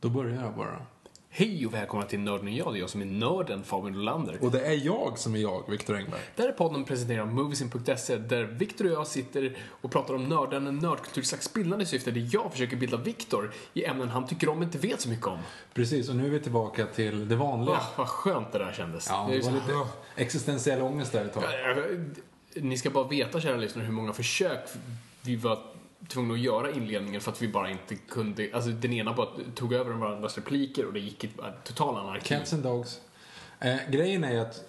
Då börjar jag bara. Hej och välkomna till Nörden och jag. Det är jag som är nörden, Fabian Rolander. Och det är jag som är jag, Viktor Engberg. Där är podden presenterad av Moviesin.se där Viktor och jag sitter och pratar om nörden, nördkultur i slags bildande syfte där jag försöker bilda Viktor i ämnen han tycker om men inte vet så mycket om. Precis, och nu är vi tillbaka till det vanliga. Ah, vad skönt det där kändes. Ja, det det var lite existentiell ångest där ett tag. Ni ska bara veta, kära lyssnare, hur många försök vi var tvungna att göra inledningen för att vi bara inte kunde, alltså den ena bara tog över varandras repliker och det gick i total anarki. Cats and Dogs. Eh, grejen är att,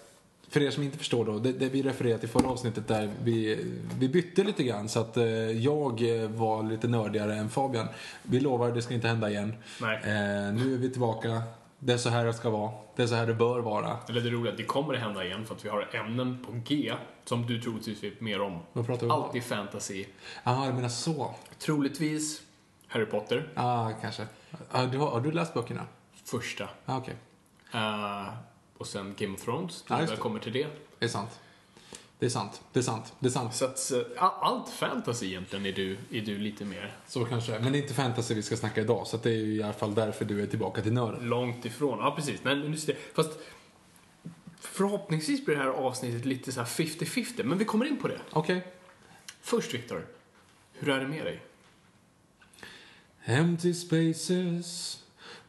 för er som inte förstår då, det, det vi refererar till förra avsnittet där vi, vi bytte lite grann så att eh, jag eh, var lite nördigare än Fabian. Vi lovar, det ska inte hända igen. Nej. Eh, nu är vi tillbaka. Det är så här det ska vara. Det är så här det bör vara. Eller det roliga, det kommer att hända igen för att vi har ämnen på G som du troligtvis vet mer om. Vad pratar vi om? Allt i fantasy. Jaha, jag menar så. Troligtvis Harry Potter, Ja, ah, kanske. Ah, du har, har du läst böckerna? första. Ah, Okej, Eh, och sen Game of Thrones, när just jag kommer till det. det är sant. Det är sant. Det är sant. Det är sant. Så att eh, allt fantasy egentligen är du, är du lite mer Så kanske. Men det är inte fantasy vi ska snacka idag, så det är i alla fall därför du är tillbaka till nörden. långt ifrån. Ja, precis. Men just det. Fast förhoppningsvis blir det här avsnittet lite så här 50-50, men vi kommer in på det. Okej. Först, Viktor. Hur är det med dig? Empty spaces,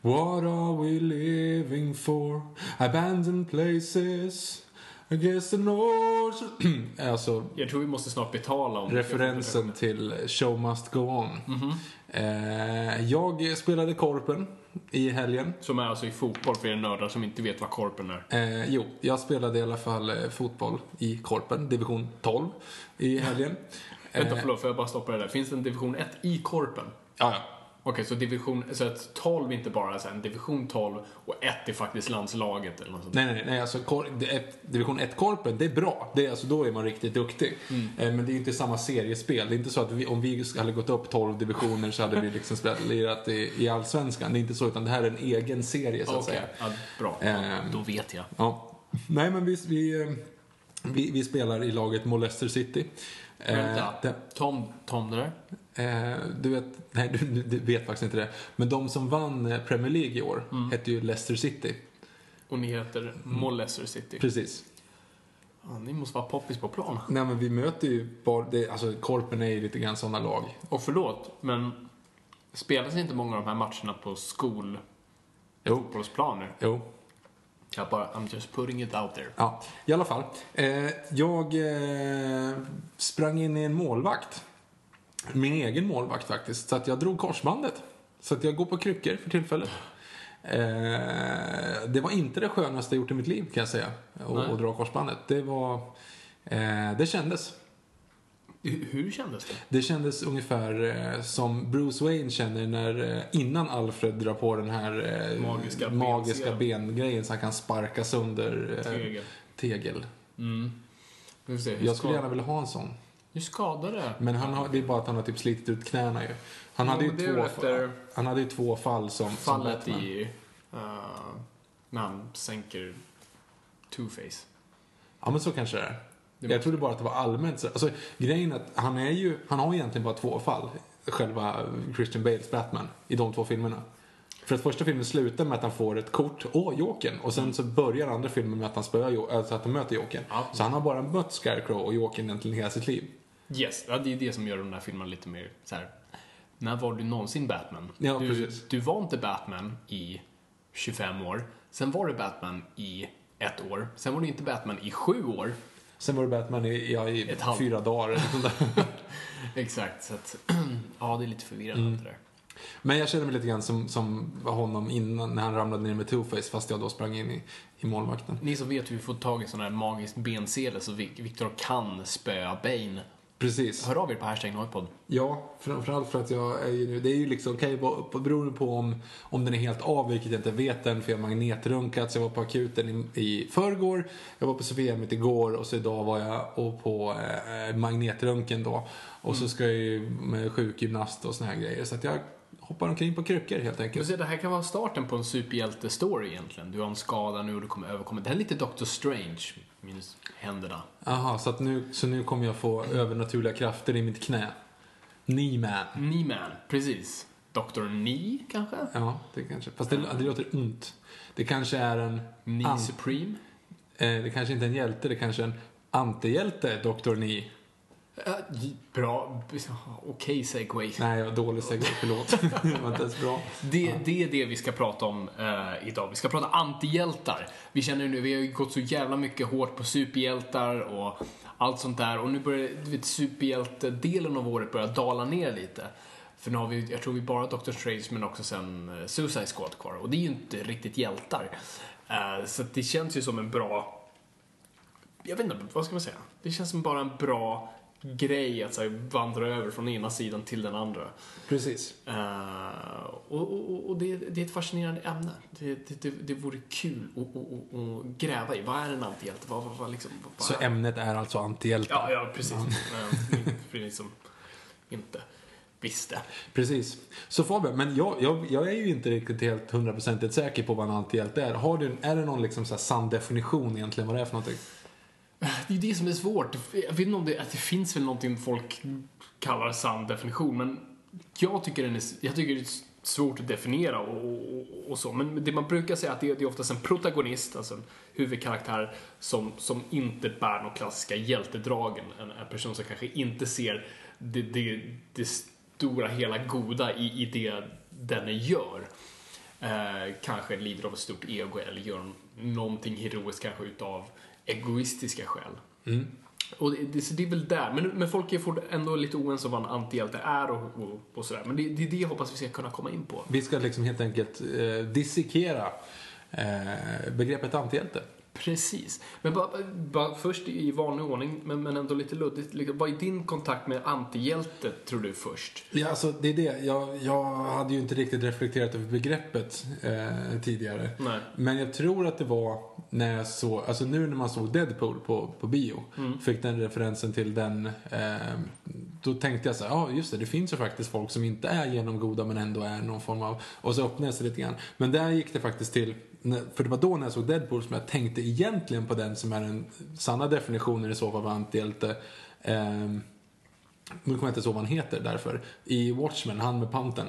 what are we living for? Abandoned places, I guess the North... alltså, Jag tror vi måste snart betala om referensen till Show Must Go On. eh, jag spelade Korpen i helgen. Som är alltså i fotboll för er nördar som inte vet vad korpen är. Eh, jo, jag spelade i alla fall eh, fotboll i Korpen, division 12, i helgen. Vänta, Eh, förlåt, får jag bara stoppa det där? Finns det en division 1 i korpen? Ja, ja. Okej, så division, så att 12 inte bara är så en division 12 och 1 är faktiskt landslaget eller något sånt. Nej, nej, nej. Alltså, är- division 1-korpen, det är bra. Det är, alltså, då är man riktigt duktig. Eh, men det är ju inte samma seriespel. Det är inte så att vi, om vi hade gått upp 12 divisioner så hade vi liksom spelat, lirat i, i Allsvenskan. Det är inte så, utan det här är en egen serie så att Okej, säga. ja, bra. Ehm. Då vet jag. Ja. Nej, men vi, vi, eh, vi, vi spelar i laget Molester City. Eh, Vänta, det- Tom, Tom det där? Eh, du vet, nej du, du- vet faktiskt inte det. Men de som vann eh, Premier League i år hette ju Leicester City. Och ni heter Molester City. Precis. Ja, ni måste vara poppis på plan. Nej men vi möter ju bara, det, alltså Korpen är ju lite grann sådana lag. Och förlåt, men spelas inte många av de här matcherna på skol Jo. fotbollsplaner? Jo. Jag bara, I'm just putting it out there. Ja, i alla fall. Eh, jag eh, sprang in i en målvakt. Min egen målvakt faktiskt. Så att jag drog korsbandet. Så att jag går på kryckor för tillfället. Eh, det var inte det skönaste jag gjort i mitt liv kan jag säga. Att dra korsbandet. Det var... Eh, det kändes. Hur, kändes det? Det kändes ungefär eh, som Bruce Wayne känner när, eh, innan Alfred drar på den här eh, Magiska magiska bengrejen så han kan sparka sönder Tegel. tegel. Mm. Jag skulle gärna vilja ha en sån. Hur skadade? Men han har, det är bara att han har typ slitit ut knäna ju. Han, Ja, hade, ju två, efter- han hade ju två fall som... som Fallet Batman. i... Uh, när han sänker Two-Face. Ja men så kanske det är. Jag trodde bara att det var allmänt så. Alltså, grejen är att han är ju, han har egentligen bara två fall, själva Christian Bales Batman, i de två filmerna. För att första filmen slutar med att han får ett kort, åh, Jokern. Och sen så börjar andra filmen med att han spöar, Jo- alltså att han möter Jokern. Ja. Så han har bara mött Scarecrow och Jokern egentligen hela sitt liv. Yes, ja, det är det som gör de här filmerna lite mer så här. När var du någonsin Batman? Ja, du, precis. du var inte Batman i 25 år. Sen var du Batman i ett år. Sen var du inte Batman i sju år. Sen var det Batman i, ja, i Ett fyra dagar där. Exakt, så att ja, det är lite förvirrande Mm. det där. Men jag kände mig lite grann som, som honom innan, när han ramlade ner med Two-Face fast jag då sprang in i, i målvakten. Ni som vet hur vi får tag i sån här magisk bensele så Vic- Victor kan spöa Bane. Precis. Hör av er på hashtag Noipod. Ja, framförallt för att jag är ju nu, det är ju liksom, kan ju vara beroende på om, om den är helt av, vilket jag inte vet än, för jag har magnetröntgats, jag var på akuten i, i förrgår, jag var på Sophiahemmet igår och så idag var jag och på eh, magnetröntgen då. Och så ska jag ju med sjukgymnast och såna här grejer, så att jag hoppar omkring på kryckor helt Du enkelt. ser, det här kan vara starten på en superhjälte-story egentligen. Du har en skada nu och du kommer överkomma. Det här är lite Doctor Strange, minus händerna. Jaha, så nu, så nu kommer jag få övernaturliga krafter i mitt knä. Knee-man. Knee-man, precis. Dr. Knee, kanske? Ja, det kanske, fast det, det låter ont. Det kanske är en... Knee Supreme? Eh, det kanske inte är en hjälte, det kanske är en antihjälte, Dr. Ni. Uh, bra, okej segway. Nej, jag var dålig segway, förlåt. det var inte ens bra. Det, det är det vi ska prata om eh, idag. Vi ska prata antihjältar. Vi känner ju nu, vi har ju gått så jävla mycket hårt på superhjältar och allt sånt där. Och nu börjar, du vet, superhjältedelen av året börjar dala ner lite. För nu har vi, jag tror vi bara Doctor Strange men också sen eh, Suicide Squad kvar. Och det är ju inte riktigt hjältar. Eh, så det känns ju som en bra jag vet inte, vad ska man säga? Det känns som bara en bra grej att så här, vandra över från ena sidan till den andra. Precis. Eh, och och, och det, det är ett fascinerande ämne. Det, det, det, det vore kul att, att, gräva i. Vad är en antihjälte? Vad, vad, vad, liksom, vad Så är... ämnet är alltså antihjälte. Ja, ja, precis. Eh, För ni som inte visste. Precis. Så Fabian, men jag, jag, jag är ju inte riktigt helt hundraprocentigt säker på vad en antihjälte är. Har du, är det någon liksom så här sann definition egentligen vad det är för någonting? Det är det som är svårt. Jag vet inte om det, att det finns väl någonting folk kallar sann definition, men jag tycker, den är, jag tycker det är svårt att definiera och, och, och så. Men det man brukar säga är att det, det är oftast en protagonist, alltså en huvudkaraktär, som, som inte bär de klassiska hjältedragen. En, en person som kanske inte ser det, det, det stora hela goda i, i det den gör. Eh, kanske lider av ett stort ego eller gör någonting heroiskt kanske utav egoistiska skäl. Och det, det, det är väl där. Men, men folk är ändå lite oense om vad en antihjälte är och, och, och sådär. Men det, det är det jag hoppas vi ska kunna komma in på. Vi ska liksom helt enkelt eh, dissekera eh, begreppet antihjälte. Precis. Men bara, bara först i vanlig ordning, men, men ändå lite luddigt. liksom, Vad är din kontakt med antihjälte, tror du, först? Ja, alltså det är det. Jag, jag hade ju inte riktigt reflekterat över begreppet eh, tidigare. Nej. Men jag tror att det var när jag såg, alltså nu när man såg Deadpool på, på bio, fick den referensen till den, eh, då tänkte jag så här, ja just det, det finns ju faktiskt folk som inte är genomgoda men ändå är någon form av, och så öppnade jag sig lite grann. Men där gick det faktiskt till, för det var då när jag såg Deadpool som jag tänkte egentligen på den som är den sanna definitionen i så fall av antihjälte. Eh, nu kommer jag inte ihåg vad han heter därför. I Watchmen, han med panten.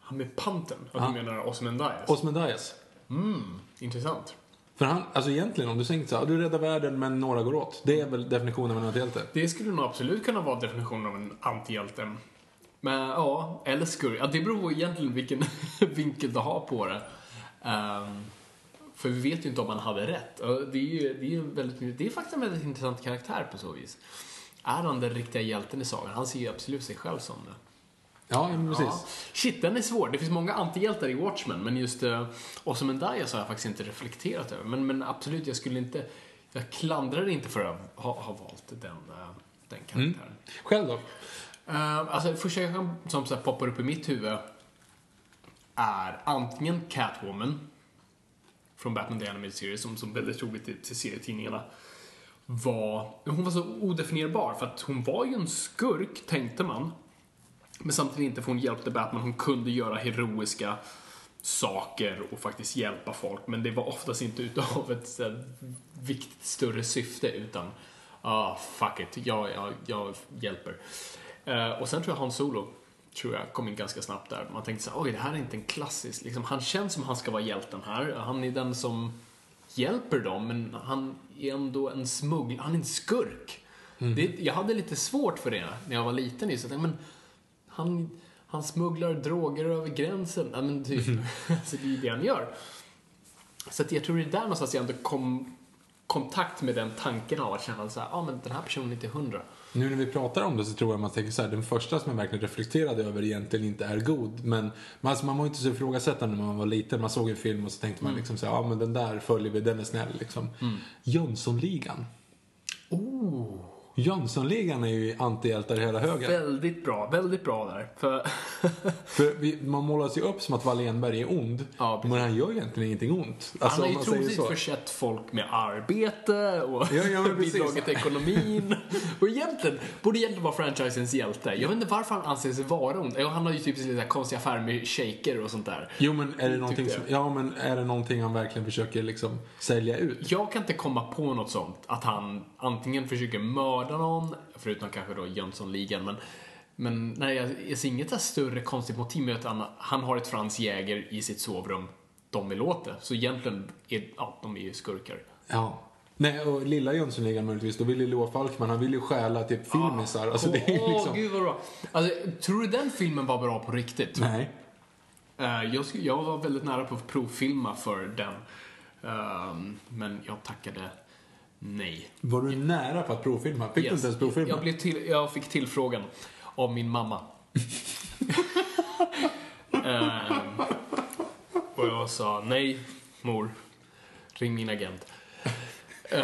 Han med panten? Ja, du menar Osmendias? Osmendias. Mm, intressant. För han, alltså egentligen om du tänker så här, du räddar världen men några går åt. Det är väl definitionen av en antihjälte? Det skulle nog absolut kunna vara definitionen av en antihjälte. Men ja, eller skurk. Ja, det beror egentligen vilken vinkel du har på det. Ehm, för vi vet ju inte om han hade rätt. Det är ju det är en väldigt, det är faktiskt en väldigt intressant karaktär på så vis. Är han den riktiga hjälten i sagan? Han ser ju absolut sig själv som det. Ja, precis. Ja. Shit, den är svår. Det finns många antihjältar i Watchmen, men just uh, Ozymandias har jag faktiskt inte reflekterat över. Men, men absolut, jag skulle inte... Jag klandrar inte för att ha, ha valt den, eh, den karaktären. Själv då? Eh, alltså, första som så poppar upp i mitt huvud är antingen Catwoman från Batman The Animated Series, som, som väldigt roligt till, till serietidningarna. Var, hon var så odefinierbar, för att hon var ju en skurk, tänkte man. Men samtidigt inte, för hon hjälpte Batman. Hon kunde göra heroiska saker och faktiskt hjälpa folk. Men det var oftast inte utav ett så här, viktigt större syfte, utan ah, fuck it, jag, jag, jag hjälper. Uh, och sen tror jag Han Solo tror jag kom in ganska snabbt där. Man tänkte så här, oj, det här är inte en klassisk, liksom, han känns som han ska vara hjälten här. Han är den som hjälper dem, men han är ändå en smugglare, han är en skurk. Det, jag hade lite svårt för det när jag var liten. Just. Men han, han smugglar droger över gränsen. Ja, men typ. så det är det han gör. Så att jag tror det är där någonstans jag ändå kom kontakt med den tanken av att känna så här, ja ah, men den här personen är inte hundra. Nu när vi pratar om det så tror jag man tänker så här, den första som jag verkligen reflekterade över egentligen inte är god. Men alltså, man var inte så ifrågasättande när man var liten. Man såg en film och så tänkte man liksom så här, ja men den där följer vi, den är snäll liksom. Jönssonligan. Oh. Jönssonligan är ju antihjältar i hela högen. Väldigt bra, väldigt bra där. För För man målas ju upp som att Wallenberg är ond. Ja, men han gör egentligen ingenting ont. Alltså, han har ju troligtvis försett folk med arbete och Ja, ja, bidragit till ekonomin. och egentligen, borde egentligen vara franchisens hjälte. Jag vet inte varför han anser sig vara ond. Han har ju typ lite konstiga affärer med shaker och sånt där. Jo men är det någonting som, ja men är det någonting han verkligen försöker liksom sälja ut? Jag kan inte komma på något sånt. Att han antingen försöker mörda någon, förutom kanske då Jönssonligan, men men nej, jag, jag ser inget större konstigt motiv med att han, han har ett Franz Jäger i sitt sovrum. De vill åt det. Så egentligen är ja, de är ju skurkar. Ja. Nej, och lilla Jönssonligan möjligtvis, då vill ju Loa Falkman, han vill ju stjäla typ filmisar. Alltså det är ju Åh, liksom... gud vad bra. Alltså, tror du den filmen var bra på riktigt? Nej. Eh, jag, jag var väldigt nära på att provfilma för den. Ehm, men jag tackade nej. Var du nära på att provfilma? Fick du Yes. inte ens provfilma? Jag, blev till, jag fick tillfrågan av min mamma. Ehm, och jag sa nej, mor. Ring min agent. Eh,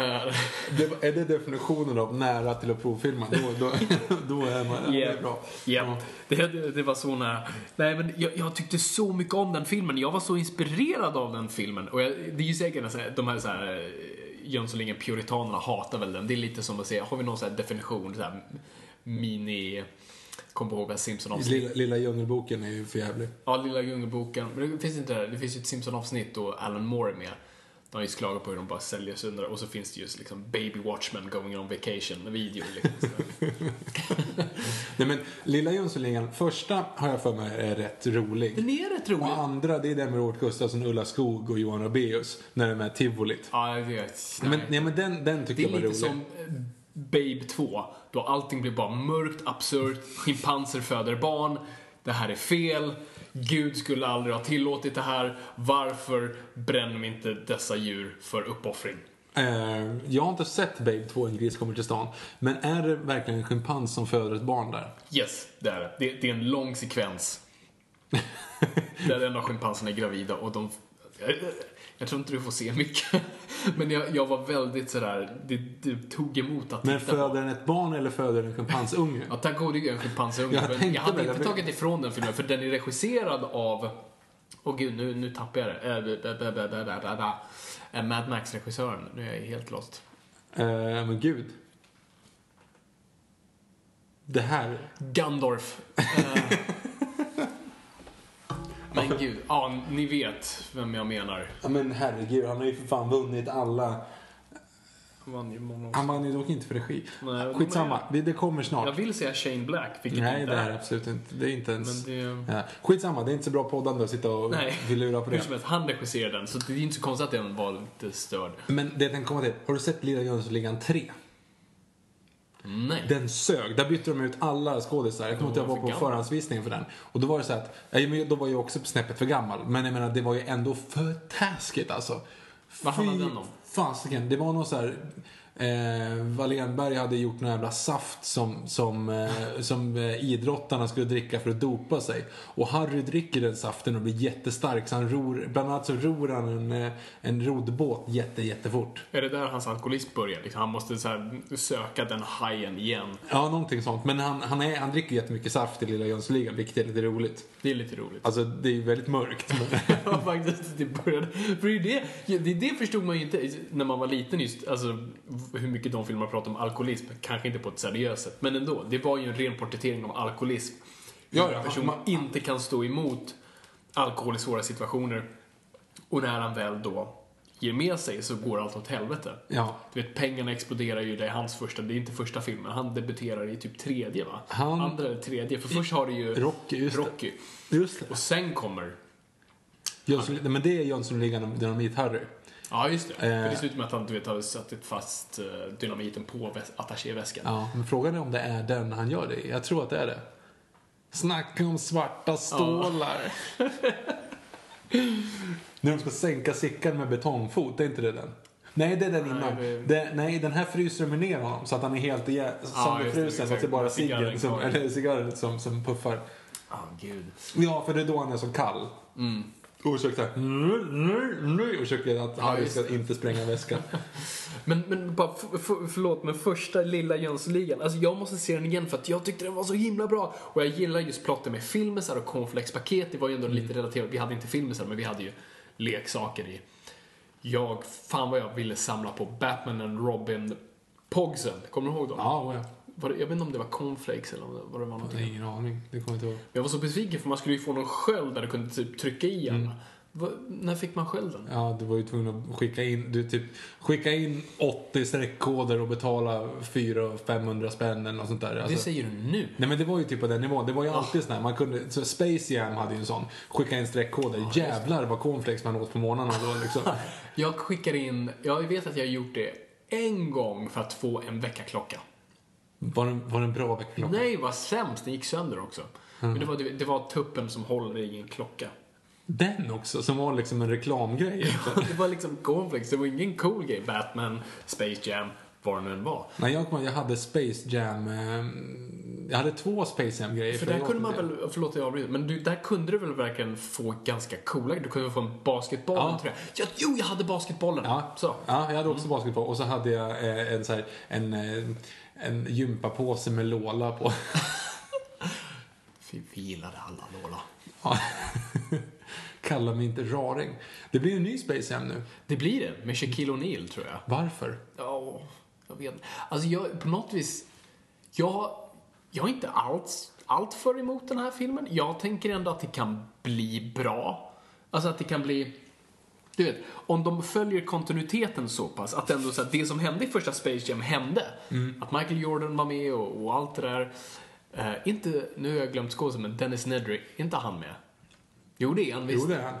Det, är det definitionen av nära till att provfilma? Då, då, då är man... Det är bra. Ja, det, det, var så nära. Nej, men jag, jag tyckte så mycket om den filmen. Jag var så inspirerad av den filmen. Och jag, det är ju säkert de här, så här Jönssonligan puritanerna hatar väl den. Det är lite som att säga, har vi någon så här definition, så här mini... Kom ihåg vad Simpson-avsnitt. Lilla, lilla djungelboken är ju för jävlig. Ja, Lilla Djungelboken. Men det finns inte det. Det finns ju ett Simpson-avsnitt då Alan Moore är med. De har just klagat på hur de bara säljer sönder och så finns det just liksom Baby Watchman going on vacation video. Liksom. Nej men, Lilla Jönssonligan, första har jag för mig är rätt rolig. Den är rätt rolig. Och andra, det är den med Robert Gustafsson, Ulla Skog och Johan Rabaeus. När de är tivolit. Ja, jag vet. Nej, men, nej, men den, den tycker Det jag är var lite rolig. som eh, Babe 2. Då allting blir bara mörkt, absurt, schimpanser föder barn. Det här är fel. Gud skulle aldrig ha tillåtit det här. Varför bränner vi inte dessa djur för uppoffring? Eh, jag har inte sett Babe 2, En gris kommer till stan. Men är det verkligen en schimpans som föder ett barn där? Yes, det är det. Det, det är en lång sekvens. där en av schimpanserna är gravida och de... Jag, tror inte du får se mycket. Men jag, jag var väldigt sådär, det, det tog emot att Men titta på. föder den ett barn eller föder den en schimpansunge? Ja, tack gode gud en schimpansunge. Jag Men jag hade inte jag tagit ifrån den filmen, för den är regisserad av... Åh gud, nu, nu tappar jag det. Eh. Eh, Mad Max-regissören. Nu är jag helt lost. Eh, men gud. Det här. Gandorf. Men gud, ja, ni vet vem jag menar. Ja men herregud, han har ju för fan vunnit alla. Han vann ju många Han vann ju dock inte för regi. Nej, Skitsamma, vi- det kommer Jag snart. vill säga Shane Black, vilket Nej, inte det är absolut inte. Det är inte ens... Men det... Ja. Skitsamma, det är inte så bra poddande att sitta och Nej, vi lurar på hur det. som helst, han regisserade den, så det är inte så konstigt att den var lite störd. Men det jag tänkte komma till, har du sett Lilla Jönssonligan 3? Nej. Den sög. Där bytte de ut alla skådisar. Jag kommer inte jag var på gamla. förhandsvisningen för den. Och då var det så att, då var jag också snäppet för gammal. Men jag menar, det var ju ändå för taskigt alltså. Vad handlade den om? Fasiken, det var någon så här... Eh, Wallenberg hade gjort någon jävla saft som, som, eh, som eh, idrottarna skulle dricka för att dopa sig. Och Harry dricker den saften och blir jättestark så han ror, bland annat så ror han en, eh, en roddbåt jätte, jättefort. Är det där hans alkoholism börjar? Liksom, han måste så här, söka den hajen igen. Ja, någonting sånt. Men han, han, är, han dricker jättemycket saft i Lilla Jönssonligan, vilket är lite roligt. Det är lite roligt. Alltså, det är väldigt mörkt. Men... Ja, faktiskt. Det började. För det, det, det förstod man ju inte när man var liten just, alltså hur mycket de filmerna pratar om alkoholism. Kanske inte på ett seriöst sätt, men ändå. Det var ju en ren porträttering av alkoholism. Ja, ja, en person man- inte kan stå emot alkohol i svåra situationer. Och när han väl då ger med sig så går allt åt helvete. Ja. Du vet, pengarna exploderar ju, det är hans första, det är inte första filmen. Han debuterar i typ tredje va? Han- Andra eller tredje, för först har du ju Rocky, just det. Rocky. Just det. Och sen kommer, Jönsson, men det är Jönssonligan Dynamit-Harry. Ja just det. För Eh. det slutar med att han du vet, har satt fast eh, dynamiten på väs- attachéväskan. Ja, men frågan är om det är den han gör det i. Jag tror att det är det. Snacka om svarta stålar. När de ska sänka Sickan med betongfot, det är inte det den? Nej, det är den innan. det- Det, nej, den här fryser de ner honom så att han är helt det, sönderfrusen. så att det är bara ciggen som, eller cigarren som, som puffar. Ah, gud. Ja, för det är då han är så kall. Och försöker såhär. Och försöker att Harry ska inte spränga väskan. Men, men bara, förlåt, men första lilla Jönssonligan, alltså jag måste se den igen för att jag tyckte den var så himla bra. Och jag gillar just plotten med filmesar och cornflakespaket, det var ju ändå lite relaterat. Vi hade inte filmesar, men vi hade ju leksaker i. Jag, fan vad jag ville samla på Batman and Robin Pogsen, kommer du ihåg dem? Ja, ja. Var det, jag vet inte om det var cornflakes eller det, vad det var Jag har ingen aning. Det kommer jag inte ihåg. Jag var så besviken för man skulle ju få någon sköld där du kunde typ trycka i en. Va, när fick man skölden? Ja, du var ju tvungen att skicka in, du typ, skicka in 80 streckkoder och betala 400-500 spänn eller något sånt där. Det Alltså, säger du nu. nej men det var ju typ på den nivån. Det var ju alltid sån här, man kunde, så Space Jam hade ju en sån. Skicka in streckkoder. Jävlar vad cornflakes man åt på morgnarna då liksom. Jag skickar in, jag vet att jag har gjort det en gång för att få en väckarklocka. Var det, var det en bra väckarklocka? Nej, vad sämst. Den gick sönder också. Men det var, det var tuppen som håller i en klocka. Den också, som var liksom en reklamgrej. Det var liksom cornflakes. Det var ingen cool grej. Batman, Space Jam, vad det nu än var. Nej, jag kommer jag hade Space Jam, eh, jag hade två Space Jam-grejer. För där jag kunde man väl, förlåt jag avbryter, men du, där kunde du väl verkligen få ganska coola Du kunde få en basketboll, Ja. tror jag. Ja, jo, jag hade basketbollen. Ja, Så. ja jag hade också basketboll. Och så hade jag eh, en, så här, en, eh, en gympapåse med Lola på. Vi gillade alla Lola. Ja. Kalla mig inte raring. Det blir en ny Space Jam nu. Det blir det, med Shaquille O'Neal tror jag. Varför? Ja, jag vet Alltså jag, på något vis, jag, jag är inte alls allt för emot den här filmen. Jag tänker ändå att det kan bli bra. Alltså att det kan bli, du vet, om de följer kontinuiteten så pass att ändå så att det som hände i första Space Jam hände. Att Michael Jordan var med och, och allt det där. Eh, inte, nu har jag glömt skådisen, men Dennis Nedry, är inte han med? Jo, det är han visst. Jo, det är han.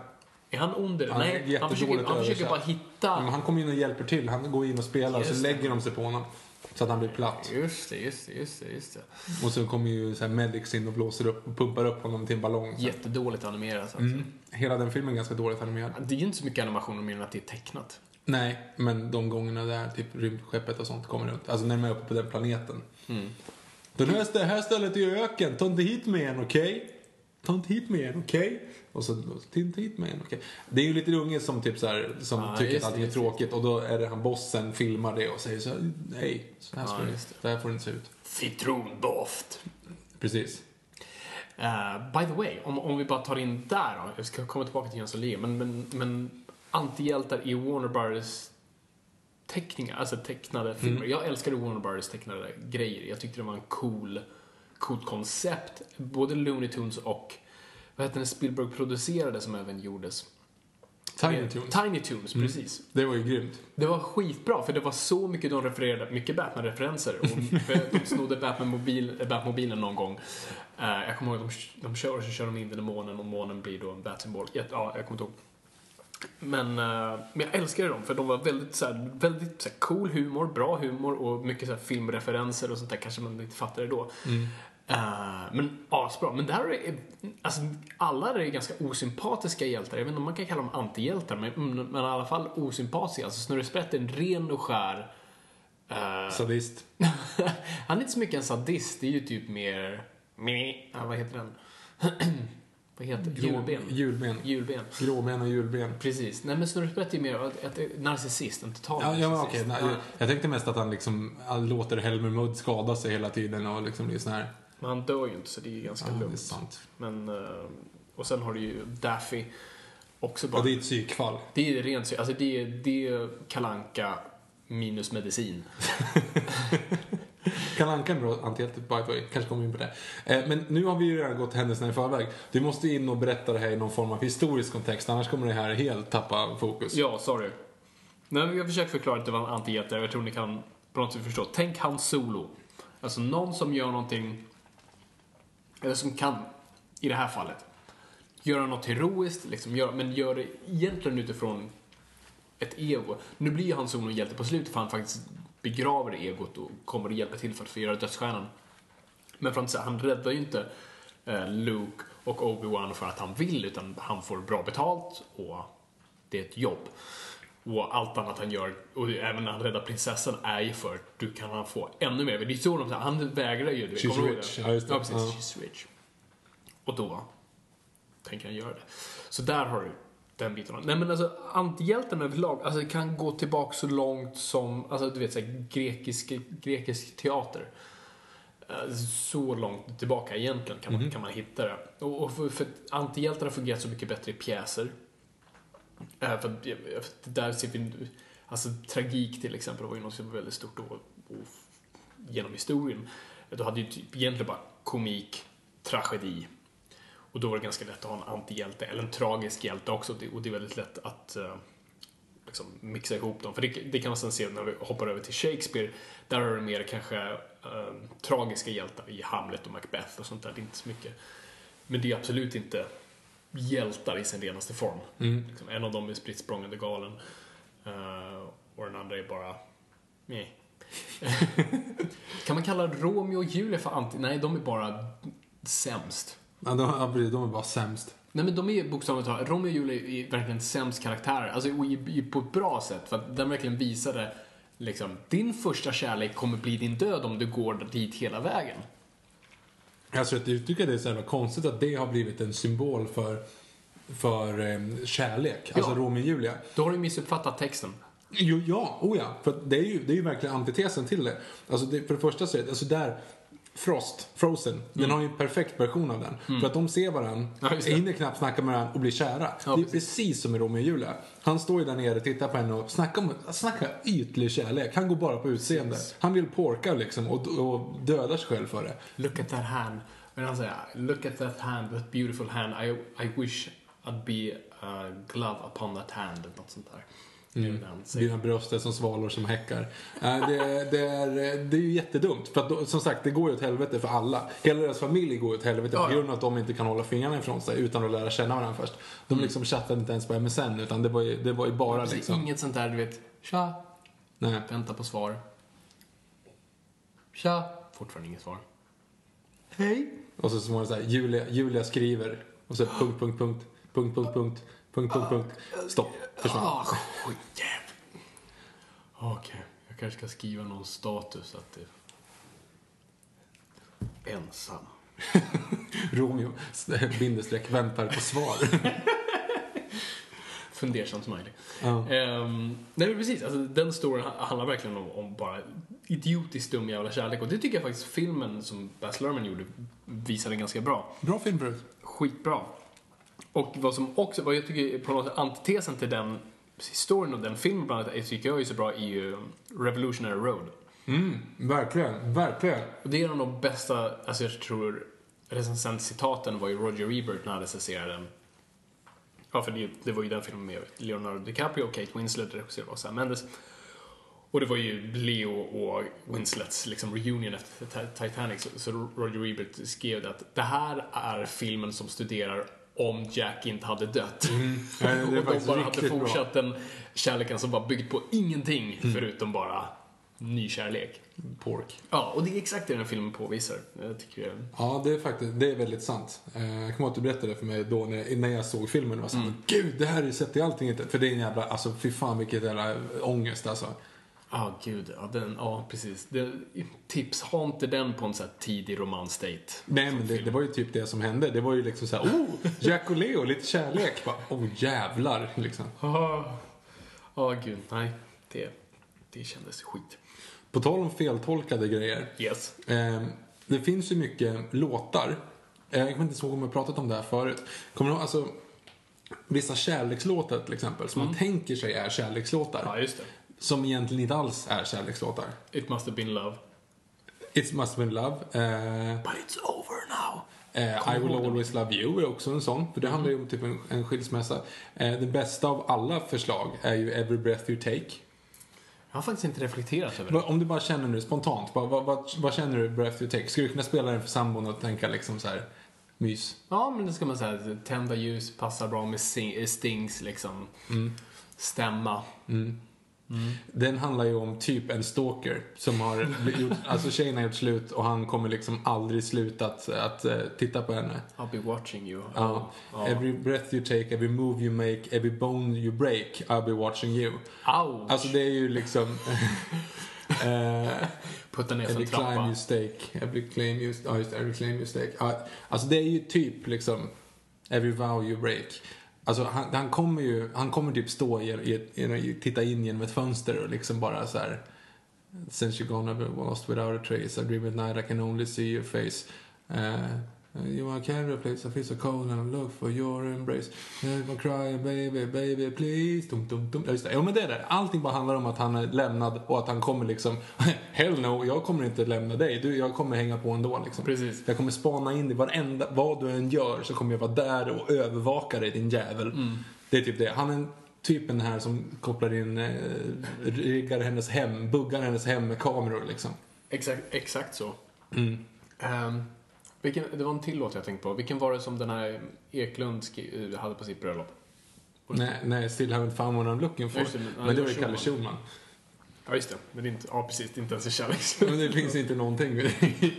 Är han under? Han Nej, han försöker, han försöker bara hitta... Men han kommer in och hjälper till. Han går in och spelar och så lägger de sig på honom. Så att han blir platt. Just det, just det, just det, just det. Och så kommer ju så här medics in och blåser upp och pumpar upp honom till en ballong. Så. Jättedåligt animerat alltså. Mm. Hela den filmen är ganska dåligt animerad. Det är ju inte så mycket animation mer än att det är tecknat. Nej, men de gångerna där typ rymdskeppet och sånt kommer runt. Alltså när de är uppe på den planeten. Den här, det här stället är öken. Ta inte hit med en, okej? Ta inte hit med en, okej? Och så, ta inte hit med en, okej? Det är ju lite unge som typ så här, som Ja, tycker att allting är tråkigt. Och då är det han bossen filmar det och säger så här, nej, så här, Ja, det, det. här får det inte se ut. Citrondoft. Precis. Uh, by the way, om, om vi bara tar in där då. Jag ska komma tillbaka till Jönssonligan. Men, men, men antihjältar i Warner Brothers teckningar, alltså tecknade filmer. Jag älskade Warner Brothers tecknade grejer. Jag tyckte det var en cool, coolt koncept. Både Looney Tunes och vad heter den Spielberg producerade som även gjordes? Tiny Toons. Tiny Toons, precis. Det var ju grymt. Det var skitbra, för det var så mycket de refererade, mycket Batman-referenser. De snodde Batman-mobil, äh, Batmobilen någon gång. Eh, jag kommer ihåg att de, de kör och så kör de in den i månen och månen blir då en Bat-symbol. Ja, ja, jag kommer inte ihåg. Men, eh, men jag älskade dem, för de var väldigt, så här, väldigt så här, cool humor, bra humor och mycket så här, filmreferenser och sånt där. Kanske man inte fattade då. Eh, men asbra. Men där är, alltså, alla är ganska osympatiska hjältar. Jag vet inte om man kan kalla dem antihjältar, men, men i alla fall osympatiska. Alltså Snurre Sprätt är en ren och skär... eh, Sadist. han är inte så mycket en sadist, det är ju typ mer... Ja, vad heter den? vad heter det? Julben. Julben. Julben. Gråben och julben. Precis. Nej men Snurre Sprätt är mer ett, ett narcissist, en total Ja, ja narcissist. okej. nej, Jag tänkte mest att han liksom han låter Helmer Mudd skada sig hela tiden och liksom blir sån här... Men han dör ju inte så det är ganska Ja, lugnt. Men, eh, och sen har du ju Daffy. Också bara... Ja, det är ett psykfall. Det är rent psy- alltså det är, det är kalanka minus medicin. Kalle Anka är en bra antihjälte, by the way. Kanske kommer in på det. Eh, Men nu har vi ju redan gått händelserna i förväg. Du måste in och berätta det här i någon form av historisk kontext, annars kommer det här helt tappa fokus. Ja, sorry. Nej, jag försöker förklara att det var en antihjälte. Jag tror ni kan på något sätt förstå. Tänk han Solo. Alltså någon som gör någonting, eller som kan, i det här fallet, göra något heroiskt, liksom, gör, men gör det egentligen utifrån ett ego. Nu blir ju han Solo hjälte på slutet för han faktiskt begraver egot och kommer att hjälpa till för att förgöra dödsstjärnan. Men för att säga, han räddar ju inte eh, Luke och Obi-Wan för att han vill, utan han får bra betalt och det är ett jobb. Och allt annat han gör, och även när han räddar prinsessan, är ju för att du kan han få ännu mer. Det är så de han vägrar ju. Du vet, She's rich. Ja, just det. Ja, precis. Ja. She's rich. Och då tänker han göra det. Så där har du den biten. Nej men alltså antihjälten överlag, alltså kan gå tillbaka så långt som, alltså du vet såhär grekisk, grekisk teater. Eh, Så långt tillbaka egentligen kan man, kan man hitta det. Och, och för, för antihjältarna fungerar så mycket bättre i pjäser. Äh, För, för där ser vi, alltså tragik till exempel var ju något som var väldigt stort då, och genom historien. Då hade ju typ egentligen bara komik, tragedi. Och då var det ganska lätt att ha en antihjälte, eller en tragisk hjälte också. Och det är väldigt lätt att äh, liksom mixa ihop dem. För det, det kan man sen se när vi hoppar över till Shakespeare. Där har du mer kanske eh, tragiska hjältar i Hamlet och Macbeth och sånt där. Det är inte så mycket. Men det är absolut inte hjältar i sin renaste form. Liksom, en av dem är spritt språngande galen. eh, och den andra är bara... Nej. kan man kalla Romeo och Julia för anti... Nej, de är bara sämst. Ja, de, ja, de är bara sämst. Nej men de är bokstavligt talat, Romeo och Julia är verkligen sämst karaktärer. Alltså på ett bra sätt. För att den verkligen visade liksom, din första kärlek kommer bli din död om du går dit hela vägen. Alltså, jag tycker det är så jävla konstigt att det har blivit en symbol för, för eh, kärlek. Alltså Ja. Romeo och Julia. Då har du missuppfattat texten. Jo, ja, oh ja. För att det är ju, det är ju verkligen antitesen till det. Alltså det, för det första så är det, alltså där, Frost, Frozen, den har ju en perfekt version av den. För att de ser varandra, Mm. Ja, hinner knappt snacka med varandra och blir kära. Ja, det är precis. precis som i Romeo och Julia. Han står ju där nere, tittar på henne och snackar om, snackar ytlig kärlek. Han går bara på utseende. Han vill porka liksom och, och döda sig själv för det. Look at that hand. Men han säger, look at that hand, that beautiful hand. I, I wish I'd be a glove upon that hand. Något sånt där. Säger. Dina bröst är som svalor som häckar. Det, det, är, det är ju jättedumt. För att då, som sagt, det går ju åt helvete för alla. Hela deras familj går ju åt helvete Ja, på grund av att de inte kan hålla fingrarna ifrån sig utan att lära känna varandra först. De liksom chattade inte ens på MSN utan det var ju, det var ju bara Precis, liksom... Inget sånt där, du vet, tja, Nej. vänta på svar. Tja, fortfarande inget svar. Hej. Och så, så var det så här, Julia, Julia skriver och så punkt, punkt, punkt, punkt, punkt, punkt, punkt, punkt, punkt, stopp, försvann. Ah. Okej, jag kanske ska skriva någon status att det... Ensam. Romeo, bindestreck, väntar på svar. Fundersam smiley. Ja. Ehm, nej men precis, alltså, den storyn ha- handlar verkligen om, om bara idiotiskt dum jävla kärlek. Och det tycker jag faktiskt filmen som Baz Luhrmann gjorde visade ganska bra. Bra film förut. Skitbra. Och vad som också, vad jag tycker på något sätt antitesen till den historien och den filmen bland annat, tycker jag är så bra är ju Revolutionary Road. Mm, verkligen, verkligen. Och det är en av de bästa, alltså jag tror, recensentcitaten var ju Roger Ebert när han recenserade den. Ja, för det, det var ju den filmen med Leonardo DiCaprio och Kate Winslet, regisserad av Sam Mendes. Och det var ju Leo och Winslets liksom reunion efter Ti- Titanic. Så, så Roger Ebert skrev det att det här är filmen som studerar om Jack inte hade dött. Ja, det är och de bara hade bra. fortsatt den kärleken som var byggd på ingenting förutom bara ny kärlek. Pork. Ja, och det är exakt det den här filmen påvisar. Jag tycker det Ja, det är faktiskt, det är väldigt sant. Eh, Jag kommer att du berättade för mig då när, när jag såg filmen. Och var så, Gud, det här är sett i allting inte. För det är en jävla, alltså fy fan vilket jävla ångest alltså. Ja, gud. Ja, den, ja precis. Det, tips, ha inte den på en sån här tidig romansdate. Nej, men det, det var ju typ det som hände. Det var ju liksom såhär, oh, Jack och Leo, lite kärlek. Bara, oh jävlar, liksom. Ja, oh, gud. Nej, det, det kändes skit. På tal om feltolkade grejer. Yes. Eh, det finns ju mycket låtar. Eh, jag kommer inte ihåg om jag pratat om det här förut. Kommer du ihåg, alltså, vissa kärlekslåtar till exempel, som man tänker sig är kärlekslåtar. Ja, just det. Som egentligen inte alls är kärlekslåtar. It must have been love. It must have been love. Eh, But it's over now. Eh, I will always love you är också en sån, för det handlar ju om typ en, en skilsmässa. Eh, det bästa av alla förslag är ju Every breath you take. Jag har faktiskt inte reflekterat över det. Om du bara känner nu spontant, vad, vad, vad, vad känner du breath you take? Skulle du kunna spela den för sambon och tänka liksom så här mys? Ja, men det ska man säga. Tända ljus passar bra med Stings liksom. Stämma. Den handlar ju om typ en stalker som har gjort, alltså tjejen har gjort slut och han kommer liksom aldrig sluta att, att eh, titta på henne. I'll be watching you. Ja. Every breath you take, every move you make, every bone you break, I'll be watching you. Ouch! Alltså det är ju liksom... eh, Putta ner every climb trappa. you stake, every claim you... Ja, just every claim you stake. Alltså det är ju typ liksom... Every vow you break. Alltså han, han kommer ju, han kommer typ stå i, i, i, titta in genom ett fönster och liksom bara så här. Since you're gone I've lost without a trace I dream at night I can only see your face uh, i can't replace I feel so cold and I look for your embrace I'm crying baby, baby please dum, dum, dum. Ja, just det. Jo men det är det. Allting bara handlar om att han är lämnad och att han kommer liksom Hell no, jag kommer inte lämna dig. Du, jag kommer hänga på ändå liksom. Precis. Jag kommer spana in dig. Varenda, vad du än gör så kommer jag vara där och övervaka dig din jävel. Mm. Det är typ det. Han är en typen här som kopplar in, eh, riggar hennes hem, buggar hennes hem med kameror liksom. Exakt, exakt så. Mm. Ehm, vilken, det var en till låt jag tänkte på. Vilken var det som den här Eklund hade på sitt bröllop? Nej, nej, still haven't found what I'm looking for. Det, men- men det var ju Kalle Schulman. Ja, just det. Men det är inte, ja, precis. Det är inte ens en kärleks... Men det finns inte någonting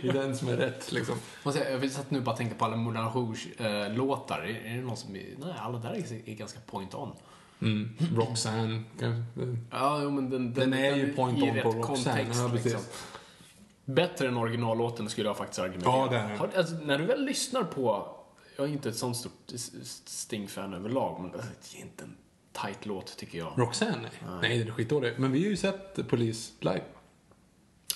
i den som är rätt liksom. Jag satt nu bara tänkte på alla Moulin Rouge-låtar. är, är det någon som... är- Nej, alla där är, är ganska point on. Mm. Roxanne. kanske. Ja, jo, men den, Den är ju point on på Roxanne, kontext, ja, precis. liksom. Bättre än originallåten skulle jag faktiskt argumentera. Ja, det är. Har- alltså, När du väl lyssnar på... Jag är inte ett sånt stort Sting-fan överlag, men det är inte en tight låt tycker jag. Roxanne? Nej. nej, den är skitdålig. Men vi har ju sett Polis live.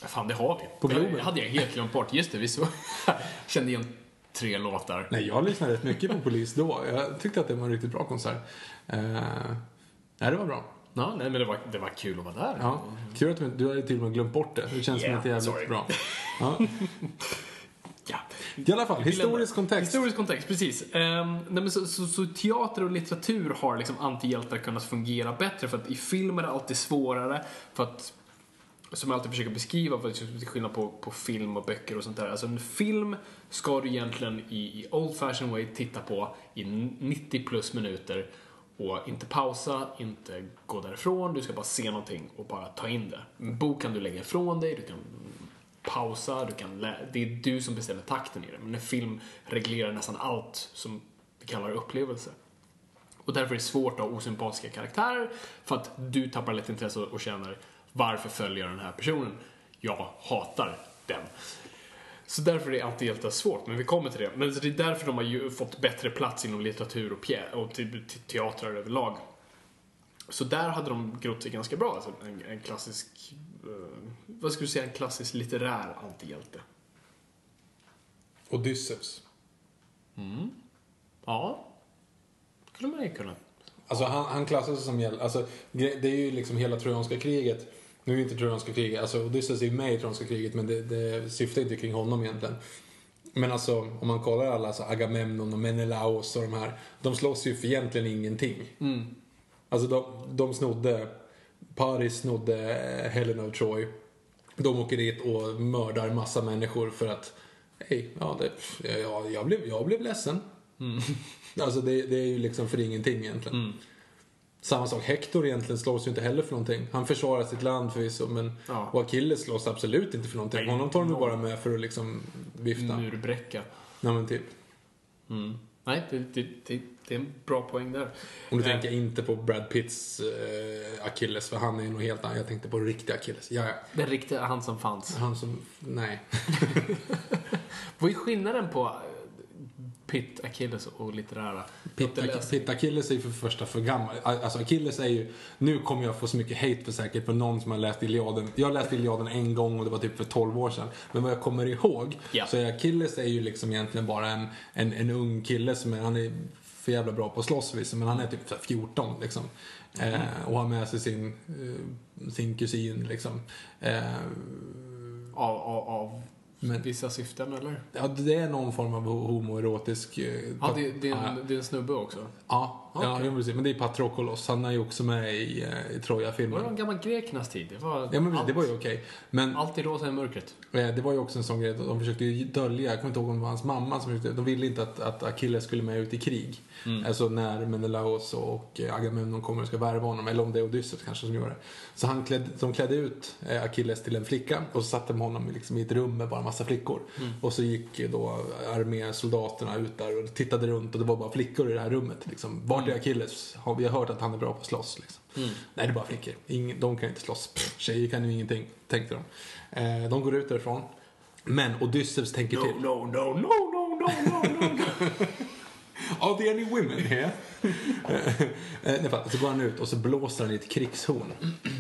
Fan, det har vi. På det Globen. hade jag helt glömt bort. Just det, vi så kände igen tre låtar. Nej, jag lyssnade rätt mycket på Polis då. Jag tyckte att det var en riktigt bra konsert. Uh, nej, det var bra. Ja, nej, men det var, det var kul att vara där. Ja, kul att du, du hade till och med glömt bort det. Det känns Yeah, som sorry. jävligt bra. Ja. Ja. I alla fall, historisk kontext. Historisk kontext, precis. Ehm, nej, men så, så, så teater och litteratur har liksom antihjältar kunnat fungera bättre för att i film är det alltid svårare för att som jag alltid försöker beskriva, för det är skillnad på, på film och böcker och sånt där. Alltså en film ska du egentligen i, i old fashion way titta på i 90 plus minuter och inte pausa, inte gå därifrån. Du ska bara se någonting och bara ta in det. En bok kan du lägga ifrån dig, du kan pausa, du kan lä- det är du som bestämmer takten i det. Men en film reglerar nästan allt som vi kallar upplevelse. Och därför är det svårt att ha osympatiska karaktärer för att du tappar lätt intresse och känner varför följer jag den här personen? Jag hatar den. Så därför är antihjältar svårt, men vi kommer till det. Men det är därför de har ju fått bättre plats inom litteratur och, pjä- och te- te- teatrar överlag. Så där hade de grott sig ganska bra. Alltså en, en klassisk, eh, vad skulle du säga, en klassisk litterär antihjälte. Odysseus. Ja, skulle man ju kunna. Alltså han, han klassas som hjälte. Alltså, det är ju liksom hela Trojanska kriget. Nu är inte Trojanska kriget, alltså Odysseus är ju med i Trojanska kriget men det, det syftar inte kring honom egentligen. Men alltså om man kollar alla, alltså Agamemnon och Menelaos och de här. De slåss ju för egentligen ingenting. Alltså de, de snodde, Paris snodde eh, Helena of Troy. De åker dit och mördar massa människor för att, hej, ja, det, ja jag, blev, jag blev ledsen. Alltså det, det är ju liksom för ingenting egentligen. Samma sak, Hector egentligen slåss ju inte heller för någonting. Han försvarar sitt land förvisso, men Ja. och Achilles slåss absolut inte för någonting. Nej, Honom tar de ju bara med för att liksom vifta. Murbräcka. Ja, men typ. Mm. Nej, det, det, det, det är en bra poäng där. Om du Eh, tänker inte på Brad Pitts eh, Achilles, för han är ju nog helt annan. Jag tänkte på riktiga Achilles. Ja, ja. Den riktiga, han som fanns. Han som, nej. Vad är skillnaden på Pitt, Achilles och litterära? Pitt, Pitt Achilles är ju för första för gammal. Alltså Achilles är ju, nu kommer jag få så mycket hate för säkert för någon som har läst Iliaden. Jag har läst Iliaden en gång och det var typ för 12 år sedan. Men vad jag kommer ihåg Ja. så är Achilles är ju liksom egentligen bara en, en, en ung kille som är, han är för jävla bra på att slåss visst, men han är typ så här 14 liksom. Eh, och har med sig sin, eh, sin kusin liksom. Eh, Av, av, av Men Vissa syften, eller? ja, det är någon form av homoerotisk... eh, Ja, det, det, är en, det är en snubbe också. Ja, ja Okej. jo, precis. Men det är Patroklos. Han är ju också med i, eh, i Det var Troja-filmen. en gammal grekernas tid. Det var, Ja, men precis, allt, det var ju okej. Men allt i rosa i mörkret. eh, det var ju också en sån grej de försökte ju dölja, jag kommer inte ihåg om det var hans mamma som försökte, de ville inte att, att Achilles skulle med ut i krig. Alltså när Menelaos och eh, Agamemnon kommer och ska värva honom, eller om det är Odysseus kanske som gör det. Så han klädde, de klädde ut Achilles till en flicka och så satte de honom liksom i ett rum med bara massa flickor. Och så gick då armésoldaterna ut där och tittade runt och det var bara flickor i det här rummet. Liksom. Vart är Achilles? Har vi har hört att han är bra på att slåss. Liksom. Nej, det är bara flickor. Ingen, de kan inte slåss. Tjejer kan ju ingenting, tänkte de. Eh, de går ut därifrån. Men Odysseus tänker till. no, no, no, no, no, no, no. Are there any women here? Eh, nej, fan, så går han ut och så blåser han i ett krigshorn.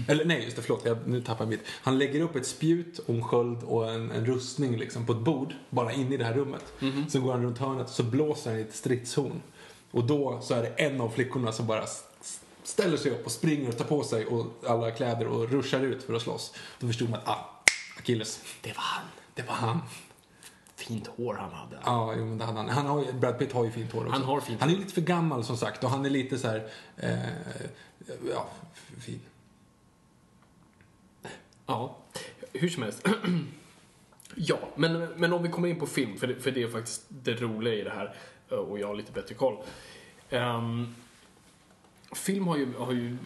Eller nej, just det, förlåt, jag, nu tappar jag mitt. Han lägger upp ett spjut och en sköld och en, en rustning liksom, på ett bord, bara inne i det här rummet. Sen går han runt hörnet och så blåser han i ett stridshorn. Och då så är det en av flickorna som bara ställer sig upp och springer och tar på sig och alla kläder och ruschar ut för att slåss. Då förstod man att, ah, Achilles, Det var han. det var han. Fint hår han hade. Ja, jo, men det hade han. han har, Brad Pitt har ju fint hår också. Han har fint Han är lite för gammal som sagt och han är lite så här, eh, ja, fin. Ja, hur som helst. ja, men, men om vi kommer in på film, för det, för det är faktiskt det roliga i det här, Eh, och jag har lite bättre koll. Um, film har ju, har ju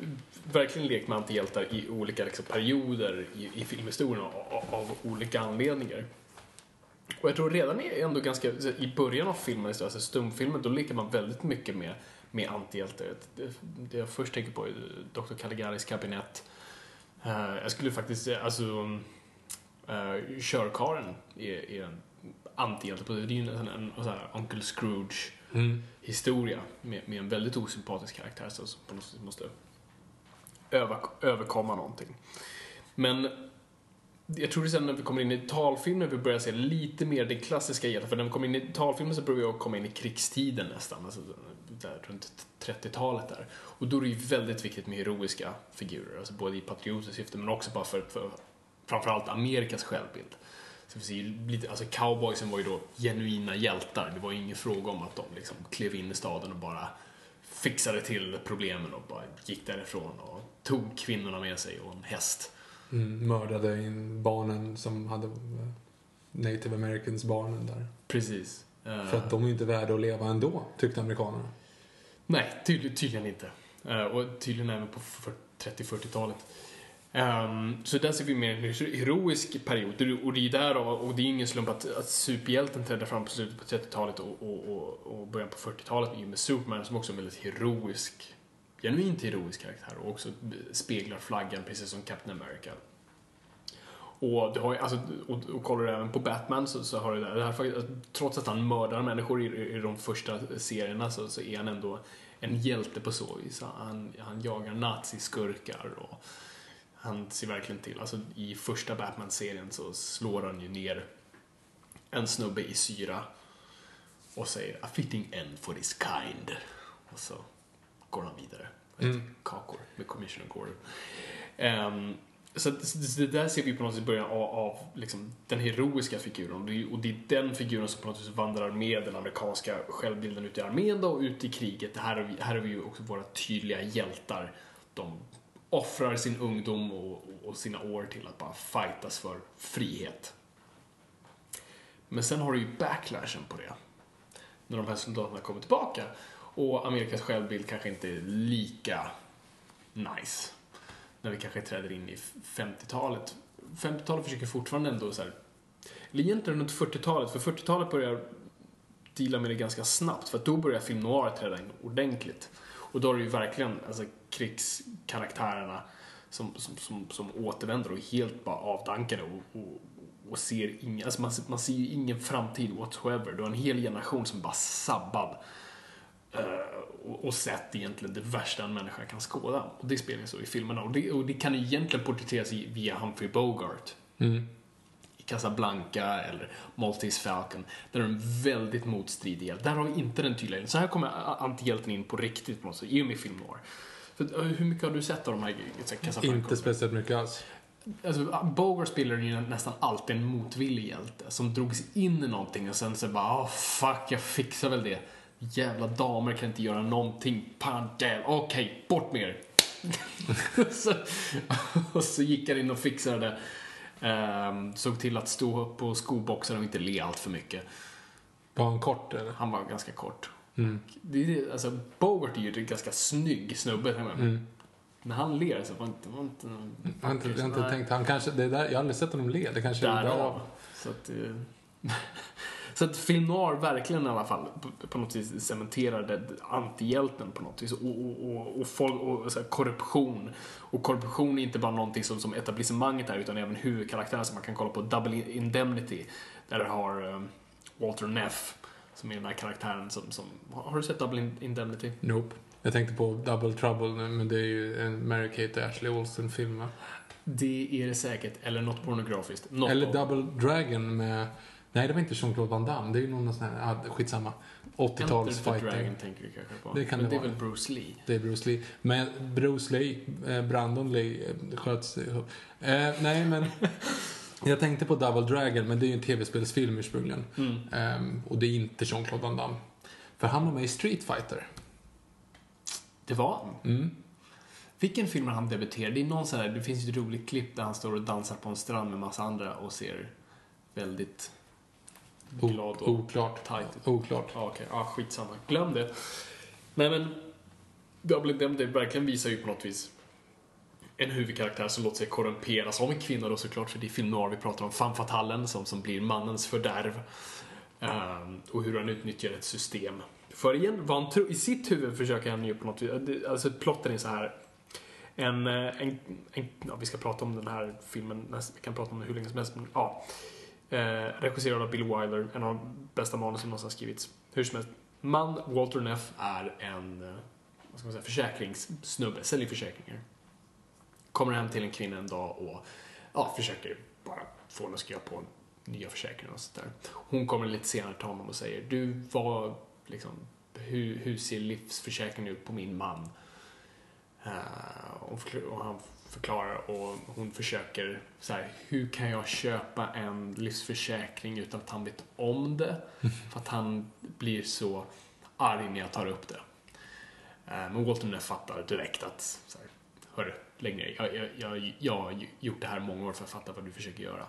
verkligen lekt med antihjältar i olika liksom, perioder i, i filmhistorien av, av olika anledningar. Och jag tror redan i, ändå ganska, i början av filmen, alltså stumfilmen, då leker man väldigt mycket med, med antihjältar. Det, det jag först tänker på är eh, Dr. Caligaris kabinett. Uh, jag skulle faktiskt säga, alltså, uh, körkaren är, är en antihjälte. på det. Det är ju en, en, sån här Uncle Scrooge historia med, med en väldigt osympatisk karaktär så, som på något sätt måste över, överkomma någonting. Men jag tror det sen när vi kommer in i talfilmer vi börjar se lite mer den klassiska hjälten. För när vi kommer in i talfilmer så börjar vi komma in i krigstiden nästan. Alltså där, runt 30-talet där. Och då är det ju väldigt viktigt med heroiska figurer. Alltså både i patriotiskt syfte men också bara för, för framförallt Amerikas självbild. Så vi ju lite, alltså cowboysen var ju då genuina hjältar. Det var ju ingen fråga om att de liksom klev in i staden och bara fixade till problemen och bara gick därifrån och tog kvinnorna med sig och en häst. Mm, mördade in barnen som hade eh, native americans barnen där. Precis. Eh, För att de är ju inte värda att leva ändå, tyckte amerikanerna. Nej, tydligen, inte. Eh, och tydligen även på för- 30-40-talet. Um, så där ser vi mer en heroisk period. Och det är där och, och det är ingen slump att, att superhjälten trädde fram på slutet på 30-talet och, och, och, och början på 40-talet i och med Superman som också är en väldigt heroisk, genuint heroisk karaktär och också speglar flaggan precis som Captain America. Och, du har alltså, och, och kollar du även på Batman så, så har det det här, faktiskt- trots att han mördar människor i, i de första serierna så, så är han ändå en hjälte på så vis. Han, han jagar naziskurkar och han ser verkligen till, alltså i första Batman-serien så slår han ju ner en snubbe i syra och säger A fitting end for this kind. Och så går han vidare. Mm. Kakor med Commissioner Gordon. Ehm, så det där ser vi på något sätt början av, av liksom, den heroiska figuren. Och det, är- och det är den figuren som på något sätt vandrar med den amerikanska självbilden ut i armén då, och ut i kriget. Det här har vi, här har vi ju också våra tydliga hjältar. De offrar sin ungdom och, och sina år till att bara fightas för frihet. Men sen har du ju backlashen på det. När de här soldaterna kommer tillbaka och Amerikas självbild kanske inte är lika nice. När vi kanske träder in i 50-talet. 50-talet försöker fortfarande ändå så här, eller egentligen runt 40-talet, för 40-talet börjar deala med det ganska snabbt, för att då börjar film noir träda in ordentligt. Och då är det ju verkligen alltså, krigskaraktärerna som, som, som, som återvänder och är helt bara avdankade och, och, och ser ingen, alltså man, man ser ju ingen framtid whatsoever. Du har en hel generation som bara sabbad. Eh, och, och sett egentligen det värsta en människa kan skåda. Och det spelar ju så i filmerna. Och det, och det kan ju egentligen porträtteras via Humphrey Bogart. Mm. Casablanca eller Maltese Falcon. Där är en väldigt motstridig hjälte. Där har vi inte den tydliga Så här kommer antihjälten in på riktigt på något sätt, i och med film noir. För, eh, hur mycket har du sett av de här Casablanca? Inte speciellt mycket alls. Alltså, Bogart spelar ju nästan alltid en motvillig hjälte som drogs in i någonting och sen så bara, oh, fuck, jag fixar väl det. Jävla damer kan inte göra någonting. Pan Okej, okay, bort med er. så, och så gick han in och fixade det. Um, såg till att stå upp på skoboxar och inte le allt för mycket. Var han kort eller? Han var ganska kort. Mm. Det alltså, Bogart är ju en ganska snygg snubbe. Mm. När han ler så var inte... Var inte jag har inte, jag har inte tänkt, han kanske, det där, jag har aldrig sett honom le. Det kanske är bra. Så att, eh, så att film noir verkligen i alla fall på, på något vis cementerade antihjälten på något vis. Och, och, och, folk, och här, korruption. Och korruption är inte bara någonting som, som etablissemanget är utan även huvudkaraktären som man kan kolla på Double Indemnity. Där du har um, Walter Neff som är den här karaktären som, som... Har du sett Double Indemnity? Nope. Jag tänkte på Double Trouble nu, men det är ju en Mary-Kate Ashley Olsen-film va? Det är det säkert. Eller något pornografiskt. Något Eller Double Dragon med... Nej, det var inte Jean-Claude Van Damme. Det är ju någon sån här... Ah, skitsamma. 80-tals fighter. Dragon tänker du kanske på. Det kan men det, det är väl Bruce Lee? Det är Bruce Lee. Men Bruce Lee, eh, Brandon Lee, eh, sköts ihop. Eh, nej, men... Jag tänkte på Double Dragon, men det är ju en tv-spelsfilm ursprungligen. Mm. Um, och det är inte Jean-Claude Van Damme. För han var med i Street Fighter. Det var han? Mm. Vilken film han debuterat? Det är någon sån här, det finns ju ett roligt klipp där han står och dansar på en strand med massa andra och ser väldigt glad och Oklart. tight. Oklart. Ja, okej. Okay. Ja, skitsamma. Glöm det. Nej, men Double Indemnity verkligen visar ju på något vis en huvudkaraktär som låter sig korrumperas av en kvinna då såklart, för det är film noir vi pratar om. Femme fatalen som, som blir mannens fördärv. Um, och hur han utnyttjar ett system. För igen, vad han tror, i sitt huvud försöker han ju på något vis, alltså plotten är så här. En, eh, en, en ja, vi ska prata om den här filmen, vi kan prata om den hur länge som helst, men ja. Eh, regisserad av Bill Wyler, en av de bästa manusen som någonsin skrivits. Hur som helst, man, Walter Neff, är en, eh, vad ska man säga, försäkringssnubbe, säljer försäkringar kommer hem till en kvinna en dag och ja, försöker bara få henne att skriva på nya försäkringar och sådär. Hon kommer lite senare till honom och säger, du, vad, liksom, hur, hur ser livsförsäkringen ut på min man? Uh, och, och, han förklarar och hon försöker så här, hur kan jag köpa en livsförsäkring utan att han vet om det? För att han blir så arg när jag tar upp det. Men Walter fattar direkt att, så här, hörru, lägg ner. Jag, jag, jag, jag har gjort det här många år för att fatta vad du försöker göra.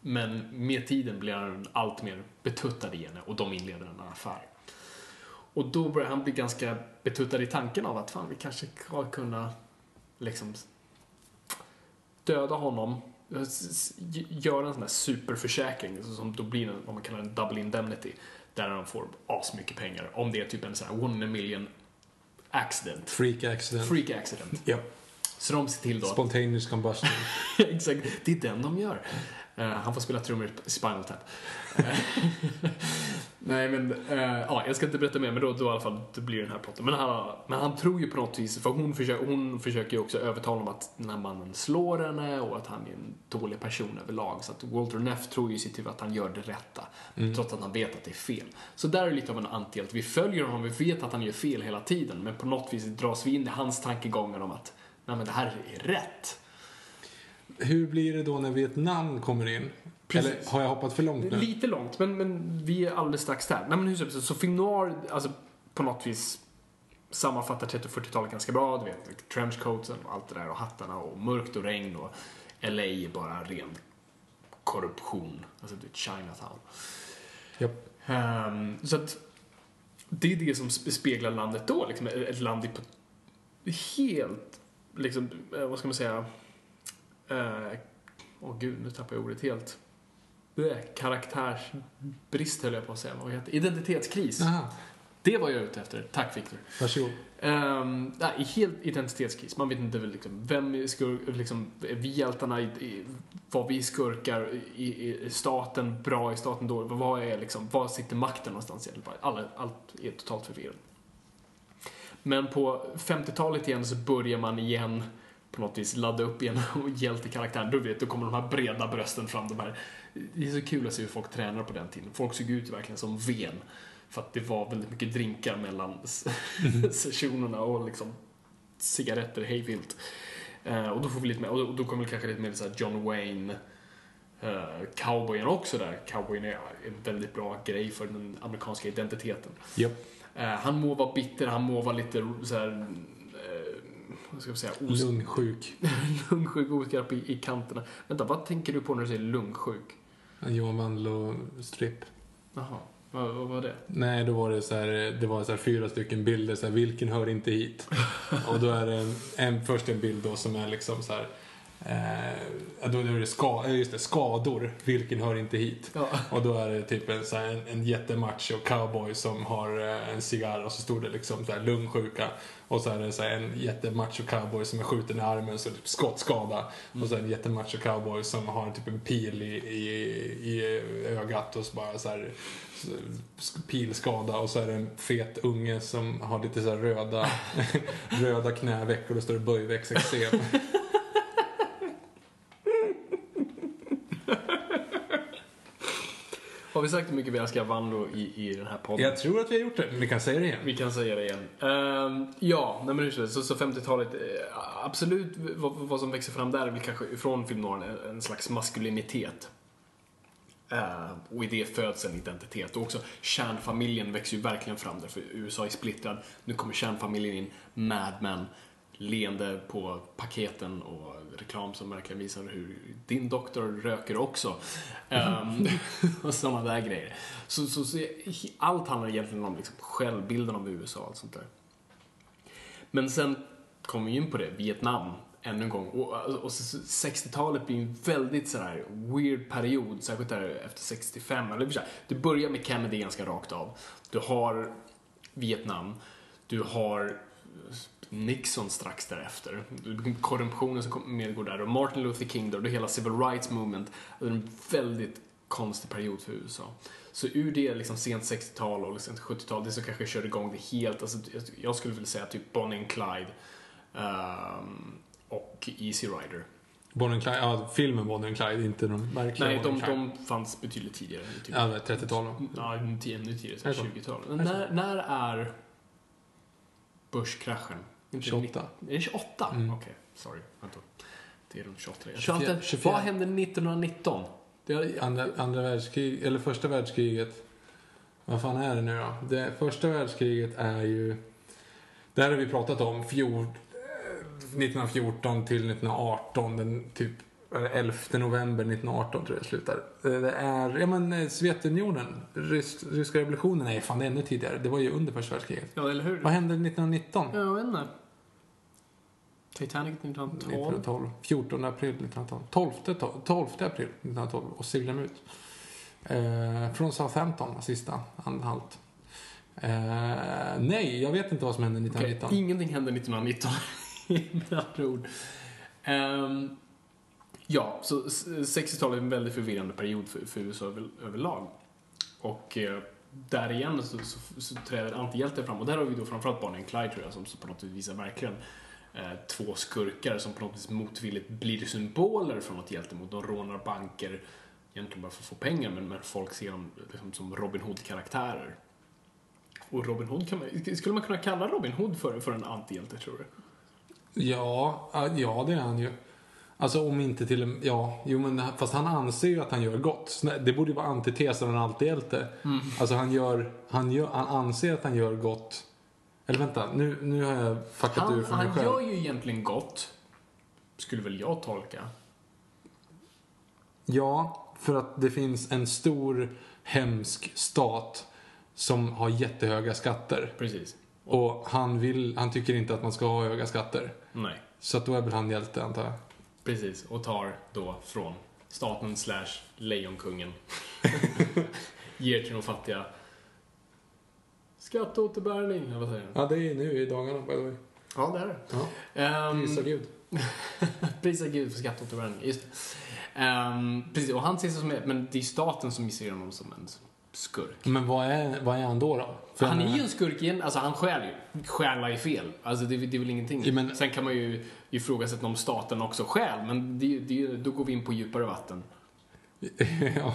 Men med tiden blir han allt mer betuttad i henne och de inleder en affär. Och då börjar han bli ganska betuttad i tanken av att fan, vi kanske ska kunna liksom döda honom, göra en sån här superförsäkring som då blir en, vad man kallar en double indemnity, där han får asmycket pengar. Om det är typ en sån här one in a million accident. Freak accident. Freak accident. Ja. Så de ser till då... Spontaneous combustion. Exakt, det är den de gör. Uh, han får spela trummor i Spinal Tap. Eh, nej men, uh, ja, jag ska inte berätta mer, men då, då i alla fall, det blir den här plotten. Men han, men han tror ju på något vis, för hon, försöker, hon försöker ju också övertala honom att den här mannen slår henne och att han är en dålig person överlag. Så att Walter Neff tror ju sitt huvud att han gör det rätta, mm. trots att han vet att det är fel. Så där är lite av en antihjälte. Vi följer honom, vi vet att han gör fel hela tiden, men på något vis dras vi in i hans tankegångar om att nej men det här är rätt. Hur blir det då när Vietnam kommer in? Precis. Eller har jag hoppat för långt nu? Lite långt, men, men vi är alldeles strax där. Nej, men hur så, så film noir, alltså på något vis sammanfattar 30 och 40-talet ganska bra. Du vet, trenchcoatsen och allt det där och hattarna och mörkt och regn och LA är bara ren korruption. Alltså du vet, Chinatown. Yep. Um, så att det är det som speglar landet då, liksom ett land i helt liksom, eh, vad ska man säga, eh, åh gud, nu tappar jag ordet helt. Karaktärsbrist höll jag på att säga. Vad heter Identitetskris. Aha. Det var jag ute efter. Tack Viktor. Varsågod. Um, nej, helt identitetskris. Man vet inte liksom, vem är skurk, liksom, är vi hjältarna, i, vad vi skurkar, i, i staten, bra i staten, då, vad är liksom, var sitter makten någonstans? Alla, allt är totalt förvirrat. Men på 50-talet igen så börjar man igen på något vis ladda upp igen och hjältekaraktären. Då vet, då kommer de här breda brösten fram. De här. Det är så kul att se hur folk tränar på den tiden. Folk såg ut verkligen som ven. För att det var väldigt mycket drinkar mellan sessionerna och liksom cigaretter hejvilt. Eh, och då får vi lite mer, och då kommer kanske lite mer så här John Wayne, eh, cowboyen också där. Cowboyen är en väldigt bra grej för den amerikanska identiteten. Japp. Eh, han må vara bitter, han må vara lite så här, ska jag säga, os- Lungsjuk. lungsjuk, oskarp i, i kanterna. Vänta, vad tänker du på när du säger lungsjuk? Johan Wandlo-stripp. Jaha, vad, vad var det? Nej, då var det så här, det var så här fyra stycken bilder, så här, vilken hör inte hit? Och då är det en, en, först en bild då som är liksom så här, eh, då är det ska, eh, just det, skador, vilken hör inte hit? Ja. Och då är det typ en, så en, en jättemacho cowboy som har eh, en cigarr och så stod det liksom så här, lungsjuka. Och så är det så en jättemacho cowboy som är skjuten i armen, så typ skottskada. Och så är det en jättemacho cowboy som har typ en pil i, i, i ögat och så bara så här pilskada. Och så är det en fet unge som har lite så röda, röda knäveck och då står det böjväxteksem. Har vi sagt hur mycket vi älskar Vando i, i den här podden? Jag tror att vi har gjort det, men vi kan säga det igen. Vi kan säga det igen. Ehm, ja, nej men hur som helst, så, så 50-talet, eh, absolut vad, vad som växer fram där är väl kanske från film noir en, en slags maskulinitet. Eh, och i det föds en identitet. Och också kärnfamiljen växer ju verkligen fram där, för USA är splittrad. Nu kommer kärnfamiljen in, Mad Men, leende på paketen och reklam som verkligen visar hur din doktor röker också. Ehm, och sådana där grejer. Så, så, så allt handlar egentligen om liksom självbilden av USA och allt sånt där. Men sen kommer vi in på det, Vietnam, ännu en gång. Och, och så- så 60-talet blir en väldigt sådär weird period, särskilt där efter 65. Eller här, det börjar med Kennedy ganska rakt av. Du har Vietnam, du har Nixon strax därefter. Korruptionen som medgår där och Martin Luther King och det hela civil rights movement. Det är en väldigt konstig period för USA. Så ur det liksom sent 60-tal och liksom 70-tal, det som kanske körde igång det helt, alltså, jag- skulle vilja säga typ Bonnie and Clyde ehm, och Easy Rider. Bonnie and Clyde, ja, filmen Bonnie and Clyde, inte de verkliga Nej, de, de fanns betydligt tidigare. Typ. Ja, det är 30-tal då. Ja, ännu tidigare, så Är det så? 20-tal. Är det så? När, när är börskraschen? Inte 28. Är det 28? Mm. Okej, sorry. Vänta. Det är runt 28. Jag 24. tror alltid- 24. Vad hände 1919? Det har, Andra, andra världskrig, eller första världskriget. Vad fan är det nu då? Det första världskriget är ju... Där har vi pratat om. Fjord, eh, 1914 till 1918. Den typ är det 11 november 1918 tror jag det slutar. Eh, Det är, ja men eh, Sovjetunionen. Rys, ryska revolutionen är fan det är ännu tidigare. Det var ju under första världskriget. ja, eller hur? Vad hände 1919? Jag vet inte. Titanic 1912. 1912. 14 april 1912. 12, to- 12 april 1912 och seglade de ut. Eh, från Southampton var sista anhalt. Eh, nej, jag vet inte vad som hände Okej, 1919. ingenting hände 1919 med andra ord. Ehm, ja, så s- 60-talet är en väldigt förvirrande period för, för USA över, överlag. Och eh, där igen så, så, så träder antihjälten fram. Och där har vi då framförallt Bonnie and Clyde tror jag som, på något vis visar verkligen två skurkar som på något vis motvilligt blir symboler för något hjältemot. De rånar banker egentligen bara för att få pengar men, men folk ser dem liksom, som Robin Hood-karaktärer. Och Robin Hood kan man, skulle man kunna kalla Robin Hood för, för en antihjälte tror du? Ja, ja, det är han ju. Alltså om inte till ja, jo men fast han anser ju att han gör gott. Det borde ju vara antitesen av en antihjälte. Alltså han gör, han gör, han anser att han gör gott. Eller vänta, nu, nu har jag fuckat ur Han, för mig han själv. gör ju egentligen gott, skulle väl jag tolka. Ja, för att det finns en stor hemsk stat som har jättehöga skatter. Precis. Och han, vill, han tycker inte att man ska ha höga skatter. Nej, Så att då är väl han hjälte antar jag. precis. Och tar då från staten slash lejonkungen. Ger till de fattiga. Skatteåterbäring, eller vad säger du? Ja, det är nu i dagarna by the way. Ja, det är det. Ja, Um, prisa gud. Prisa Gud för skatteåterbäring, just det. Ehm, precis, och han ses som, men det är staten som ser honom som en skurk. Men vad är, vad är han då? då? För han jag är ju en skurk igen, alltså han stjäl ju. Stjäla är fel. Alltså det, det är väl ingenting. Ja, men- Sen kan man ju ifrågasätta om staten också stjäl, men det, det, då går vi in på djupare vatten. ja.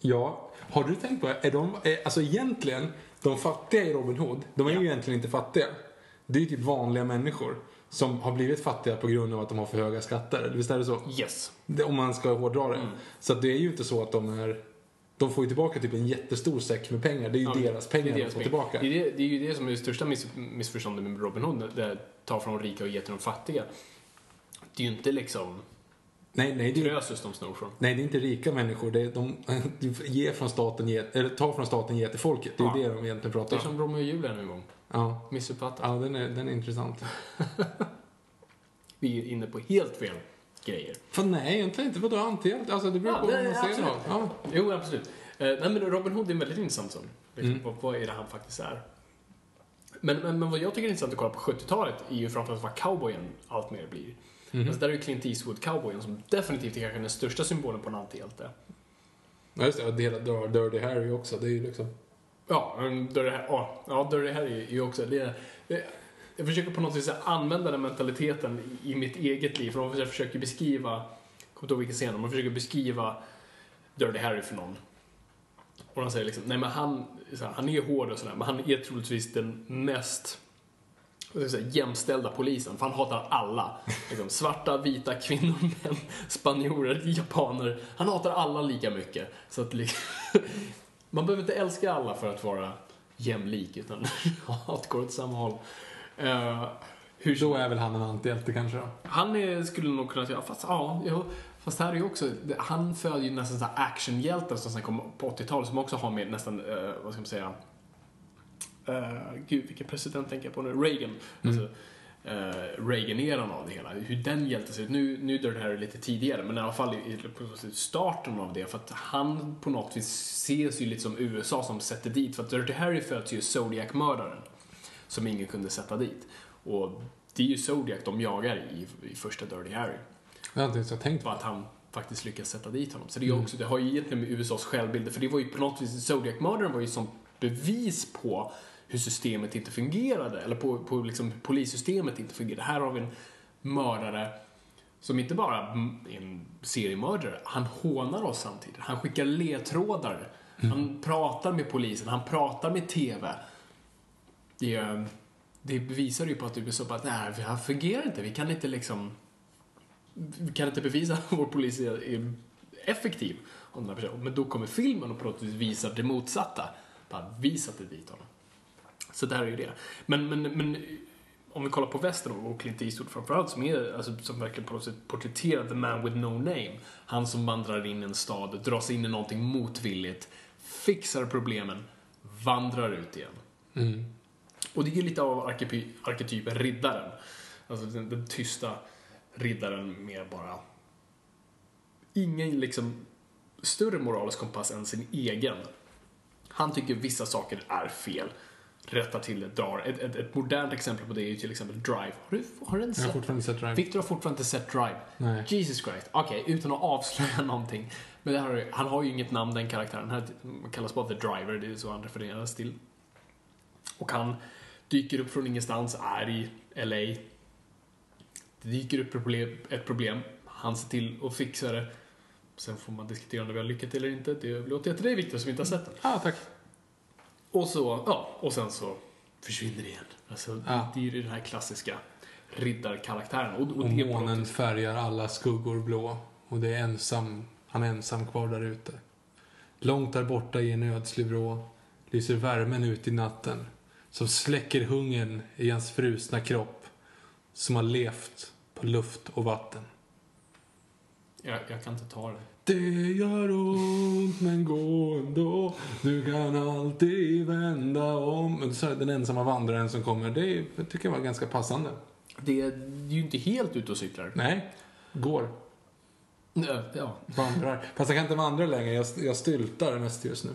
ja. Har du tänkt på, är de, är, alltså egentligen, de fattiga i Robin Hood, de är ju egentligen inte fattiga. Det är ju typ vanliga människor. som har blivit fattiga på grund av att de har för höga skatter. Visst är det så? Yes. Det, om man ska hårdra det. Mm. Så att det är ju inte så att de är... De får ju tillbaka typ en jättestor säck med pengar. Det är ju Ja, deras pengar det är de deras får pengar. tillbaka. Det är, det, det är ju det som är det största miss, missförståndet med Robin Hood, det tar från de rika och ger till de fattiga. Det är ju inte liksom Nej, nej, det är, Krösus de snor från. nej, det är inte rika människor. Det är de ger från staten, eller tar från staten, ger till folket. Det är ju Ja. det de egentligen Det är pratar om. som Romeo och Julia nu en gång. Ja, Missuppfattat. ja den, är, den är intressant. Vi är inne på helt fel grejer. För nej, egentligen inte. Vadå antihjälte? Alltså det beror Ja, på nej, man ser det. Ja. Jo, absolut. Eh, nej, men Robin Hood är en väldigt intressant sån. Liksom, Mm. vad, vad är det han faktiskt är? Men, men, men vad jag tycker är intressant att kolla på 70-talet är ju framförallt vad cowboyen allt mer blir. Mhm. Alltså, där är ju Clint Eastwood, cowboyen, som definitivt är kanske den största symbolen på en antihjälte. Ja, just det. Det hela Dir- Dirty Harry också. Det är ju liksom... Ja, Dirty Harry, ja, ja, Dirty Harry är ju också... Det, det, jag försöker på något vis använda den mentaliteten i, mitt eget liv. För jag försöker beskriva, jag kommer inte ihåg vilken scen, jag försöker beskriva Dirty Harry för någon. Och han säger liksom, nej men han, här, han är hård och sådär, men han är troligtvis den mest säga, jämställda polisen, för han hatar alla. Liksom, svarta, vita, kvinnor, män, spanjorer, japaner. Han hatar alla lika mycket. Så att, liksom, man behöver inte älska alla för att vara jämlik, utan hat går åt samma håll. Uh, hur Då är väl han en antihjälte kanske då? han är, skulle nog kunna säga, fast ja, jo, fast här är ju också, han föder ju nästan så actionhjältar som sen kom på 80-talet som också har med nästan, eh, vad ska man säga, uh, gud vilken president tänker jag på nu, Reagan. Alltså, uh, Reagan-eran av det hela, hur den hjälten ser ut. Nu, nu är det här lite tidigare, men i alla fall i, i starten av det, för att han på något vis ses ju lite som USA som sätter dit, för att Dirty Harry föds ju Zodiac-mördaren, som ingen kunde sätta dit. Och det är ju Zodiac de jagar i, i första Dirty Harry. Det har inte jag tänkt på. Att han faktiskt lyckas sätta dit honom. Så det, är också, det har ju egentligen med USAs självbild, för det var ju på något vis, Zodiac-mördaren var ju som bevis på hur systemet inte fungerade, eller på, på liksom polissystemet inte fungerade. Här har vi en mördare som inte bara är en seriemördare, han hånar oss samtidigt. Han skickar ledtrådar. Han pratar med polisen, han pratar med TV. Det, det visar ju på att USA bara, nej, det här fungerar inte. Vi kan inte liksom vi kan inte bevisa att vår polis är, effektiv. Men då kommer filmen och på något vis visar det motsatta. Bara, vi satte dit honom. Så där är ju det. Men, men, men om vi kollar på västern och Clint Eastwood framförallt som, är, alltså, som verkligen på något sätt porträtterar the man with no name. Han som vandrar in i en stad, dras in i någonting motvilligt, fixar problemen, vandrar ut igen. Mm. Och det är ju lite av arketyp, arketypen riddaren. Alltså den, den tysta riddaren med bara ingen liksom större moralisk kompass än sin egen. Han tycker vissa saker är fel. Rättar till det, drar. Ett, ett, ett modernt exempel på det är ju till exempel Drive. Har du, har du inte Jag har sett? fortfarande sett Drive. Victor har fortfarande inte sett Drive. Nej. Jesus Christ. Okej, utan att avslöja någonting. Men här, är- han har ju inget namn den karaktären. Han kallas bara The Driver, det är så han refereras till. Och han dyker upp från ingenstans, är i LA. Det dyker upp ett problem. Han ser till att fixa det. Sen får man diskutera om det vi har lyckats eller inte. Det överlåter jag till dig Victor som inte har sett den. Ah, tack. Och så, ja, och sen så försvinner det igen. Alltså, Ja. det är ju den här klassiska riddarkaraktären. Och, och, Och något månen vis- färgar alla skuggor blå. Och det är ensam, han är ensam kvar där ute. Långt där borta i en ödslig vrå lyser värmen ut i natten. Som släcker hungern i hans frusna kropp. Som har levt på luft och vatten. Jag, jag kan inte ta det. Det gör ont men gå ändå. Du kan alltid vända om. Så är den ensamma vandraren som kommer. Det är- tycker jag var ganska passande. Det är ju inte helt ute och cyklar. Nej, går. Ja, Ja, Vandrar. Fast jag kan inte vandra längre. Jag, jag styltar mest just nu.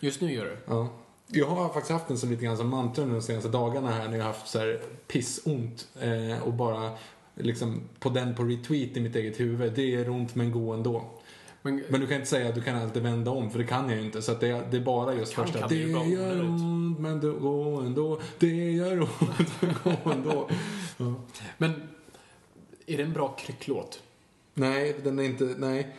just nu gör det. Ja. Jag har faktiskt haft den som lite grann som mantra nu de senaste dagarna här när jag har haft så här pissont eh, och bara liksom på den på retweet i mitt eget huvud. Det gör ont men gå ändå. Men, Men du kan inte säga att du kan alltid vända om för det kan jag ju inte. Så att det, är, det är bara just Kan- första. kan det det gör ont men det gå ändå. Det gör ont men gå ändå. Ja. men är det en bra krycklåt? Nej, den är inte, nej.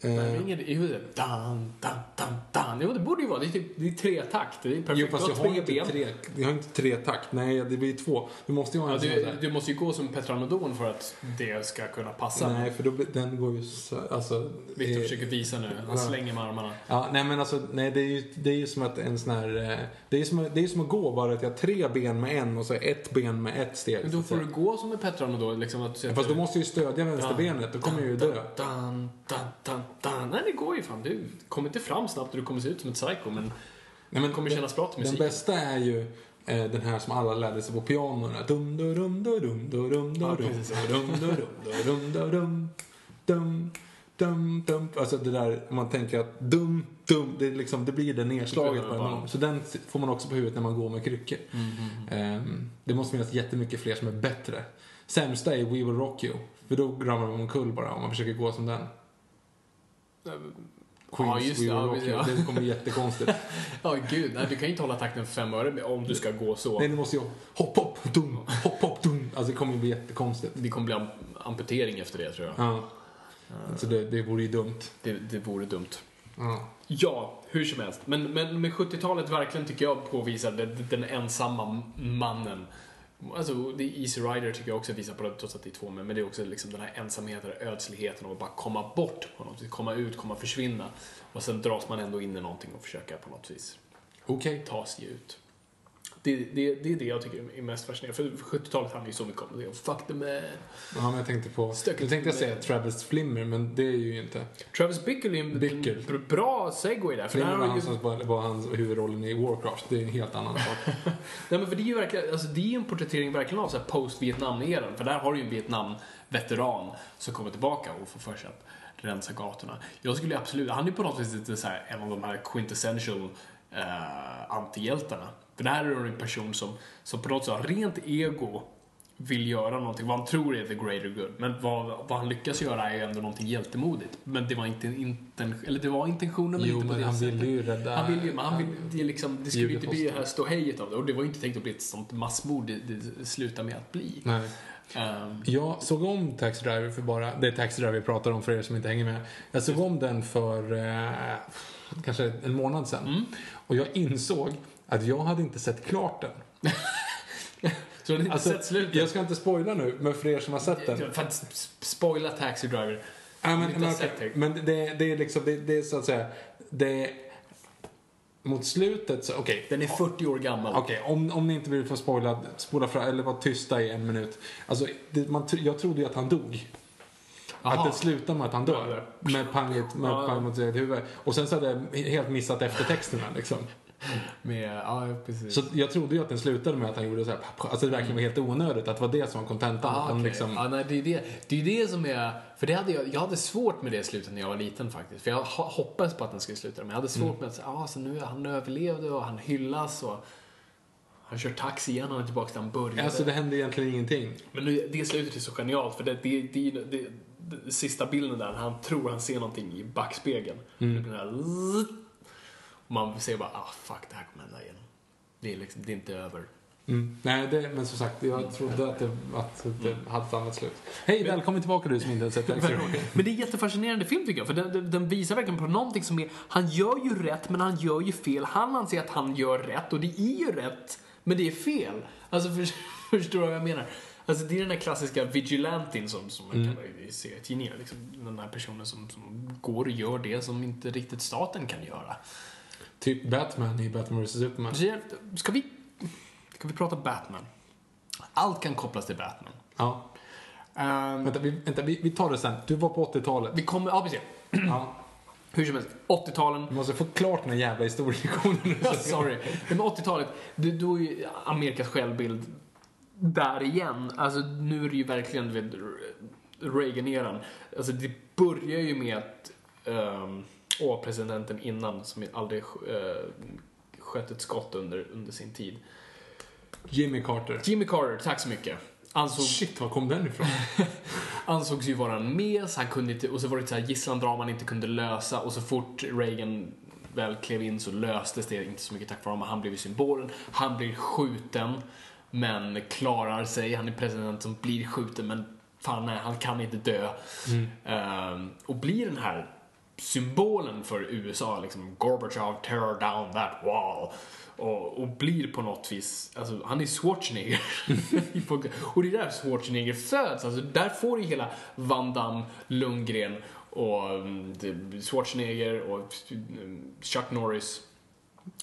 Nej, Eh, men ingen, jo, det är dan, dan, dan, dan. Jo, det borde ju vara. Det är, typ, det är tre takt. Det är perfekt. jo, fast Du jag har inte ben. tre, jag har inte tre takt. Nej, det blir två. Du måste ju ha en Ja, sån du, du måste ju gå som Petranodon för att det ska kunna passa. Nej, för då, den går ju så, alltså... Victor eh, försöker visa nu. Han slänger med armarna. Ja, nej men alltså, nej det är ju, det är ju som att en sån här, eh, det är som, det är som att gå bara att jag har tre ben med en och så ett ben med ett steg. Men då får du gå som en Petranodon. Liksom att du Ja, Fast då måste jag ju stödja vänsterbenet, då kommer jag ju dö. Dan, dan, dan, dan. Nej, det går ju fan. Du kommer inte fram snabbt och du kommer se ut som ett psycho, men Nej, men kommer den- kännas bra till Den musiken. bästa är ju eh, den här som alla lärde sig på piano. den här Dum, dum, dum, dum, dum, dum, dum, dum, dum, dum, dum, dum, dum, dum, dum. Alltså det där, man tänker att dum, dum, det, liksom, det blir det nedslaget på en. Så den får man också på huvudet när man går med kryckor. Ehm, Det måste finnas jättemycket fler som är bättre. Sämsta är We Will Rock You. För då ramlar man omkull bara om man försöker gå som den. Queens Ja, just We det. Will Ja, ja. Det kommer bli jättekonstigt. Ja, gud. Nej, du kan ju inte hålla takten för fem öre om du ska gå så. Nej, nu måste jag hopp, hopp, dum, hopp, hopp, dum. Alltså det kommer ju bli jättekonstigt. Det kommer bli am- amputering efter det, tror jag. Ja. Så det, det vore ju dumt. Det, det vore dumt. Ja. Ja, hur som helst. Men, men med 70-talet verkligen tycker jag påvisar den, den ensamma mannen. Alltså, är Easy Rider tycker jag också visar på det, trots att det är två män. Men det är också liksom den här ensamheten, ödsligheten och att bara komma bort på något vis. Komma ut, komma försvinna. Och sen dras man ändå in i någonting och försöka på något vis Okej. ta sig ut. Det, det, det är det jag tycker är mest fascinerande. För 70-talet handlar ju så mycket om det. Fuck the man. Ja, men jag tänkte på... Stökigt Nu tänkte jag säga Travis Flimmer, men det är ju inte. Travis Bickle är en Bickle. bra segway där. För Flimmer var han ju, som var, hans huvudrollen i Warcraft. Det är en helt annan sak. nej, men för det är ju verkligen, alltså det är ju en porträttering verkligen av så post-Vietnam-eran. För där har du ju en Vietnam-veteran som kommer tillbaka och får för sig att rensa gatorna. Jag skulle ju absolut, han är på något vis lite så här en av de här quintessential eh, antihjältarna. För där är det en person som, som på något sätt har rent ego vill göra någonting, vad han tror är the greater good. Men vad, vad han lyckas göra är ju ändå någonting hjältemodigt. Men det var inte inten, eller det var intentionen men Jo, inte på men det han sättet. ville ju rädda... Han vill ju, men han vill, det, är liksom, det skulle inte bli det här ståhejet av det. Och det var inte tänkt att bli ett sånt massmord det, det slutar med att bli. Nej. Ehm, Jag såg om Taxi Driver för bara, det är Taxi Driver vi pratar om för er som inte hänger med. Jag såg om den för eh, kanske en månad sedan. Mm. Och jag insåg att jag hade inte sett klart den. så har ni inte Alltså, sett slutet? jag ska inte spoila nu, men för er som har sett den. S- spoila Taxi Driver. Ja, men, men, det. men det, det är liksom, det, det är så att säga, det mot slutet så, okej. Den är 40 år gammal. Okej, om, om ni inte vill få spoila, spola fram, eller vara tysta i en minut. Alltså, det, man, jag trodde ju att han dog. Aha. Att det slutar med att han dör. Med panget, med Ja. pang mot sitt huvud. Och sen så hade jag helt missat eftertexterna liksom. Med, ja, precis. Så jag trodde ju att den slutade med att han gjorde så här, alltså det verkligen var helt onödigt att det var det som var kontentan. Ah, okej. liksom, ja, nej, det, är det, det är det som är... För det hade jag, jag hade svårt med det slutet när jag var liten faktiskt. För jag ho- hoppades på att den skulle sluta. Men jag hade svårt med att ah, så nu han överlevde och han hyllas och han kör taxi igen och är tillbaka där han började. alltså det hände egentligen ingenting. Men nu, det slutet är så genialt för det, det, det, det, det, det sista bilden där, han tror han ser någonting i backspegeln. Mm. Det blir den här zzzt. och man ser bara, ah fuck, det här kommer hända igen. Det är, liksom, det är inte över. Mm. Nej, det, men som sagt, jag trodde att det, att det hade ett annat slut. Hej, välkommen tillbaka du som inte har sett Driver. Men det är en jättefascinerande film tycker jag, för den, den, visar verkligen på någonting som är, han gör ju rätt men han gör ju fel. Han anser att han gör rätt och det är ju rätt, men det är fel. Alltså för, förstår du vad jag menar? Alltså det är den där klassiska vigilantin som, som man Mm. kan i serietidningar. Liksom, den här personen som, som går och gör det som inte riktigt staten kan göra. Typ Batman i Batman vs Superman. Ska vi, ska vi prata Batman? Allt kan kopplas till Batman. Ja. Ehm, Vänta, vi, vänta vi, vi tar det sen. Du var på 80-talet. vi kommer, ja precis. Ja. Hur som helst, 80-talen. Du måste få klart den här jävla historielektionen. Ja, sorry. Men 80-talet, det- då är ju Amerikas självbild där igen. Alltså nu är det ju verkligen du vet, Reagan-eran. Alltså det börjar ju med att um, åh, presidenten innan som aldrig uh, sköt ett skott under, under sin tid. Jimmy Carter. Jimmy Carter, tack så mycket. Ansåg, Shit, var kom den ifrån? ansågs ju vara en mes, han kunde inte, och så var det så här gisslandrama han inte kunde lösa och så fort Reagan väl klev in så löstes det inte så mycket tack vare honom. Han blev ju symbolen. Han blir skjuten men klarar sig. Han är president som blir skjuten men fan nej, han kan inte dö. Ehm, och blir den här symbolen för USA, liksom Gorbachev tear down that wall. Och, och blir på något vis, alltså han är Schwarzenegger. och det är där Schwarzenegger föds, alltså där får du hela Van Damme, Lundgren och mm, Schwarzenegger och mm, Chuck Norris.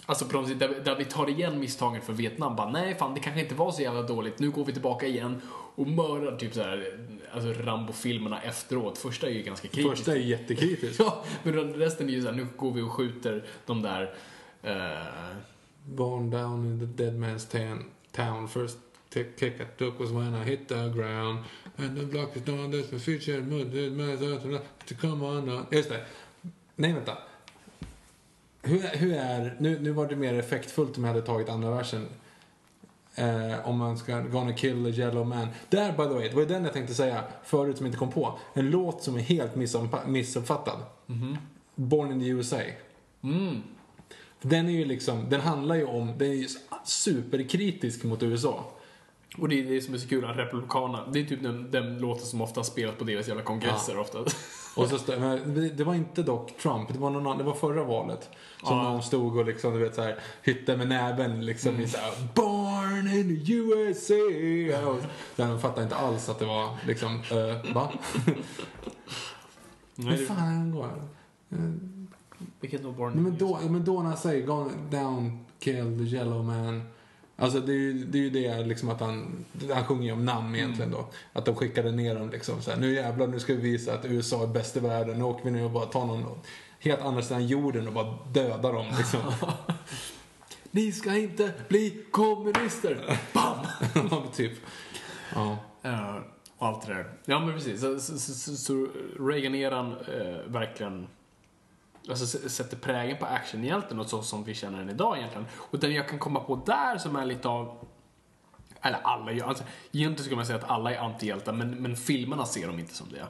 Alltså på något sätt, där, där vi tar igen misstagen för Vietnam. Bara, nej fan, det kanske inte var så jävla dåligt. Nu går vi tillbaka igen och mördar typ så här, alltså Rambo-filmerna efteråt. Första är ju ganska kritisk. Första är jättekritisk. ja, men resten är ju så här, nu går vi och skjuter de där eh, Born down in the dead man's tan, town. First kick I took was when I hit the ground. And the block is down, there's my future, man's to come on now. Just det. Nej, vänta. Hur, hur är, nu, nu var det mer effektfullt om jag hade tagit andra versen. Eh, om man ska, gonna kill the yellow man. Där, by the way, det var ju den jag tänkte säga förut som inte kom på. En låt som är helt missupp- missuppfattad. Born in the USA. mm, Den är ju liksom, den handlar ju om, den är ju superkritisk mot USA. Och det är det som är så kul, att Republikanerna, det är typ den, den låten som ofta spelas på deras jävla kongresser ofta. Och så stod, men det- var inte dock Trump, det var någon annan, det var förra valet. Som Ja. någon stod och liksom, du vet såhär, hytte med näven liksom i såhär, Born in USA. Och sen de fattade inte alls att det var liksom, uh, va? Nej, Hur fan går det? Vilket då Born Nej, men, då, men då när han säger Gone down, kill the yellow man. Alltså det är ju det, är ju det liksom att han, han sjunger ju om namn egentligen då. Att de skickade ner dem liksom så här, nu jävlar nu ska vi visa att USA är bäst i världen. Nu åker vi ner och bara tar någon helt andra sidan jorden och bara dödar dem liksom. Ni ska inte bli kommunister! Bam! Ja, typ. Ja. Eh, och allt det där. Ja men precis. Så, så, så, så, så Reagan-eran eh, verkligen alltså, sätter prägen på actionhjälten och så som vi känner den idag egentligen. Och den jag kan komma på där som är lite av eller alla alltså, egentligen skulle man säga att alla är antihjältar men, men filmerna ser de inte som det.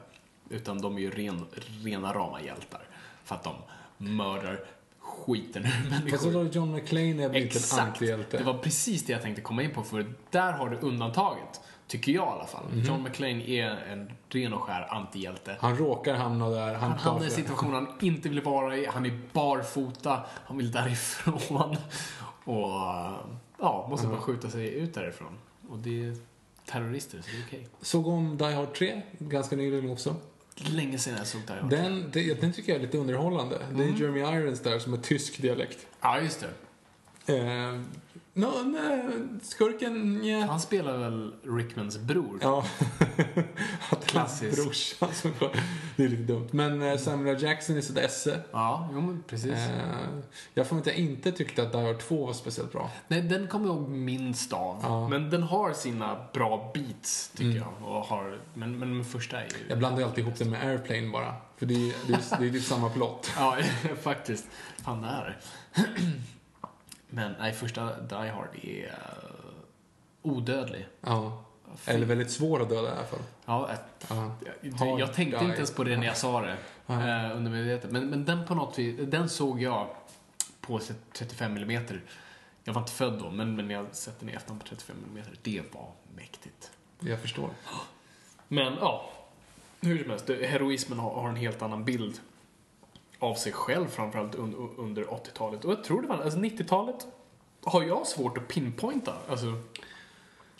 Utan de är ju ren, rena rama hjältar. För att de mördar skiten ur Fast människor. då John McClane är väl inte en Exakt. antihjälte? Det var precis det jag tänkte komma in på för där har du undantaget. Tycker jag i alla fall. Mhm. John McClane är en ren och skär antihjälte. Han råkar hamna där. Han, Han hamnar i en situation han inte vill vara i. Han är barfota. Han vill därifrån. Och ja, måste bara skjuta sig ut därifrån. Och det är terrorister, så det är okej. Såg om Die Hard 3 ganska nyligen också. Länge sedan jag såg det här. Den, det, den tycker jag är lite underhållande. Det är Jeremy Irons där som är tysk dialekt. Ja, just det. Eh, no, nej, skurken, ja. Han spelar väl Rickmans bror? Ja. Att Klassiskt. hans brorsa som Det är lite dumt. Men eh, Samuel. Jackson är sitt esse. Ja, jo men precis. Eh, jag får inte jag inte tyckte att Die Hard 2 var speciellt bra. Nej, den kommer jag ihåg minst av. Ja. Mm. Men den har sina bra beats, tycker jag. Och har, men, men den första är ju... Jag blandar alltid ihop den med Airplane bara. För det är, det är, det är typ samma plott. Ja, faktiskt. Fan, det är det. Men nej, första Die Hard är uh, odödlig. Ja. Eller väldigt svår att döda i alla fall. Ja, ett, Ja. jag, jag tänkte Die. inte ens på det när jag sa det. Ja. Uh, undermedvetet. Men, men den på något vis, den såg jag på 35 mm. Jag var inte född då, men, men jag sett den i efterhand på 35 mm. Det var mäktigt. Jag förstår. Men ja, hur som helst, heroismen har, har en helt annan bild av sig själv framförallt un, under 80-talet. Och jag tror det var, alltså 90-talet har jag svårt att pinpointa. Alltså,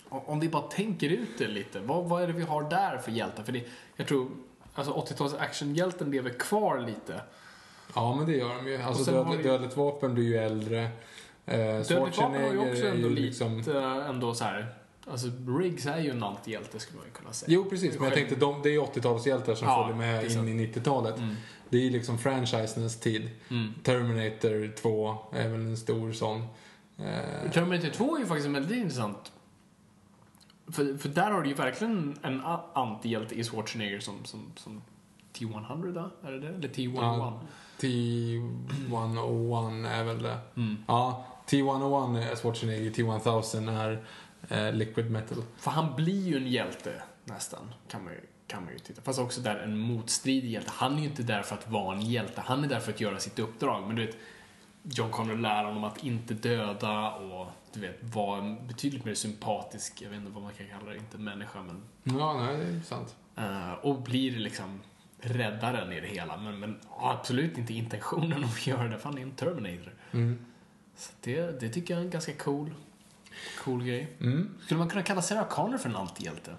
om vi bara tänker ut det lite, vad, vad är det vi har där för hjältar? För det, jag tror, alltså 80-tals actionhjälten lever kvar lite. Ja, men det gör de ju. Alltså sen har dödligt, vapen blir ju äldre. Eh, Dödligt vapen har ju också ändå ju lite, liksom... ändå så här. Alltså Riggs är ju en antihjälte skulle man ju kunna säga. Jo, precis. Men jag tänkte, de, det är ju 80-talshjältar som Ja, följer med in i 90-talet. Mm. Det är ju liksom franchisens tid. Mm. Terminator 2 är väl en stor sån. Eh, Terminator 2 är ju faktiskt väldigt intressant. För, för där har du ju verkligen en antihjälte i Schwarzenegger som, som, som T-100 då? Är det det? Eller T-101? Ja. T101 är väl det. Mm. Ja, T101 är Schwarzenegger, T1000 är eh, Liquid Metal. För han blir ju en hjälte nästan, kan man ju, kan man ju titta. Fast också där en motstridig hjälte. Han är ju inte där för att vara en hjälte, han är där för att göra sitt uppdrag. Men du vet, John Connor lär honom att inte döda och du vet, vara en betydligt mer sympatisk, jag vet inte vad man kan kalla det, inte människa men Ja, nej, det är sant. Eh, och blir liksom räddaren i det hela. Men, men absolut inte intentionen att göra det. Fan, det är en Terminator. Så det, det tycker jag är en ganska cool, cool grej. Skulle man kunna kalla Sarah Connor för en antihjälte?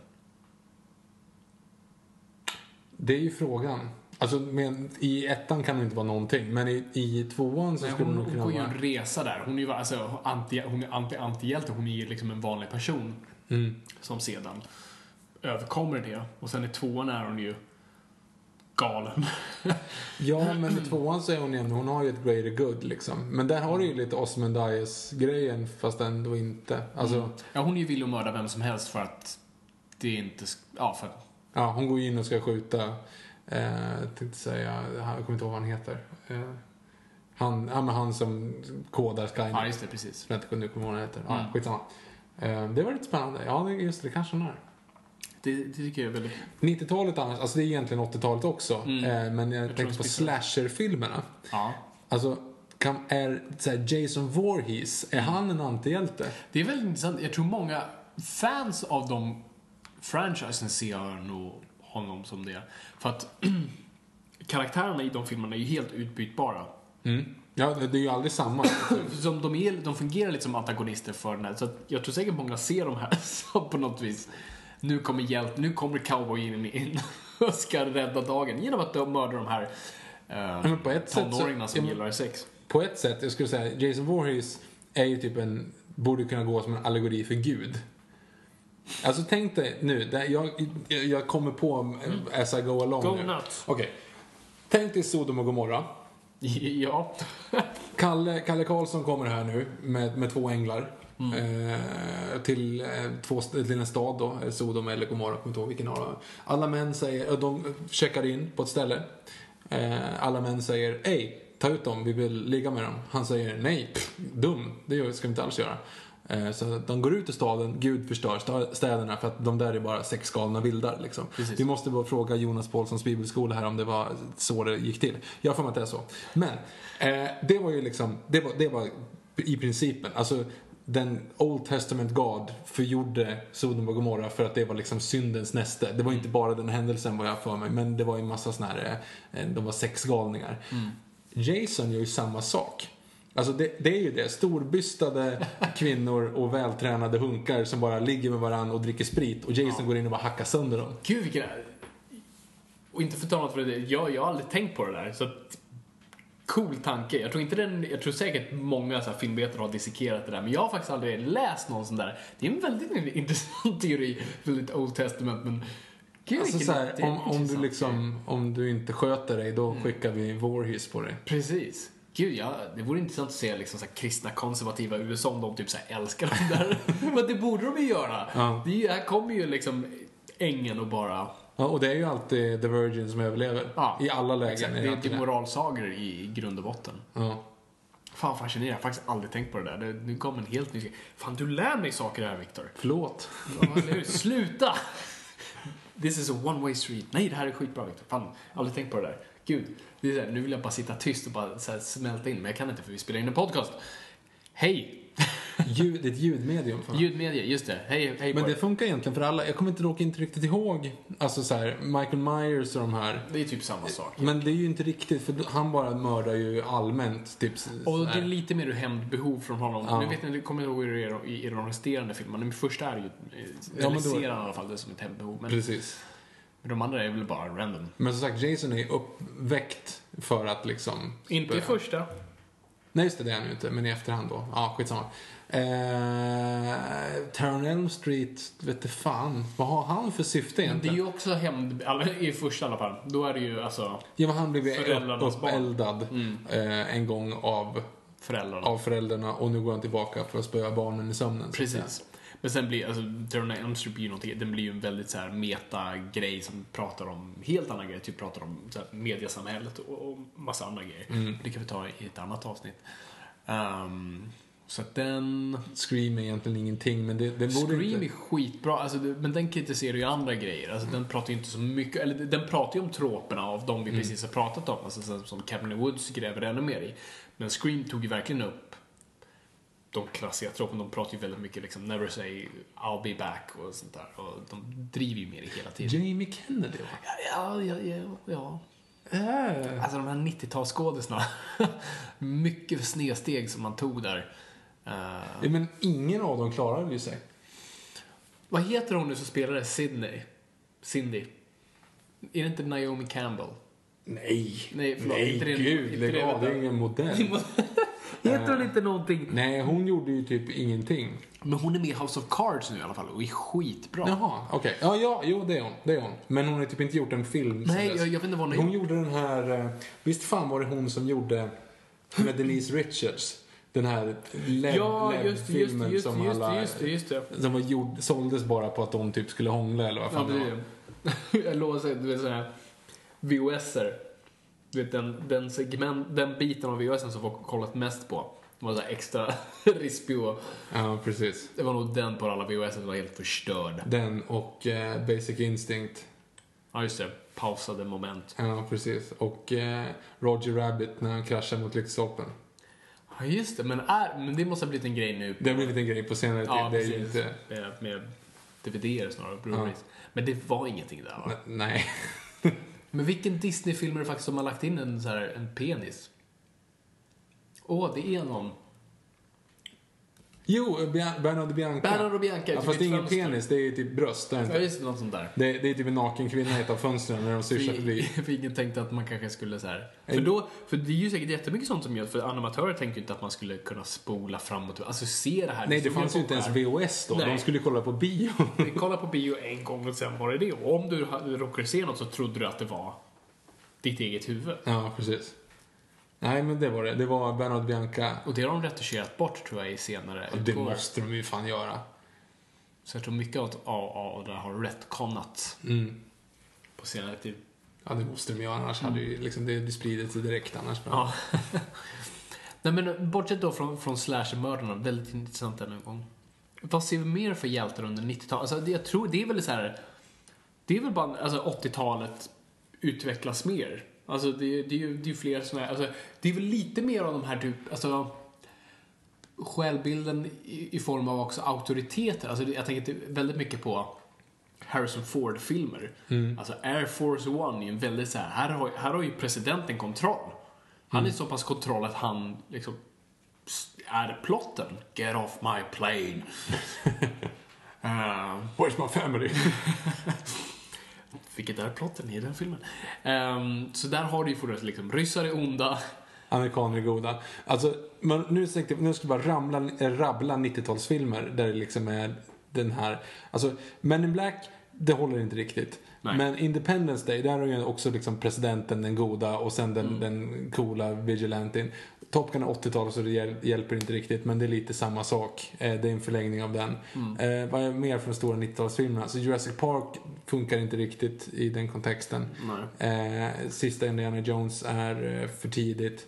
Det är ju frågan. Alltså, men, I ettan kan det inte vara någonting, men i, i tvåan så Nej, skulle hon, hon kunna går ju vara... en resa där. Hon är ju alltså, anti, hon är anti-antihjälte. Hon är ju liksom en vanlig person Mm. som sedan överkommer det. Och sen i tvåan är hon ju galen. Ja, men i tvåan så är hon ju hon har ju ett greater good liksom. Men där har du ju lite Osmondias-grejen, fast ändå inte. Alltså, Ja, hon är ju villig att mörda vem som helst för att det inte... Ja, för att... ja, hon går in och ska skjuta, eh, tänkte säga, jag kommer inte ihåg vad han heter. Eh, han, ja, men han som kodar Skynet. Ja, just det, precis. Jag inte kunde komma ihåg vad han heter. Ja, Mm. skitsamma. Eh, det var lite spännande. Ja, just det, kanske hon är. Det, det tycker jag är väldigt... 90-talet annars, alltså det är egentligen 80-talet också. Mm. Eh, men jag, tänker de på slasher-filmerna. Ja. Alltså, kan, är här, Jason Voorhees, är han en antihjälte? Det är väldigt intressant. Jag tror många fans av de franchisen ser nog honom som det. För att karaktärerna i de filmerna är ju helt utbytbara. Mm. Ja, det är ju aldrig samma. Som de, är, de fungerar lite som antagonister för den här. Så jag tror säkert många ser de här som på något vis. Nu kommer hjält, nu kommer cowboyen in och ska rädda dagen genom att de mördar de här eh, på ett sätt så- tonåringarna som gillar sex. På ett sätt, jag skulle säga, Jason Voorhees är ju typ en, borde kunna gå som en allegori för Gud. Alltså tänk dig nu, jag, jag kommer på as I go along Go nu. Okej. Tänk dig Sodom och Gomorra. Ja. Kalle, Kalle Karlsson kommer här nu med, med två änglar. Mm. Eh, till, eh, två, till en stad då, eh, Sodom eller Gomorra, kommer inte ihåg vilken av dem. Alla män säger, eh, de checkar in på ett ställe. Eh, alla män säger, ej, ta ut dem, vi vill ligga med dem. Han säger, nej, pff, dum, det ska vi inte alls göra. Eh, så de går ut ur staden, Gud förstör städerna för att de där är bara sexgalna vildar. Liksom. Precis. Vi måste bara fråga Jonas Paulssons bibelskola här om det var så det gick till. Jag har för mig att det är så. Men, eh, det var ju liksom, det var, det var i principen, alltså den Old Testament God förgjorde Sodom och Gomorra för att det var liksom syndens näste. Det var inte bara den händelsen vad jag för mig, men det var ju en massa såna här, eh, de var sexgalningar. Jason gör ju samma sak. Alltså det, det är ju det, storbystade kvinnor och vältränade hunkar som bara ligger med varandra och dricker sprit och Jason går in och bara hackar sönder dem. Gud vilken... Och inte för talat för det, jag, jag har aldrig tänkt på det där. Så att, cool tanke. Jag tror inte den, jag tror säkert många så här filmvetare har dissekerat det där. Men jag har faktiskt aldrig läst någon sån där. Det är en väldigt intressant teori, väldigt Old Testament men... Gud, Alltså så här, om, om, du liksom, om du inte sköter dig, då skickar vi Voorhees på dig. Precis. Gud, ja, det vore intressant att se liksom, så kristna konservativa USA om de typ så älskar de där. Men det borde de ju göra. Ja. Det här kommer ju liksom ängeln och bara... Ja, och det är ju alltid The Virgin som överlever. Ja, I alla lägen. Exakt, det är typ moralsagor i, grund och botten. Ja. Fan fascinerande, jag har faktiskt aldrig tänkt på det där. Det, nu kom en helt ny... Fan, du lär mig saker här, Viktor. Förlåt. Ja? Sluta! This is a one way street. Nej, det här är skitbra, Viktor. Fan, aldrig tänkt på det där. Gud, det är så här, nu vill jag bara sitta tyst och bara så här, smälta in, men jag kan inte för vi spelar in en podcast. Hej! Ljud, det är ett ljudmedium. Fan. Ljudmedia, just det. Hej, hej Men det funkar egentligen för alla. Jag kommer inte dock inte riktigt ihåg, alltså så här, Michael Myers och de här. Det är typ samma sak. Men det är ju inte riktigt, för han bara mördar ju allmänt, typ Och det är lite mer hämndbehov från honom. Ja. Nu vet jag, jag kommer ihåg hur det är i, i de resterande filmerna. Den första är ju, eller ser han i alla fall det som ett hämndbehov. Men Precis. De andra är väl bara random. Men som sagt, Jason är uppväckt för att liksom... Inte i börja- första. Nej, just det, det är han ju inte, men i efterhand då. Ja, skitsamma. Eh, Taron Elm Street, vet du fan. Vad har han för syfte Men det är egentligen? ju också hämnd, i första i alla fall. Då är det ju alltså Ja, men han blev ju uppeldad eh, en gång av, föräldrarna. av föräldrarna och nu går han tillbaka för att spöa barnen i sömnen. Precis. Men sen blir, alltså, Turn Elm Street blir ju den blir ju en väldigt så här meta-grej som pratar om helt andra grejer. Typ pratar om så här, mediasamhället och, och massa andra grejer. Mm. Det kan vi ta i ett annat avsnitt. Ehm, så att den... Scream är egentligen ingenting, men det, det borde Scream är inte... skitbra, alltså, det, men den kritiserar ju andra grejer. Alltså, Mm. Den pratar ju inte så mycket, eller den pratar ju om troperna av de vi Mm. precis har pratat om. Alltså, så- som Cabin Woods gräver ännu mer i. Men Scream tog ju verkligen upp de klassiska tropen. De pratar ju väldigt mycket liksom never say I'll be back och sånt där. Och de driver ju med det hela tiden. Jamie Kennedy va? Ja, ja, ja. ja. Äh. Alltså de här 90-talsskådisarna. mycket snedsteg som man tog där. Eh, Ja, men ingen av dem klarade ju sig. vad heter hon nu som spelade Sydney? Cindy? Är det inte Naomi Campbell? Nej, Nej, förlåt, nej inte det- gud, lägg av. Det är ingen modell. heter hon inte någonting? Nej, hon gjorde ju typ ingenting. Men hon är med i House of Cards nu i alla fall och är skitbra. Jaha, okej. Ja, ja, jo det är hon. Det är hon. Men hon har typ inte gjort en film Nej, jag, jag vet inte vad hon har Hon gjort. gjorde den här, eh, visst fan var det hon som gjorde med Denise Richards? Den här Lev, Ja, just det, just just som just alla... just just det. Som var gjord, såldes bara på att de typ skulle hångla eller vad Ja, fan det var. Jag lovar du vet sådana här VHS-er. Du vet den, den, segment, den biten av VHS som folk kollat mest på. Det var så extra rispig och Ja, precis. det var nog den på alla VHS som var helt förstörd. Den och eh, Basic Instinct. Ja, just det. Pausade moment. Ja, precis. Och eh, Roger Rabbit när han kraschar mot lyktstolpen. Ja, just det. Men, är, men det måste ha blivit en grej nu. Det har blivit en grej på senare tid. Ja, det är precis. inte... Med, med DVD-er snarare, Blu-rays. Men det var ingenting där va? Nej. Men vilken Disney-film är det faktiskt som har lagt in en, så här, en penis? Åh, det är någon. Jo, Bia- Bernardo Bianca. Bernardo Bianca, Ja, typ fast det är ingen penis, det är typ bröst. Det är, Ja, inte. just det, något sånt där. Det, det är typ en naken kvinna i ett av fönstren när de syrsar förbi. För ingen tänkte att man kanske skulle så här. För, då, för det är ju säkert jättemycket sånt som gör för animatörer tänkte ju inte att man skulle kunna spola fram och. Alltså se det här. Nej, det fanns ju inte ens. VHS då. Nej. De skulle kolla på bio. Vi kollade på bio en gång och sen var det det. Och om du råkade se något så trodde du att det var ditt eget huvud. ja, precis. Nej, men det var det. Det var Bernardo Bianca. Och det har de retuscherat bort tror jag i senare Och det måste de ju fan göra. Så jag tror mycket av AA och det har retconnats Mm. på senare tid. Ja, det måste de göra. Annars hade ju liksom det, det spridit sig direkt annars. Ja. Nej men bortsett då från, från slasher-mördarna, väldigt intressant ännu en gång. Vad ser vi mer för hjältar under 90-talet? Alltså jag tror, det är väl så här. Det är väl bara, alltså 80-talet utvecklas mer. Alltså det, det är ju det är fler sådana här, alltså det är väl lite mer av de här typ, alltså självbilden i, i form av också auktoriteter. Alltså jag tänker väldigt mycket på Harrison Ford-filmer. Alltså Air Force One är en väldigt så här, här har, här har ju presidenten kontroll. Han är så pass kontroll att han liksom är plotten. Get off my plane. uh, Where's my family? vilket är plotten i den filmen. Ehm, så där har du ju fortfarande liksom, ryssar är onda. Amerikaner är goda. Alltså, man, nu, tänkte, nu ska jag bara ramla, eh, rabbla 90-talsfilmer där det liksom är den här... Alltså, Men in Black, det håller inte riktigt. Nej. Men Independence Day, där har ju också liksom presidenten den goda och sen Mm. den, den coola vigilantin. Top Gun är 80-tal så det hjäl- hjälper inte riktigt men det är lite samma sak. Eh, det är en förlängning av den. Mm. Eh, vad är mer från stora 90-talsfilmerna? Så Jurassic Park funkar inte riktigt i den kontexten. Nej. Eh, sista Indiana Jones är för tidigt.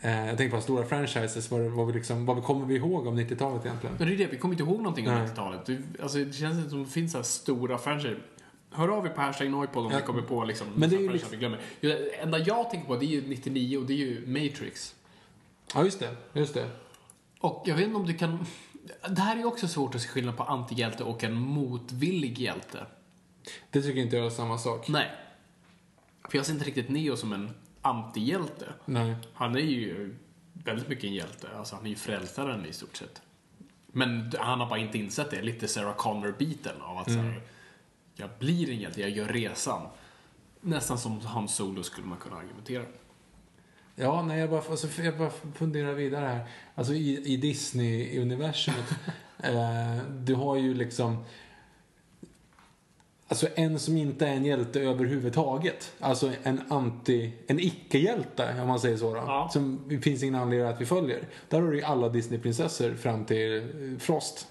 Eh, jag tänker på stora franchises, vad, vad, vi liksom, vad kommer vi ihåg om 90-talet egentligen? Men det är det, vi kommer inte ihåg någonting om Nej. 90-talet. Det, alltså, det känns inte som det finns så stora franchiser. Hör av er på hashtag Noipod om Ja. ni kommer på liksom, Men det är ju liksom- vi glömmer. Det enda jag tänker på det är ju 99 och det är ju Matrix. Ja, just det. Just det. Och jag vet inte om du kan... Det här är ju också svårt att se skillnad på antihjälte och en motvillig hjälte. Det tycker inte jag är samma sak. Nej. För jag ser inte riktigt Neo som en antihjälte. Nej. Han är ju väldigt mycket en hjälte. Alltså han är ju frälsaren i stort sett. Men han har bara inte insett det. Lite Sarah Connor-biten av att så här, jag blir en hjälte, jag gör resan. Nästan som Han Solo skulle man kunna argumentera. Ja, nej, jag bara, alltså, jag bara funderar vidare här. Alltså i, i Disney-universumet. eh, du har ju liksom... Alltså en som inte är en hjälte överhuvudtaget. Alltså en anti... En icke-hjälte, om man säger så då. Ja. Som det finns ingen anledning att vi följer. Där har du ju alla Disney-prinsessor fram till eh, Frost.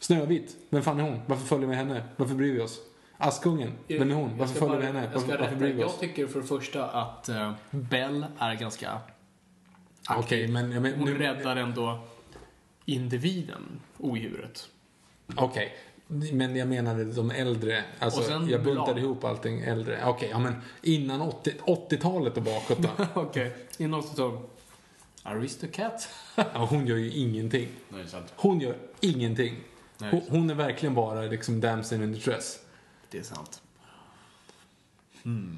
Snövit, vem fan är hon? Varför följer vi henne? Varför bryr vi oss? Askungen, vem är hon? Jag Varför följer vi henne? Jag, Varför, varför bryr vi jag oss? tycker för det första att uh, Bell är ganska Okej, men, men Hon nu... räddar ändå individen, odjuret. Okej, men jag menade de äldre. Alltså, jag buntade ihop allting äldre. Okej, ja men innan 80 80-talet och bakåt då. Okej, okay. innan 80-tal. Aristocat? Ja, hon gör ju ingenting. Nej, sant. Hon gör ingenting. Nej. Hon, hon är verkligen bara liksom damsel in distress. Det är sant.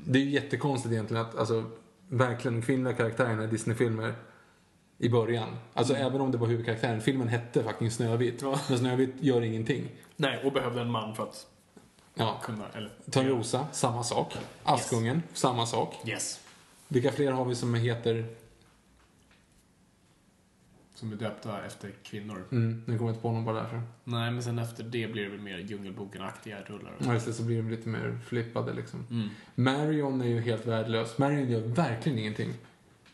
Det är ju jättekonstigt egentligen att, alltså, verkligen kvinnliga karaktärerna i Disney-filmer i början. Alltså även om det var huvudkaraktären. Filmen hette faktiskt Snövit. Ja. Men Snövit gör ingenting. Nej, och behövde en man för att Ja. kunna, eller... Törnrosa, samma sak. Askungen, samma sak. Yes. Vilka fler har vi som heter... Som är döpta efter kvinnor. Mm, nu kommer jag inte på någon bara därför. Nej, men sen efter det blir det väl mer Djungelboken-aktiga rullar. Ja, just det, så blir de lite mer flippade liksom. Mm. Marion är ju helt värdelös. Marion gör verkligen ingenting.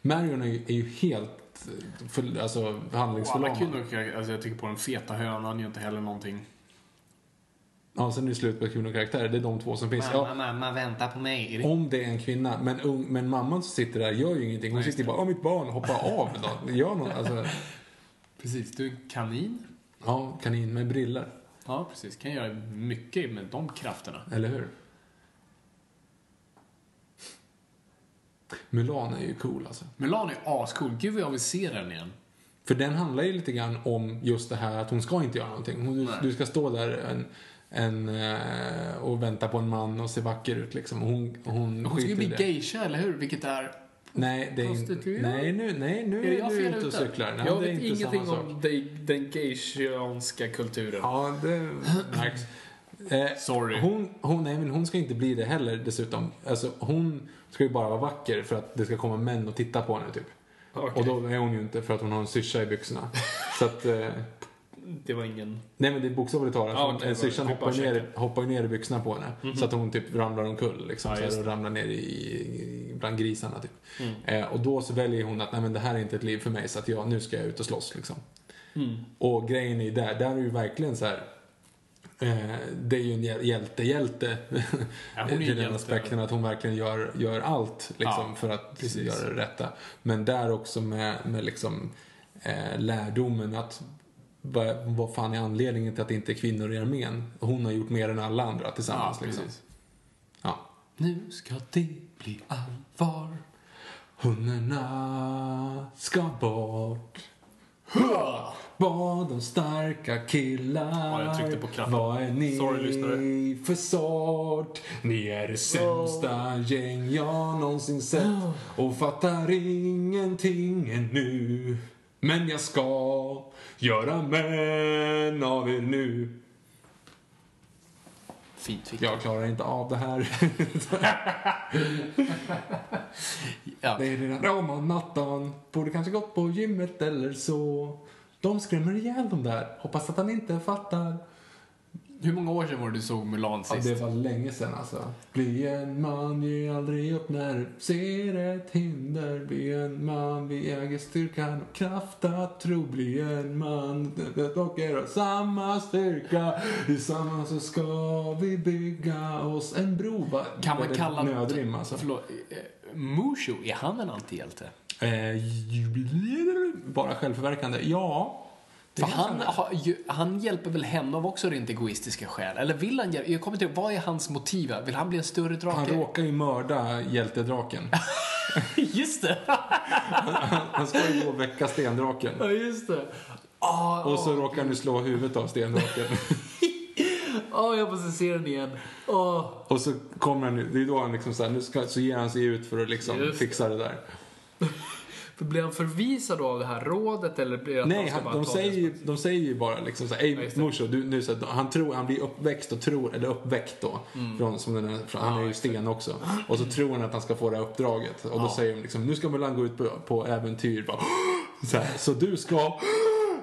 Marion är ju, är ju helt för, alltså, Och alla handlingsförlamad. kvinnor, alltså jag tycker på den feta hönan gör inte heller någonting. Ja, sen är det slut på kvinnokaraktärer. Det är de två som finns. Ja, mamma, vänta på mig. Om det är en kvinna. Men, ung, men mamman som sitter där gör ju ingenting. Hon Nej, sitter ju bara, åh mitt barn, hoppa av då. Gör något. Alltså, Precis, du är en kanin. ja, kanin med briller. Ja, precis. Kan göra mycket med de krafterna. Eller hur? Mulan är ju cool alltså. Mulan är ascool. Gud vad jag vill se den igen. För den handlar ju lite grann om just det här att hon ska inte göra någonting. Hon, du, ska stå där en, en, eh, och vänta på en man och se vacker ut liksom. Hon, hon, Hon ska ju bli geisha, eller hur? Vilket är... Nej, det är inte, Prostituerad? nej, nu, nej, nu Är är, du ute och cyklar. Nej, jag vet ingenting om de- den geishianska kulturen. Ja, det märks. Eh, Sorry. Hon, hon, nej, men hon ska inte bli det heller dessutom. Alltså, hon ska ju bara vara vacker för att det ska komma män och titta på henne typ. Okej. Och då är hon ju inte för att hon har en syrsa i byxorna. Så att, eh, Det var ingen... nej men det är bokstavligt talat. Ja, okej, en syrsan hoppar, ner, hoppar ner i byxorna på henne. Så att hon typ ramlar omkull liksom. Ja, och ramlar ner i, bland grisarna typ. Eh, och då så väljer hon att nej men det här är inte ett liv för mig så att jag, nu ska jag ut och slåss liksom. Och grejen är ju där, där är ju verkligen så här. Eh, det är ju en hjäl- hjälte-hjälte. Ja, hon är ju till den hjälte. aspekten att hon verkligen gör, gör allt liksom, Ja, för att precis. göra det rätta. Men där också med, med liksom, eh, lärdomen att vad, vad fan är anledningen till att det inte är kvinnor i armén? Hon har gjort mer än alla andra Ja, tillsammans. liksom. precis. ja. Nu ska det bli allvar. Hundarna ska bort. Var de starka killar? Ja, jag. Vad är ni Sorry, för sort? Ni är det sämsta gäng jag någonsin sett och fattar ingenting ännu. Men jag ska göra män av er nu. Fint fick Jag klarar inte av det här. Ja. Det är redan ram om natten. Borde kanske gått på gymmet eller så. De skrämmer ihjäl dem där. Hoppas att han inte fattar. Hur många år sedan var det du såg Mulan Ja, sist? det var länge sedan alltså. Bli en man, ge aldrig upp när du ser ett hinder. Bli en man, vi äger styrkan och kraft att tro. Bli en man, det och er har samma styrka. Tillsammans så ska vi bygga oss en bro. Va? Kan man kalla... Nödrim alltså. Förlåt. eh, Mushu, är han en antihjälte? Eh, bara självförverkande? Ja. För han, är. har ju, han hjälper väl henne av också rent egoistiska skäl? Eller vill han hjälpa? Jag kommer inte ihåg, vad är hans motiv? Vill han bli en större drake? Han råkar ju mörda hjältedraken. Just det! Han ska ju gå och väcka stendraken. Ja, just det. Ah, Och så råkar han ju slå huvudet av stendraken. ah, jag måste se den igen. Ah. Och så kommer han, det är då han liksom så här, nu ska, så ger han sig ut för att liksom Just fixa det där. För blir han förvisad av det här rådet eller blir Nej, han, bara de, säger ju, de säger ju bara liksom så här, Ja, Ey det. morso, du, nu så här, han, tror, han blir uppväxt och tror, eller uppväckt då, från, som den är, från, han är ju Mm. sten också. Och så tror han att han ska få det här uppdraget. Och då Ja. säger de liksom, nu ska Mulan gå ut på, på äventyr. Bara, så, här, så du ska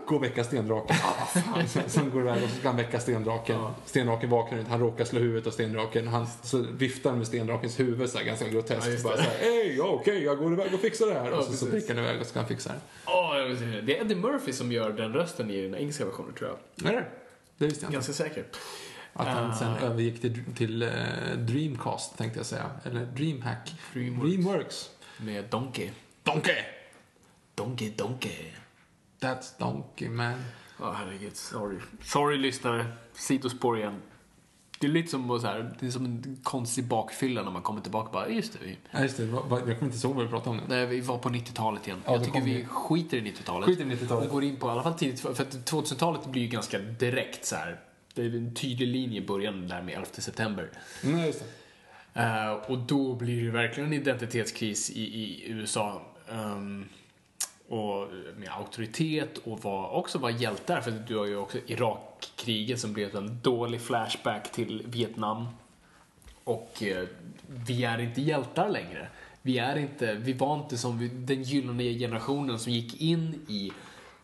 gå och väcka stendraken. Ah. Sen, sen går det iväg och så ska han väcka stendraken. Stendraken vaknar inte, han råkar slå huvudet av stendraken. Han så viftar med stendrakens huvud så här, ganska groteskt. Ja, bara så här, ja, okej, jag går iväg och fixar det här. Ja, och så, så precis. prickar han iväg och så ska han fixa det. Se det. är Eddie Murphy som gör den rösten i den engelska versionen tror jag. Är det? Det visste jag inte. Ganska säker. Att han sen Ah. övergick till, till eh, Dreamcast tänkte jag säga. Eller Dreamhack. Dreamworks. Dreamworks. Med Donkey. Donkey! Donkey, Donkey. That's Donkey man. Ja, herregud. Sorry. Sorry, lyssnare. Sidospår igen. Det är lite som, så här, det är som en konstig bakfylla när man kommer tillbaka och bara, just det, vi, Ja, just det. Jag kommer inte ihåg vad vi pratade om nu. nej, vi var på 90-talet igen. Ja, jag tycker vi vi. skiter i 90-talet. Skiter i 90-talet. Och går in på, i alla fall tidigt, för att 2000-talet blir ju ganska direkt så här. Det är en tydlig linje i början där med 11 september. Nej, just det. Eh, och då blir det verkligen en identitetskris i, i USA. Ehm, och eh, med auktoritet och var, också vara hjältar. För du har ju också Irakkriget som blev en dålig flashback till Vietnam. Och eh, vi är inte hjältar längre. Vi är inte, vi var inte som vi, den gyllene generationen som gick in i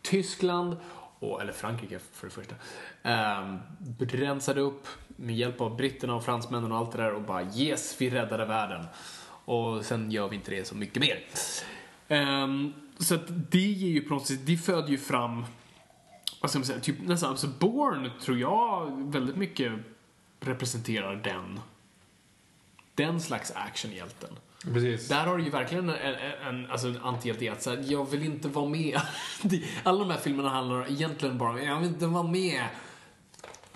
Tyskland, och, eller Frankrike för det första, eh, rensade upp med hjälp av britterna och fransmännen och allt det där och bara yes, vi räddade världen. Och sen gör vi inte det så mycket mer. Ehm, så att det ger ju på något sätt, det föder ju fram, vad ska man säga, typ nästan, alltså Born tror jag väldigt mycket representerar den, den slags actionhjälten. Precis. Där har du ju verkligen en, en, alltså en antihjälte att här, jag vill inte vara med. Alla de här filmerna handlar egentligen bara om, jag vill inte vara med.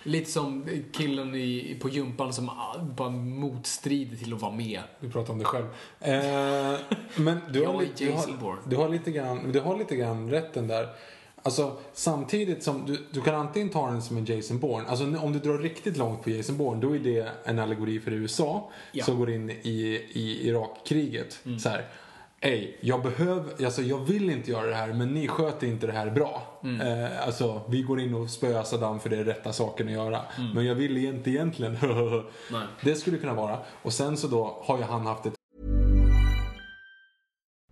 Lite som killen i, på gympan som bara motstrider till att vara med. Du pratar om dig själv. Eh, men du har, li- du, har, du, har lite grann, du har lite grann rätten där. Alltså samtidigt som du, du kan antingen ta den som en Jason Bourne. Alltså om du drar riktigt långt på Jason Bourne då är det en allegori för USA Ja. som går in i, i Irakkriget. Så här. Ey, jag behöver, alltså jag vill inte göra det här men ni sköter inte det här bra. Eh, alltså vi går in och spöar Saddam för det är rätta saken att göra. Men jag vill inte egentligen. Nej. Det skulle kunna vara. Och sen så då har ju han haft ett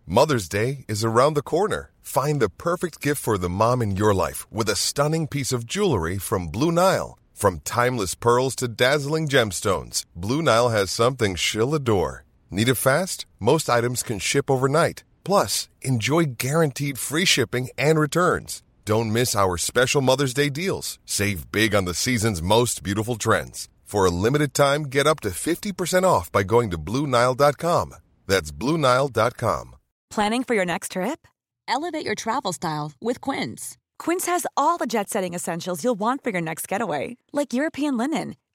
Mother's Day is around the corner. Find the perfect gift for the mom in your life with a stunning piece of jewelry from Blue Nile. From timeless pearls to dazzling gemstones, Blue Nile has something she'll adore. Need it fast? Most items can ship overnight. Plus, enjoy guaranteed free shipping and returns. Don't miss our special Mother's Day deals. Save big on the season's most beautiful trends. For a limited time, get up to 50% off by going to BlueNile.com. That's BlueNile.com. Planning for your next trip? Elevate your travel style with Quince. Quince has all the jet setting essentials you'll want for your next getaway, like European linen,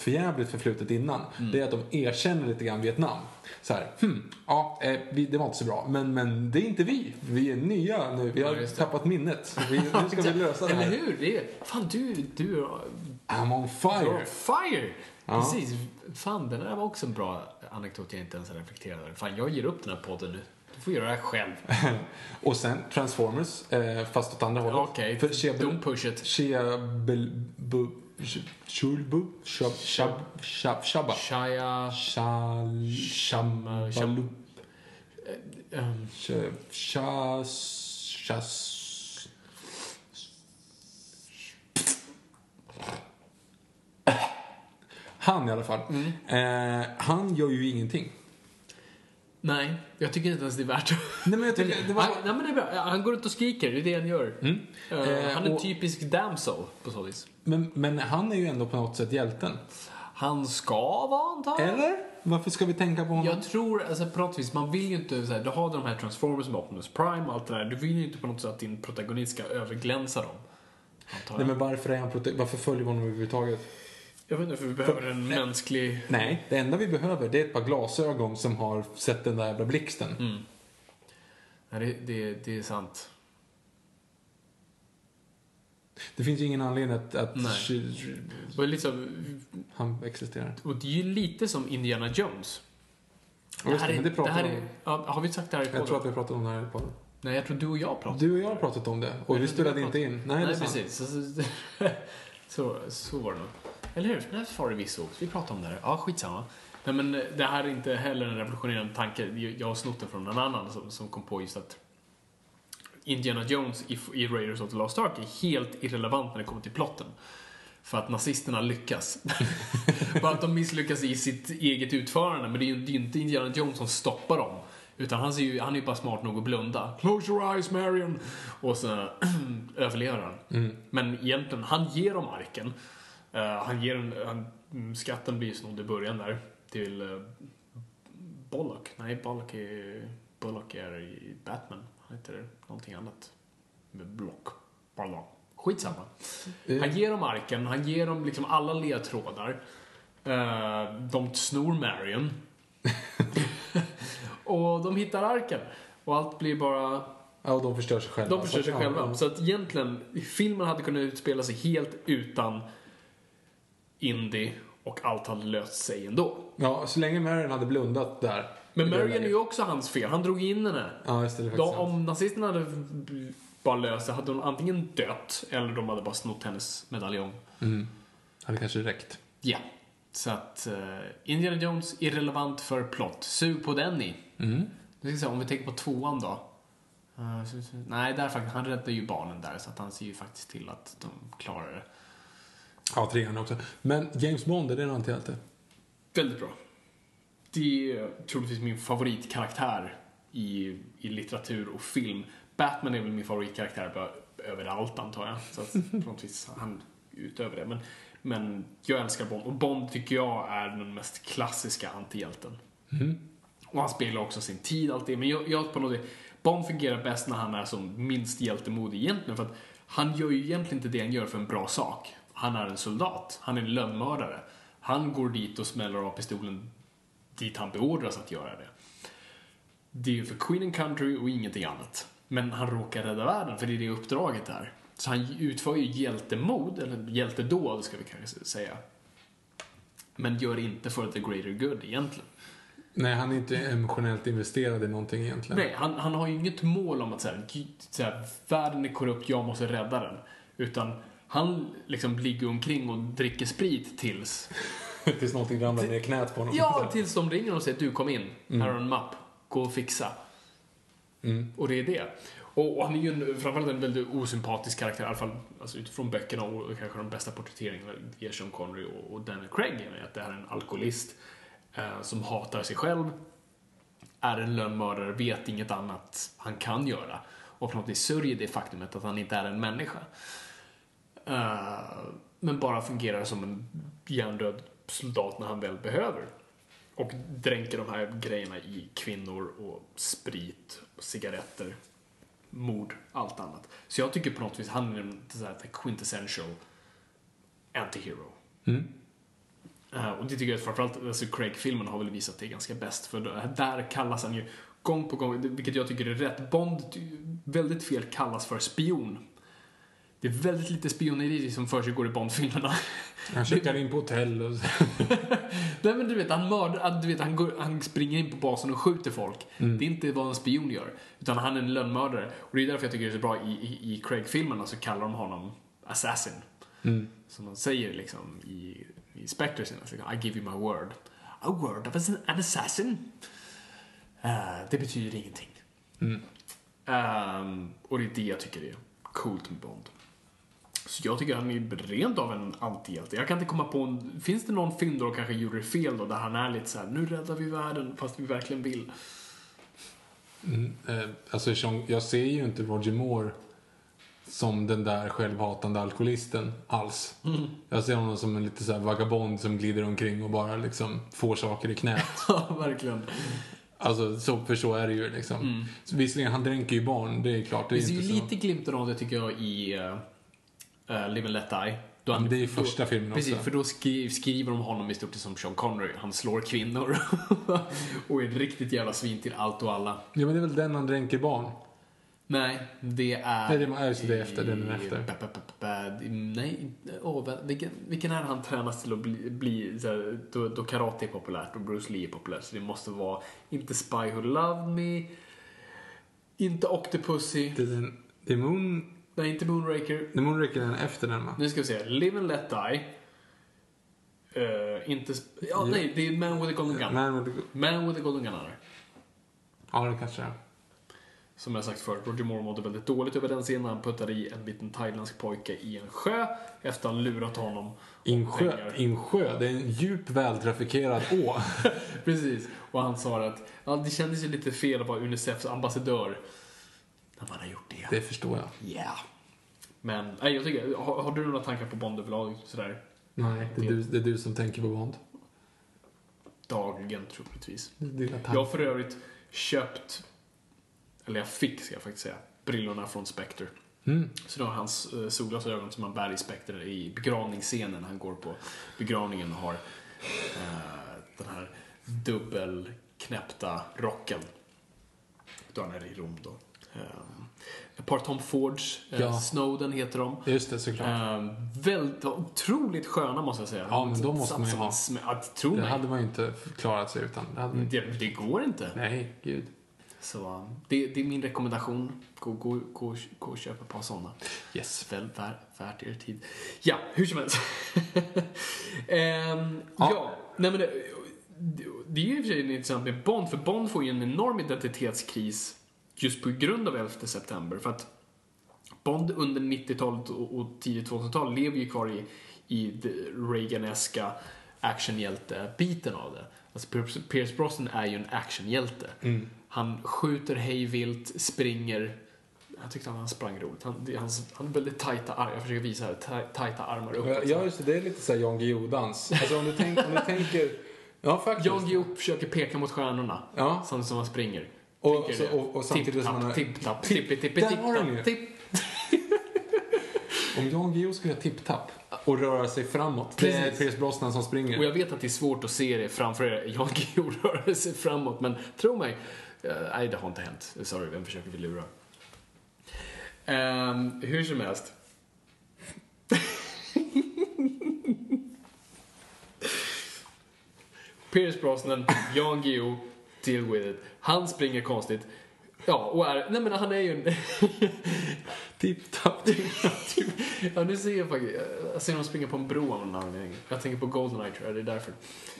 Förjävligt förflutet innan. Det är att de erkänner lite grann Vietnam. Så här, hmm, ja, eh, vi, det var inte så bra. Men, men det är inte vi. Vi är nya nu. Vi har Ja, tappat minnet. Vi, nu ska vi lösa det Eller här. hur? Det är, fan, du, du I'm on you're fire. on fire! Ja. Precis. Fan, den där var också en bra anekdot jag inte ens har reflekterat över. Fan, jag ger upp den här podden nu. Du får göra det här själv. Och sen Transformers, eh, fast åt andra hållet. Okej, Shia- don't push it. Shia Shulbu? Shab- Shab- Shab- Shabba? Shia... Shal... Sham- Shambalu... ehm, Sh- Shas... Shas... Han i alla fall. Mm. Eh, han gör ju ingenting. Nej, jag tycker inte ens det är värt. Nej, men jag tycker, det var... Han, nej, men det är bra. Han går runt och skriker, det är det han gör. Eh, Eh, han är en och- typisk damsel på så vis. men, men han är ju ändå på något sätt hjälten. Han ska vara antar jag. Eller? Varför ska vi tänka på honom? Jag tror, alltså på något vis, man vill ju inte, så här, du har de här Transformers med Optimus Prime och allt det där. Du vill ju inte på något sätt att din protagonist ska överglänsa dem. Nej, men varför, är han varför följer vi honom överhuvudtaget? Jag vet inte, för vi behöver en mänsklig... Nej, det enda vi behöver det är ett par glasögon som har sett den där jävla blixten. Mm. Nej, det, det, det är sant. Det finns ju ingen anledning att, att Nej. Och, liksom, han existerar. och det är ju lite som Indiana Jones. Det, men det pratar här är, ja, Har vi sagt det här i Jag tror podden? att vi har pratat om det här i podden. Nej, jag tror du och jag pratade. Du och jag har pratat om det och vi spelade inte in. Nej, det är sant. precis. Så, så, så, så var det nog. Eller hur? Var det vi pratade om det här. Ja, skitsamma. Nej, men eh, det här är inte heller en revolutionerande tanke. Jag har snott den från en annan som, som kom på just att Indiana Jones i, i Raiders of the Lost Ark är helt irrelevant när det kommer till plotten. För att nazisterna lyckas. Bara att de misslyckas i sitt eget utförande, men det är ju det är inte Indiana Jones som stoppar dem. Utan han, ser ju, han är ju bara smart nog att blunda. Close your eyes, Marion! Och så överlever han. Men egentligen, han ger dem arken. Eh, han ger en, han, mm, skatten blir snodd i början där till uh, Bollock. Nej, Bollock är, Bullock är i Batman. Han heter någonting annat. Med block. Bollock. Skitsamma. Han ger dem arken, han ger dem liksom alla ledtrådar. Eh, de snor Marion. och de hittar arken. Och allt blir bara... Ja, och de förstör sig själva. De förstör sig själva. Så att egentligen, filmen hade kunnat utspela sig helt utan Indy och allt hade löst sig ändå. Ja, så länge Marion hade blundat där. Men Marion är ju också hans fel. Han drog in henne. Ja, just det. det De, om nazisterna hade bara löst det hade hon antingen dött eller de hade bara snott hennes medaljong. Hade kanske räckt. Ja. Så att uh, Indiana Jones, irrelevant för plott. Sug på den ni. Mm. Ska säga, om vi tänker på tvåan då. Så- nej, där faktiskt, han räddar ju barnen där så att han ser ju faktiskt till att de klarar det. Ja, trean också. Men James Bond, är det en antihjälte? Väldigt bra. Det är troligtvis min favoritkaraktär i, i litteratur och film. Batman är väl min favoritkaraktär överallt antar jag. Så att på något vis han utöver det. Men, men jag älskar Bond och Bond tycker jag är den mest klassiska antihjälten. Och han spelar också sin tid alltid. Men jag, jag på något sätt, Bond fungerar bäst när han är som minst hjältemodig egentligen. För att han gör ju egentligen inte det han gör för en bra sak. Han är en soldat. Han är en lönnmördare. Han går dit och smäller av pistolen dit han beordras att göra det. Det är ju för Queen and Country och ingenting annat. Men han råkar rädda världen, för det är det uppdraget där. Så han utför ju hjältemod, eller hjältedåd ska vi kanske säga. Men gör inte för the greater good egentligen. Nej, han är inte emotionellt investerad i någonting egentligen. Nej, han, han har ju inget mål om att säga, säga världen är korrupt, jag måste rädda den. Utan han liksom ligger omkring och dricker sprit tills, Tills någonting ramlar ner i knät på honom. ja, tills de ringer och säger du kom in, här har en mapp, gå och fixa. Och det är det. Och, och han är ju en, framförallt en väldigt osympatisk karaktär, i alla fall alltså, utifrån böckerna och kanske de bästa porträtteringarna ger Sean Connery och, och Daniel Craig att det här är en alkoholist eh, som hatar sig själv, är en lönnmördare, vet inget annat han kan göra och på något vis sörjer det faktumet att han inte är en människa. Eh, men bara fungerar som en hjärndöd soldat när han väl behöver. Och dränker de här grejerna i kvinnor och sprit, och cigaretter, mord, allt annat. Så jag tycker på något vis han är en quintessential anti-hero. Eh, och det tycker jag framförallt, alltså Craig-filmen har väl visat det ganska bäst. För där kallas han ju gång på gång, vilket jag tycker är rätt. Bond, väldigt fel, kallas för spion. Det är väldigt lite spioneri som försiggår i Bond-filmerna. Han checkar in på hotell och så. Nej men du vet, han mördar, du vet, han, går, han springer in på basen och skjuter folk. Mm. Det är inte vad en spion gör. Utan han är en lönnmördare. Och det är därför jag tycker det är så bra i, i, i Craig-filmerna så kallar de honom Assassin. Mm. Som de säger liksom i, i Spectre sina, så I give you my word. A word of an assassin? Eh, det betyder ingenting. Mm. Ehm, och det är det jag tycker är coolt med Bond. Så jag tycker han är rent av en antihjälte. Jag kan inte komma på en... Finns det någon film då kanske gjorde fel då, där han är lite så här: nu räddar vi världen fast vi verkligen vill. Eh, alltså, jag ser ju inte Roger Moore som den där självhatande alkoholisten alls. Jag ser honom som en lite så här vagabond som glider omkring och bara liksom får saker i knät. Ja, verkligen. Alltså, så, för så är det ju liksom. Så visserligen, han dränker ju barn, det är klart. Det Det är finns ju så. lite glimten av det tycker jag i uh, Live and Let Die. Då han, det är då- första filmen Precis, också. för då skri, skriver de honom i stort sett som Sean Connery. Han slår kvinnor och är ett riktigt jävla svin till allt och alla. Ja, men det är väl den han dränker barn. Nej, det är... Nej, det är- det, är efter, den är efter. ba- ba- ba- Nej, vä- vilken, vilken är han tränas till att bli, bli så här, då, då karate är populärt och Bruce Lee är populärt. Så det måste vara, inte Spy Who Loved Me, inte Octopussy, Det är, den, det är Moon... nej inte Moonraker. Är Moonraker den efter den va? Nu ska vi se, Live and Let Die. Eh, inte... Ja, nej, det är Man with a Golden Gun. Nej, men det, Man with a Golden Gun är ja, det kanske är. Som jag sagt förut, Roger Moore mådde väldigt dåligt över den scenen. Han puttade i en liten thailändsk pojke i en sjö efter att han lurat honom. Insjö, pengar. insjö, det är en djup vältrafikerad å. Precis. Och han sa att ja, det kändes ju lite fel att vara Unicefs ambassadör när man har gjort det. Det förstår jag. Ja. Men, nej, jag tycker, har, har du några tankar på Bond överlag? Sådär Nej, det är, du, det är du som tänker på Bond. dagligen troligtvis. Jag har för övrigt köpt, eller jag fick ska jag faktiskt säga, brillorna från Spectre. Mm. Så då har hans uh, solglasögon som han bär i Spectre i begravningsscenen. Han går på begravningen och har eh, den här dubbelknäppta rocken. Då han är i Rom då. Um, ett par Tom Fords, eh, Ja. Snowden heter de. Just det, såklart. Um, väldigt, otroligt sköna måste jag säga. Ja, men de måste man ju ha. Ja, tro det mig. hade man ju inte klarat sig utan. Det. Det, det går inte. Nej, gud. Så um, det, det är min rekommendation. Gå, gå, gå, gå och köp ett par sådana. Yes. Väl vär, värt er tid. Ja, hur som helst. Ehm, ja. Ja. nej men det, det är ju i och för sig intressant med Bond, för Bond får ju en enorm identitetskris just på grund av 11 september. För att Bond under 90-talet och, tidigt 2000-tal lever ju kvar i, i Reaganeska actionhjälte-biten av det. Alltså Pierce- Brosnan är ju en actionhjälte. Han skjuter hejvilt, springer. Jag tyckte att han sprang roligt. Han, han, han har väldigt tajta armar. Jag försöker visa här. taj- Tajta armar uppåt. Ja, just det. Det är lite såhär Jan Guillou-dans. Alltså om du, tänk, om du tänker... Ja, faktiskt. Jan Guillou försöker peka mot stjärnorna. Ja. Samtidigt som han springer. Och- så- det. och- och samtidigt som han har- Tipp-tapp, Tipp- tippi tippi Där har den ju. tipp. Om Jan Guillou skulle göra tipp-tapp och röra sig framåt. Det är Precis. Pierce Brosnan som springer. Och jag vet att det är svårt att se det framför er. Jan Guillou rör sig framåt, men tro mig. eh, nej, det har inte hänt. Sorry, vem försöker vi lura? Ehm, hur som helst. Pierce Brosnan, Jan Guillou, deal with it. Han springer konstigt. Ja, och är... Nej men han är ju en... Tipp-tapp. ja, nu ser jag faktiskt... Jag ser honom springa på en bro av någon anledning. Jag tänker på Goldeneye tror jag, det är därför.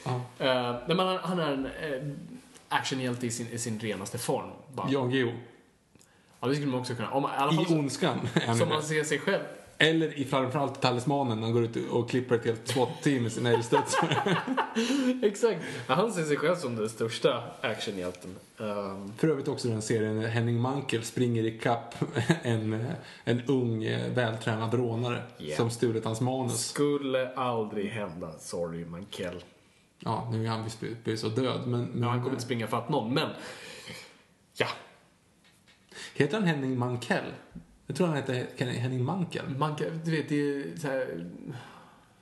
Ja. Eh, nej, men han, han är en uh, actionhjälte i sin, i sin renaste form. Bara. Jan Guillou. Ja, det skulle man också kunna. Om, I I Ondskan. som man ser sig själv. Eller i framförallt Talismanen när han går ut och klipper ett helt SWAT-team med sina älgstudsare. Exakt. Han ser sig själv som den största actionhjälten. Um, För övrigt också den serien när Henning Mankell springer i kapp en, en ung eh, vältränad rånare Yeah. som stulit hans manus. skulle aldrig hända. Sorry, Mankell. Ja, nu är han visst så död, men... men Ja, han kommer inte springa fatt någon, men... Ja, Heter han Henning Mankell? Jag tror han heter Henning Mankel. man kan, du vet, det är så här,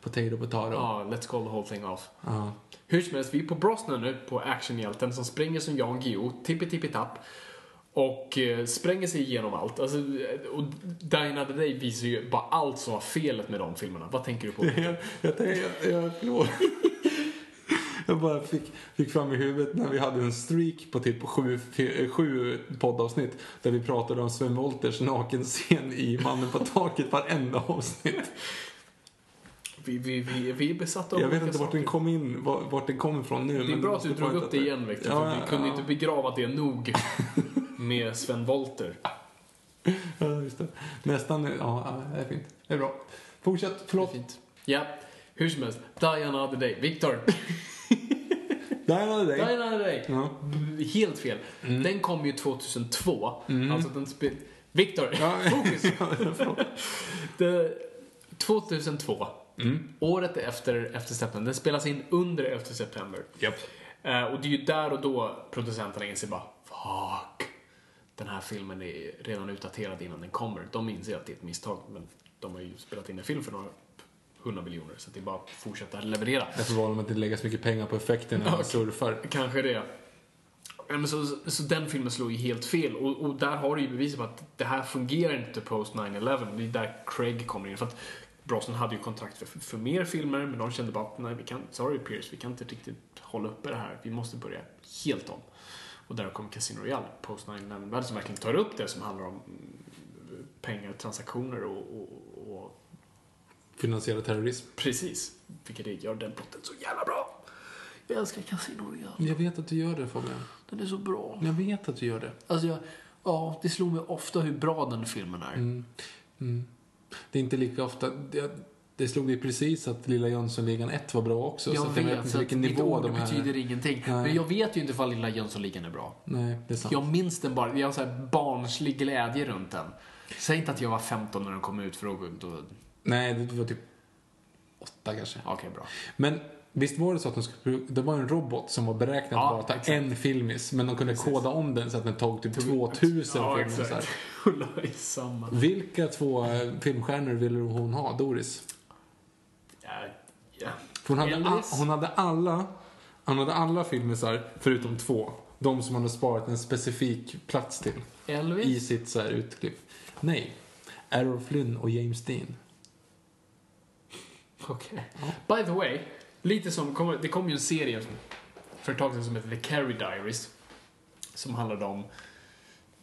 Potato, potato. Ja, let's call the whole thing off. Ja. Hur som helst, vi är på Brosnan nu, på actionhjälten som springer som Jan Guillou, tippi-tippi-tapp. Och eh, spränger sig igenom allt. Alltså, eh, och Die Another Day visar ju bara allt som var felet med de filmerna. Vad tänker du på? Jag, jag, jag, jag. Jag bara fick, fick fram i huvudet när vi hade en streak på typ sju, sju poddavsnitt där vi pratade om Sven Wollters nakenscen i Mannen på taket varenda avsnitt. Vi, vi, vi, vi är besatta av Jag vet inte vart den saker. kom in, var- vart den kom ifrån nu. Det är bra att du drog upp det igen, Victor. Ja, för vi kunde ja. inte begrava det nog med Sven Wollter. Ja, just det. Nästan, ja, det är fint. Det är bra. Fortsätt, förlåt. Fint. Ja, hur som helst. Die Another Day. Victor. Där hade Die. Another Day. Ja. Helt fel. Den kom ju 2002. Alltså den spe- Victor, Ja. fokus. Det, 2002. Året efter, efter september. Den spelas in under efter september. Japp. Eh, och det är ju där och då producenterna inser bara Fuck. Den här filmen är redan utdaterad innan den kommer. De inser att det är ett misstag. Men de har ju spelat in en film för några hundra miljoner. Så det är bara att fortsätta leverera. Därför valde de att inte lägga så mycket pengar på effekten när man surfar. Kanske det. Men så, så den filmen slår ju helt fel och, och där har du ju bevis på att det här fungerar inte post 9-11. Det är där Craig kommer in. För att Brosnan hade ju kontrakt för, för mer filmer men de kände bara att nej, vi kan, sorry Pierce, vi kan inte riktigt hålla uppe det här. Vi måste börja helt om. Och där kommer Casino Royale, post 9-11, som verkligen tar upp det som handlar om mm, pengar, transaktioner och, och, och Finansiera terrorism. precis, vilket det gör den plotten så jävla bra. Jag älskar Casino Royale. Jag vet att du gör det Fabian. Den är så bra. Jag vet att du gör det. Alltså, jag, ja, det slog mig ofta hur bra den filmen är. Mm. Det är inte lika ofta... Det, det slog dig precis att Lilla Jönssonligan 1 var bra också. så Jag att jag vet vet, inte så vilken nivå de här... betyder ingenting. Nej. Men jag vet ju inte ifall Lilla Jönssonligan är bra. Nej, det är sant. Jag minns den bara, jag har så barnslig glädje runt den. Säg inte att jag var 15 när den kom ut, för då... då Nej, det var typ åtta kanske. Okej, bra. Men visst var det så att de skulle, det var en robot som var beräknad Ja, att bara ta exakt. en filmis, men de kunde koda om den så att den tog typ 2000 Ja, i samma. Vilka två eh, filmstjärnor ville hon ha, Doris? Ja, ja. För hon, hade a, Elvis. hon hade alla hon hade alla filmisar förutom två. De som hon hade sparat en specifik plats till i Elvis? sitt så här utklipp. Nej. Errol Flynn och James Dean. Okej. By the way, lite som, det kom ju en serie för ett tag sedan som heter The Carrie Diaries. Som handlade om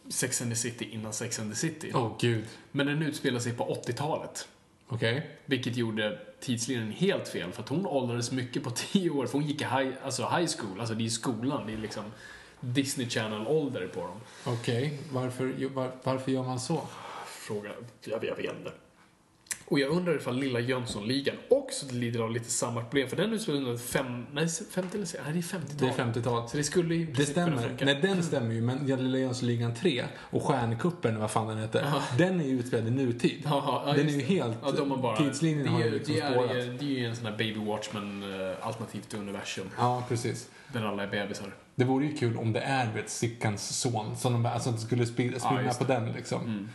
Sex and the City innan Sex and the City. Åh gud. Men den utspelar sig på 80-talet. Okej. Vilket gjorde tidslinjen helt fel, för att hon åldrades mycket på 10 år, för hon gick i high, alltså high school, alltså det är skolan, det är liksom Disney Channel-ålder på dem. Okej. Varför, jo, var, varför gör man så? Fråga, jag, jag vet inte. Och jag undrar ifall Lilla Jönssonligan också lider av lite samma problem, för den utspelar under fem, nej, 50 eller nej, det är 50-tal. Det är 50-talet. Så det skulle ju Det stämmer. Nej, den stämmer ju. Men Lilla Jönssonligan 3 och Stjärnkuppen, vad fan den heter, den är ju utspelad i nutid. Jaha, ja, den är ju helt... Ja, de har bara, tidslinjen det, har ju liksom det, är, spårat. det är ju en sån här Baby Watchman-alternativ till universum, Ja, precis. där alla är bebisar. Det vore ju kul om det är vet, Sickans son, som de, alltså skulle springa, just på den liksom.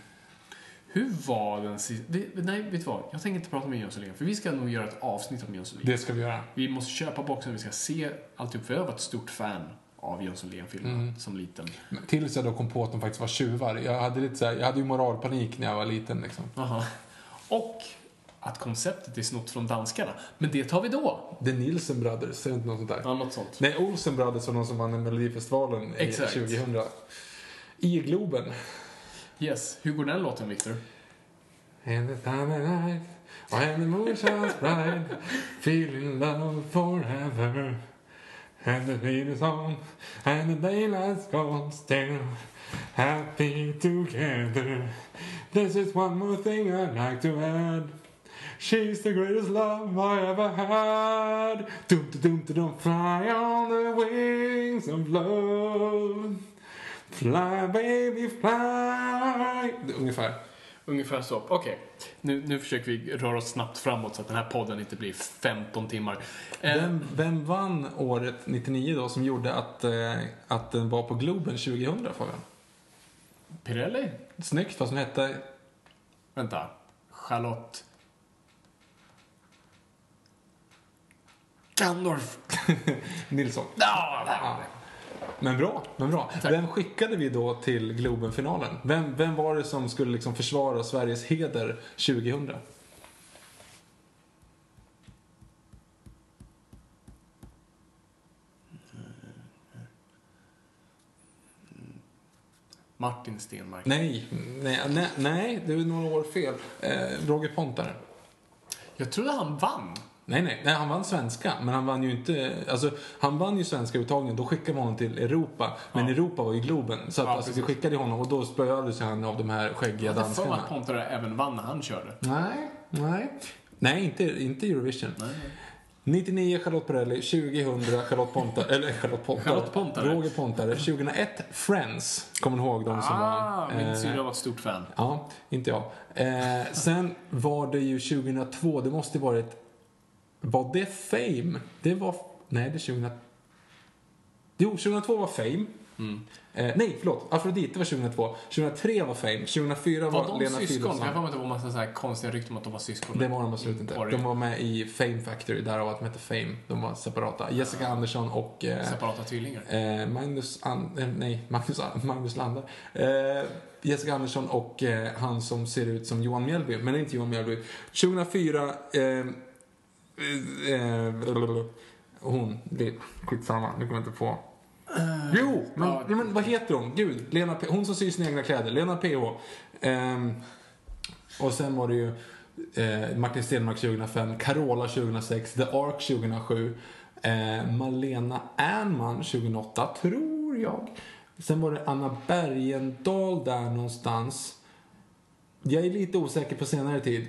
Hur var den sista... Nej, vet du vad? Jag tänker inte prata om Jönssonligan, för vi ska nog göra ett avsnitt om Jönssonligan. Det ska vi göra. Vi måste köpa boxen, vi ska se alltihop, för jag var ett stort fan av Jönssonligan-filmerna Mm. som liten. Men Tills jag då kom på att de faktiskt var tjuvar. Jag hade, lite så här, jag hade ju moralpanik när jag var liten liksom. Aha. Och att konceptet är snott från danskarna. Men det tar vi då. The Nielsen Brothers, är det inte något sånt där? Ja, något sånt. Nej, Olsen Brothers var de som vann Melodifestivalen i Exakt. 2000. I Globen. Yes. Hur går den låten, Victor? And the time of night, when the moon shines bright, feeling love forever. And the beat is on, and the daylight's gone still, happy together. This is one more thing I'd like to add. She's the greatest love I ever had. Dum dum dum dum, fly on the wings of love. Fly baby fly. Ungefär. Ungefär så. Okej. Nu, nu försöker vi röra oss snabbt framåt så att den här podden inte blir 15 timmar. Eh, Vem, vem vann året 99 då som gjorde att, eh, att den var på Globen 2000 Fabian? Pirelli? Snyggt fast hon hette... Vänta. Charlotte... Gandorf. Nilsson. Ja, Ja. Men bra, men bra. Vem skickade vi då till Globenfinalen? Vem, vem var det som skulle liksom försvara Sveriges heder 2000? Martin Stenmark. Nej, nej, nej, nej det är några år fel. Eh, Roger Pontare. Jag trodde han vann. Nej, nej, nej, han vann svenska, men han vann ju inte... Alltså, han vann ju svenska uttagningen, då skickade vi honom till Europa. Men Europa var ju Globen, så att, Ja, alltså, vi skickade honom och då spöades han av de här skäggiga Jag hade för mig danskarna. att Pontare även vann när han körde. Nej, nej. Nej, inte, inte Eurovision. 99 Charlotte Perrelli, 2000 Charlotte Pontare, eller Charlotte Pontare. Charlotte Pontare. Roger Pontare. 2001 Friends, kommer ni ihåg de som Ah, var... min eh, syrra var ett stort fan. Ja, inte jag. Eh, sen var det ju 2002, det måste varit... Var det Fame? Det var... Nej, det är 2000... Jo, 2002 var Fame. Eh, nej, förlåt. Afrodite var 2002. 2003 var Fame. 2004 var, Var de Lena syskon? Philipsson. Jag har att det var massa så här konstiga rykten om att de var syskon. Det var de absolut inte. Var? De var med i Fame Factory, därav att de hette Fame. De var separata. Jessica Andersson och eh, Separata tvillingar. eh, Magnus, An- eh, nej, Magnus, Magnus Landa. Eh, Jessica Andersson och eh, han som ser ut som Johan Mjällby, men det är inte Johan Mjällby. 2004, eh, eh, hon, det, skitsamma, nu kommer jag inte på. Jo, men, ja. men vad heter hon? Gud, Lena P- hon som syr sina egna kläder. Lena PH. Ehm, och sen var det ju eh, Martin Stenmark 2005, Carola 2006, The Ark 2007, eh, Malena Ernman 2008, tror jag. Sen var det Anna Bergendahl där någonstans. Jag är lite osäker på senare tid.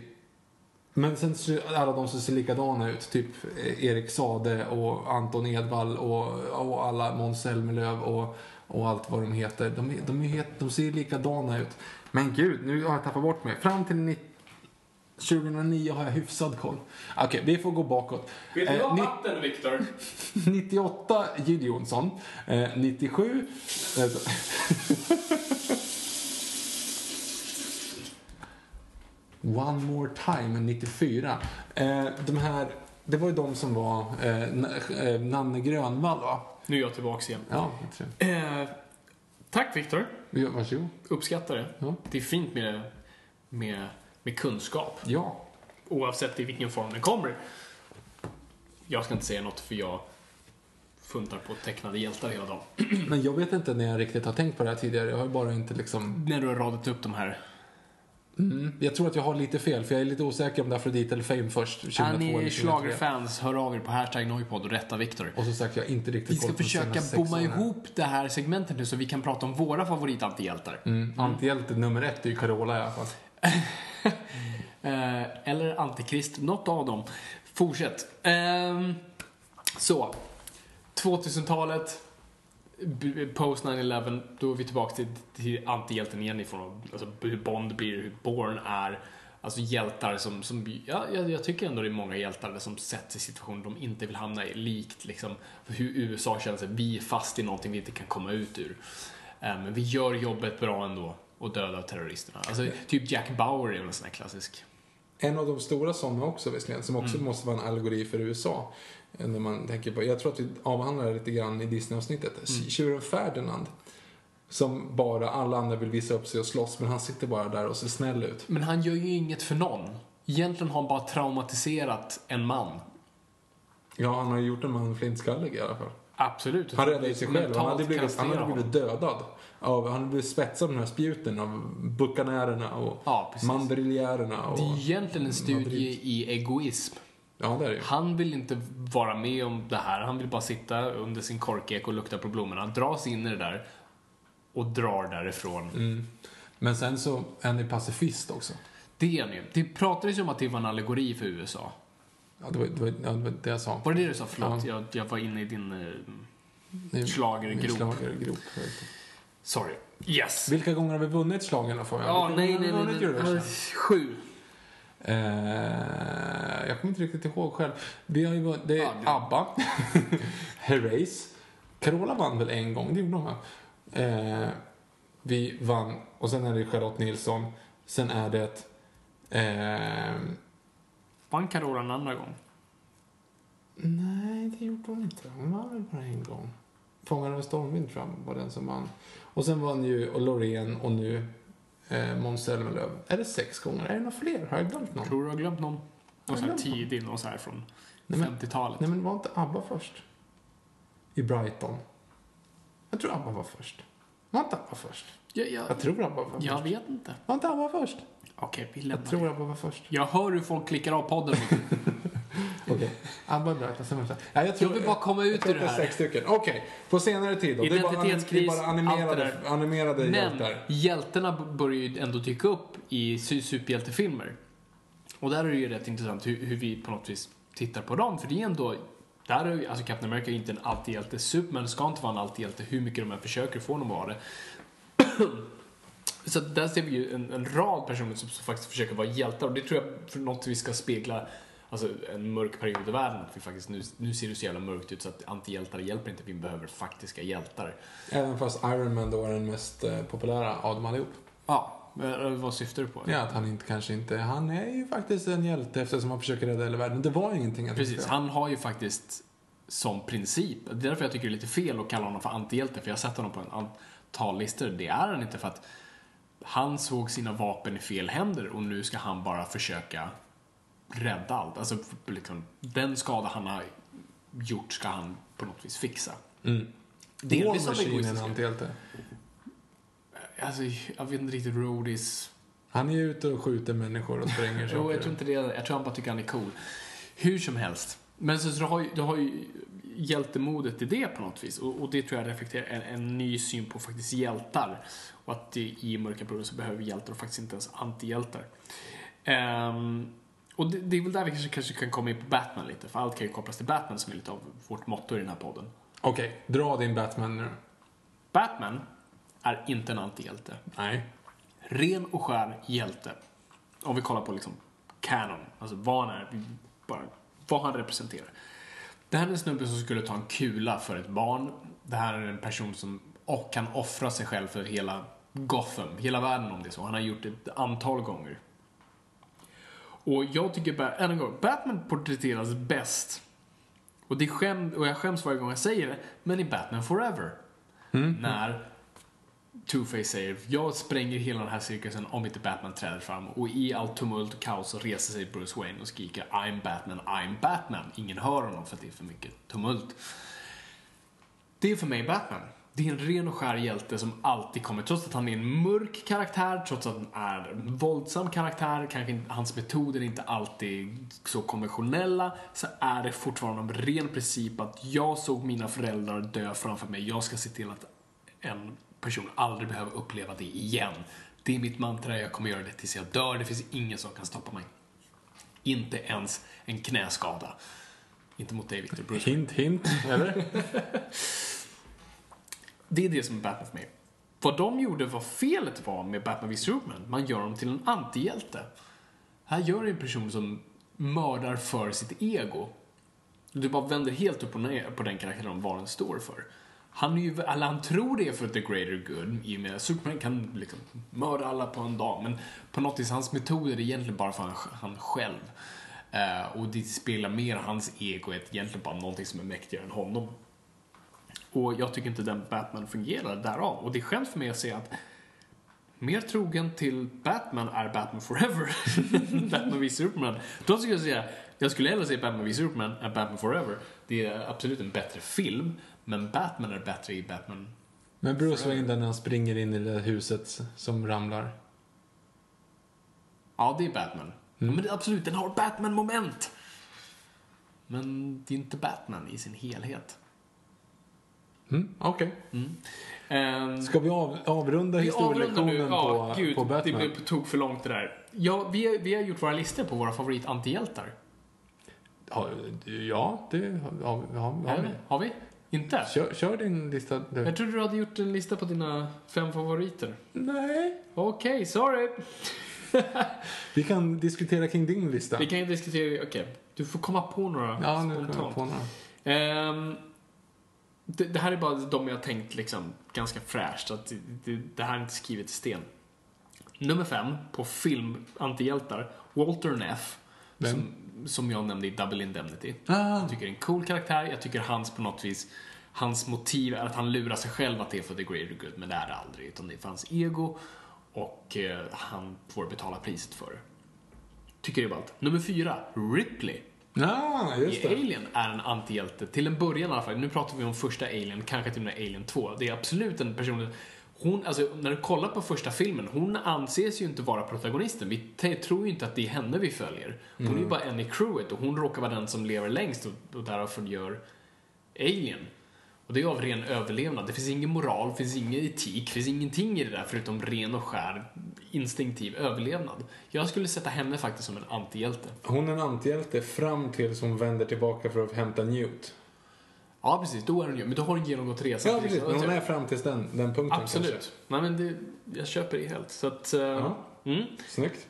Men sen alla de som ser likadana ut, typ eh, Erik Sade och Anton Edwall och, och alla Måns Zelmerlöw och, och allt vad de heter. De, de, het- de ser likadana ut. Men gud, nu har jag tappat bort mig. Fram till ni- 2009 har jag hyfsad koll. Okej, vi får gå bakåt. Vill du Eh, ha vatten, Viktor? 98 Jill Johnson. Eh, 97... vänta. One more time 94. Eh, de här, det var ju de som var eh, eh, Nanne Grönvall va? Nu är jag tillbaks igen. Ja, Eh, tack, Viktor. jag. Varsågod. Uppskattar det. Ja. Det är fint med, med, med kunskap. Ja. Oavsett i vilken form den kommer. Jag ska inte säga något för jag funtar på tecknade hjältar hela dagen. Men jag vet inte när jag riktigt har tänkt på det här tidigare. Jag har bara inte liksom... När du har radat upp de här. Mm, jag tror att jag har lite fel, för jag är lite osäker om det är Afrodite eller Fame först. 2002 Är eller ni 2003. schlagerfans, hör av er på hashtag Noipod och rätta Viktor. Och som sagt, jag har inte riktigt Vi ska försöka bomma ihop det här segmentet nu så vi kan prata om våra favoritantihjältar. Mm. Antihjälte nummer ett är ju Carola i alla fall. Eh, eller Antikrist, något av dem. Fortsätt. Ehm, så, 2000-talet, b- post 9-11, då är vi tillbaka till, till antihjälten igen ifrån alltså, hur Bond blir, hur Bourne är. Alltså hjältar som, som ja, jag, jag tycker ändå det är många hjältar som sätts i situationer de inte vill hamna i. Likt liksom hur USA känner sig, vi är fast i någonting vi inte kan komma ut ur. Eh, Men vi gör jobbet bra ändå och dödar terroristerna. Alltså, typ Jack Bauer är väl en sån här klassisk. En av de stora sådana också visserligen, som Mm. också måste vara en allegori för USA. När man tänker på, jag tror att vi avhandlar det lite grann i Disney-avsnittet. Mm. Tjuren Ferdinand. Som bara alla andra vill visa upp sig och slåss, men han sitter bara där och ser snäll ut. Men han gör ju inget för någon. Egentligen har han bara traumatiserat en man. Ja, han har ju gjort en man flintskallig i alla fall. Absolut. Han räddade ju sig själv. Han hade blivit, han hade blivit dödad. Av, han hade blivit spetsad av de här spjuten av buckanärerna och Ja. Och, Det är egentligen en studie Madrid. i egoism. Ja, det är det. Han vill inte vara med om det här. Han vill bara sitta under sin korkek och lukta på blommorna. Dras in i det där och drar därifrån. Mm. Men sen så är han ju pacifist också. Det är han ju. Det pratades ju om att det var en allegori för USA. Ja, det var det, var, det, var det jag sa. Var det det du sa? Förlåt, Ja. jag, jag var inne i din eh, schlagergrop. Schlagergrop. Sorry. Yes. Vilka gånger har vi vunnit jag? Ja, nej, nej, nej. nej. Eurovision? Sju. Eh, jag kommer inte riktigt ihåg själv. Vi har ju det är det- ABBA, Herreys. Carola vann väl en gång, det gjorde hon? Eh, vi vann, och sen är det Charlotte Nilsson. Sen är det... Eh, Vann Carola en andra gång? nej, det gjorde hon inte. Hon vann väl bara en gång. Fångarna av stormvind tror jag var den som vann. Och sen vann ju och Loreen och nu eh, Måns Zelmerlöw. Är det sex gånger? Är det några fler? Har jag glömt någon? Tror du jag har glömt någon? Någon sån här tidig, någon så här från Nej, men- 50-talet. Nej men var inte ABBA först? I Brighton. Jag tror ABBA var först. Var inte ABBA först? Jag, jag, Jag tror ABBA var först. jag vet inte. Var inte ABBA först? Okej, vi lämnar Jag tror. ABBA var först. Jag hör hur folk klickar av podden. Okej. ABBA, Brighton, sen var det- ja, jag, tror, Jag vill bara komma ut ur det att är här. sex stycken. Okej, på senare tid då. Det är bara, Identitetskris, det är bara allt det animerade, där. animerade Men hjältar. hjältarna börjar ju ändå dyka upp i su- superhjältefilmer. Och där är det ju rätt intressant hur, hur vi på något vis tittar på dem. För det är ändå, där är ju, alltså Captain America är inte en antihjälte. Superman ska inte vara en antihjälte hur mycket de än försöker få honom att vara det. Så där ser vi ju en, en rad personer som, som faktiskt försöker vara hjältar och det tror jag för något vi ska spegla alltså, en mörk period i världen. Att vi faktiskt, nu, nu ser det så jävla mörkt ut så att antihjältar hjälper inte. Vi behöver faktiska hjältar. Även fast Iron Man då är den mest eh, populära av dem allihop. Ja, men, vad syftar du på? Ja, att han inte, kanske inte... Han är ju faktiskt en hjälte eftersom han försöker rädda hela världen. Det var ingenting att Precis, han har ju faktiskt som princip, det är därför jag tycker det är lite fel att kalla honom för antihjälte, för jag har sett honom på en antal listor. Det är han inte för att han såg sina vapen i fel händer och nu ska han bara försöka rädda allt. Alltså, liksom, den skada han har gjort ska han på något vis fixa. Mm. Delvis av Machine är antihjälte. Alltså, jag vet inte riktigt, roadies. Han är ute och skjuter människor och spränger saker. Jo, jag tror inte det. Jag tror han bara tycker han är cool. Hur som helst. Men så, så du, har ju, du har ju hjältemodet i det på något vis. Och, och det tror jag reflekterar en, en ny syn på faktiskt hjältar. Och att i, i mörka perioder så behöver vi hjältar och faktiskt inte ens antihjältar. Ehm, och det, det är väl där vi kanske, kanske kan komma in på Batman lite. För allt kan ju kopplas till Batman som är lite av vårt motto i den här podden. Okej, dra din Batman nu. Batman är inte en antihjälte. Nej. ren och skär hjälte. Om vi kollar på liksom canon, alltså vad han är, bara vad han representerar. Det här är en snubbe som skulle ta en kula för ett barn. Det här är en person som och kan offra sig själv för hela Gotham, hela världen om det är så. Han har gjort det ett antal gånger. Och jag tycker, bara- än en gång, Batman porträtteras bäst. Och, det skäm, och jag skäms varje gång jag säger det, men i Batman Forever. När Two-Face säger jag spränger hela den här cirkusen om inte Batman träder fram och i allt tumult och kaos så reser sig Bruce Wayne och skriker I'm Batman, I'm Batman. Ingen hör honom för att det är för mycket tumult. Det är för mig Batman. Det är en ren och skär hjälte som alltid kommer, trots att han är en mörk karaktär, trots att han är en våldsam karaktär, kanske hans metoder är inte alltid så konventionella, så är det fortfarande en ren princip att jag såg mina föräldrar dö framför mig, jag ska se till att en person aldrig behöver uppleva det igen. Det är mitt mantra, jag kommer göra det tills jag dör, det finns ingen som kan stoppa mig. Inte ens en knäskada. Inte mot dig, Victor Bruce. Hint, hint. Eller? Det är det som är Batman för mig. Vad de gjorde, vad felet var med Batman vs Superman, man gör dem till en antihjälte. Här gör du en person som mördar för sitt ego. Du bara vänder helt upp och ner på den karaktären vad den står för. Han, är ju, eller han tror det är för the greater good, i och med att Superman kan liksom mörda alla på en dag, men på något vis, hans metoder är egentligen bara för han, han själv. Uh, och det speglar mer hans ego, är egentligen bara någonting som är mäktigare än honom. Och jag tycker inte den Batman fungerar därav. Och det är skönt för mig att se att mer trogen till Batman är Batman Forever Batman v Superman. Då skulle jag säga, jag skulle hellre säga Batman v Superman än Batman Forever. Det är absolut en bättre film, men Batman är bättre i Batman. Men Bruce Wayne där när han springer in i det huset som ramlar. Ja, det är Batman. Ja, men det, absolut, den har Batman-moment. Men det är inte Batman i sin helhet. Mm, Okej. Ehm, Ska vi av, avrunda historielektionen nu. Ja, på, gud, på det Batman? blev på tok för långt det där. Ja, vi, har- vi har gjort våra listor på våra favorit-antihjältar. Ja, ja, det har, har, har, vi. Har vi? Inte? Kör, kör din lista du. Jag trodde du hade gjort en lista på dina fem favoriter. Nej. Okej, sorry. Vi kan diskutera kring din lista. Vi kan ju diskutera, okej. Du får komma på några Ja, nu kommer jag på några. Ehm, det, det här är bara de jag tänkt liksom ganska fräscht. Att det, det, det här är inte skrivet i sten. Nummer fem på film antihjältar. Walter Neff. Vem? Som, som jag nämnde i Double Indemnity. Ah. Jag tycker det är en cool karaktär. Jag tycker hans på något vis Hans motiv är att han lurar sig själv att det är för the greater good, men det är det aldrig. Utan det är för hans ego och eh, han får betala priset för det. Tycker det är ballt. Nummer fyra, Ripley. Ja, just det. Alien är en antihjälte, till en början i alla fall. Nu pratar vi om första Alien, kanske till och med Alien 2. Det är absolut en person hon, alltså, när du kollar på första filmen, hon anses ju inte vara protagonisten. Vi tror ju inte att det är henne vi följer. Hon är ju bara en i crewet och hon råkar vara den som lever längst och, och därför gör Alien. Och det är av ren överlevnad. Det finns ingen moral, det finns ingen etik, det finns ingenting i det där förutom ren och skär instinktiv överlevnad. Jag skulle sätta henne faktiskt som en antihjälte. Hon är en antihjälte fram tills hon vänder tillbaka för att hämta Newt. Ja, precis. Då är hon ju, men då har hon genomgått resan. Ja, precis. Men hon är fram tills den, den punkten Absolut. kanske. Nej, men det, jag köper det helt. Så att, eh, Ja. mm. Snyggt.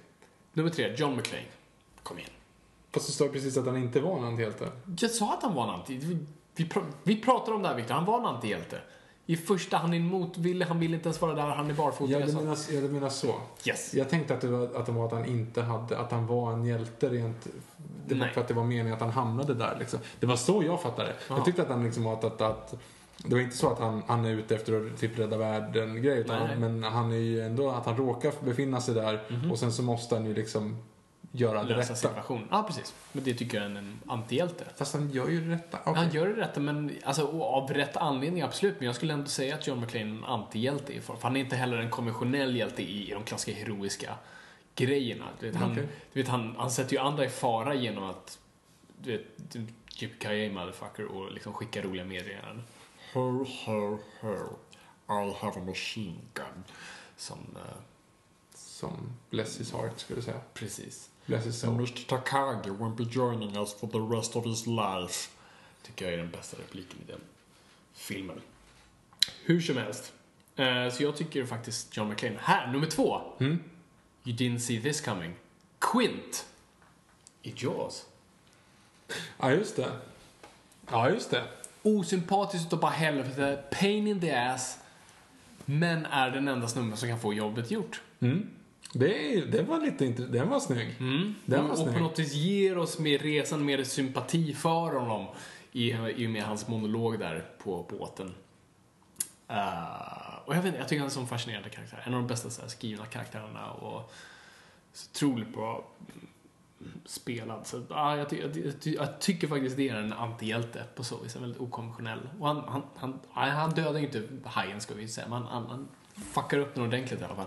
Nummer tre, John McClane. Kom igen. Fast du sa precis att han inte var en antihjälte. Jag sa att han var en anti... Vi, pr- vi pratar om det här Victor, han var en antihjälte. I första, han är en motvillig, han vill inte ens vara där, han är barfota. Ja, jag du menar, ja, du menar så. Yes. Jag tänkte att det var att, det var att han inte hade, att han var en hjälte rent, det var för att det var meningen att han hamnade där liksom. Det var så jag fattade det. Ja. Jag tyckte att han liksom var att, att, att det var inte så att han, han är ute efter att typ rädda världen grej utan han, men han är ju ändå att han råkar befinna sig där och sen så måste han ju liksom göra det rätta. situationen. Ja, precis. Men det tycker jag är en, antihjälte. Fast han gör ju det rätta. Okej. Han gör det rätta, men alltså, av rätt anledning, absolut. Men jag skulle ändå säga att John McClane är en antihjälte. För han är inte heller en konventionell hjälte i, i de klassiska heroiska grejerna. Du vet, han, Okej. du vet, han, han sätter ju andra i fara genom att du vet, yippee motherfucker och liksom skicka roliga meddelanden. Ho, ho, ho. I have a machine gun. Som, eh, Som bless his heart skulle jag säga. precis. Bless his soul. Mr Takagi won't be joining us for the rest of his life. Tycker jag är den bästa repliken i den filmen. Hur som helst. Eh, så jag tycker faktiskt John McClane. Här, nummer två. You didn't see this coming. Quint. I Jaws. Ja, just det. Ja, just det. Osympatisk utav bara helvete. Pain in the ass. Men är den enda snubben som kan få jobbet gjort. Det, är- det var lite den var snygg. Den var och, snygg. på något vis ger oss med resan mer sympati för honom i, i och med hans monolog där på båten. Eh, och jag vet inte, jag tycker han är en sån fascinerande karaktär. En av de bästa så här, skrivna karaktärerna och så otroligt bra mm, spelad. Så, ja, jag, ty, jag, ty, jag, ty, jag tycker faktiskt det är en antihjälte på så vis. En väldigt okonventionell. Och han, han, han, han dödar ju inte hajen ska vi säga, men han, han fuckar upp den ordentligt i alla fall.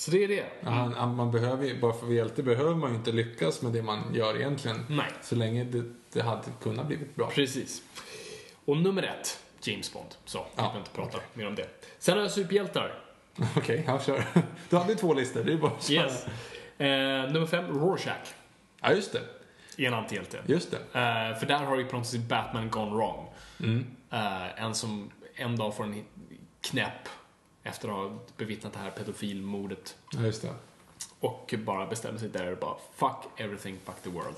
Så det är det. Ja, han, han, man behöver bara för att hjälte behöver man ju inte lyckas med det man gör egentligen. Nej. Så länge det, det hade kunnat blivit bra. Precis. Och nummer ett, James Bond. Så, vi Ja, behöver inte prata mer om det. Sen har jag superhjältar. Okej, jag kör. Du hade ju två listor, det är bara att. Yes. Eh, nummer fem, Rorschach. Ja, just det. En antihjälte. Just det. Eh, för där har ju på något sätt Batman gone wrong. Mm. Eh, en som en dag får en knäpp efter att ha bevittnat det här pedofilmordet. Ja, just det. Och bara bestämmer sig där och bara fuck everything, fuck the world.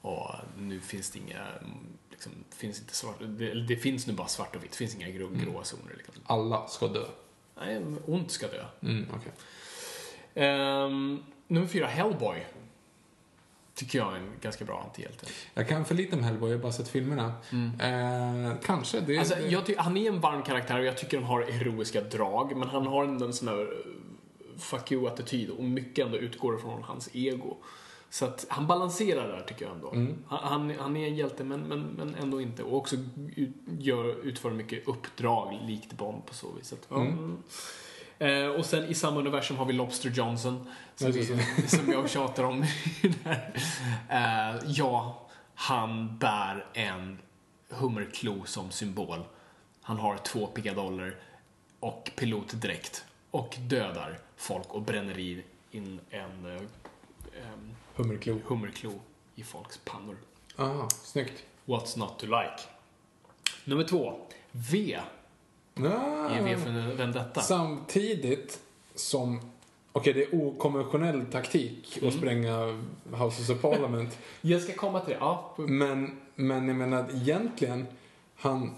Och nu finns det inga, liksom, finns inte svart, det, det finns nu bara svart och vitt, det finns inga grå, gråa zoner. Liksom. Alla ska dö. Nej, ont ska dö. Mm, okej. Ehm, nummer fyra, Hellboy. Tycker jag är en ganska bra antihjälte. Jag kan för lite om Hellboy, jag har bara sett filmerna. Eh, kanske. Det, Alltså, det, han är en varm karaktär och jag tycker han har heroiska drag, men han har en, sån här eh, fuck you-attityd och mycket ändå utgår från hans ego. Så att han balanserar där tycker jag ändå. Han, han, han är en hjälte men, men, men ändå inte. Och också gör, utför mycket uppdrag likt Bond på så vis. Att, mm. Eh, och sen i samma universum har vi Lobster Johnson. Som, vi, som jag tjatar om. Eh, ja, han bär en hummerklo som symbol. Han har två pickadoller och pilotdräkt. Och dödar folk och bränner i in en eh, em, Hummerklo. hummerklo i folks pannor. Ah, snyggt. What's not to like? Nummer två. V Ah, i V för Vendetta. Samtidigt som... Okej, det är okonventionell taktik Mm. att spränga Houses of Parliament. Jag ska komma till det. Ja, Men, men jag menar egentligen, han...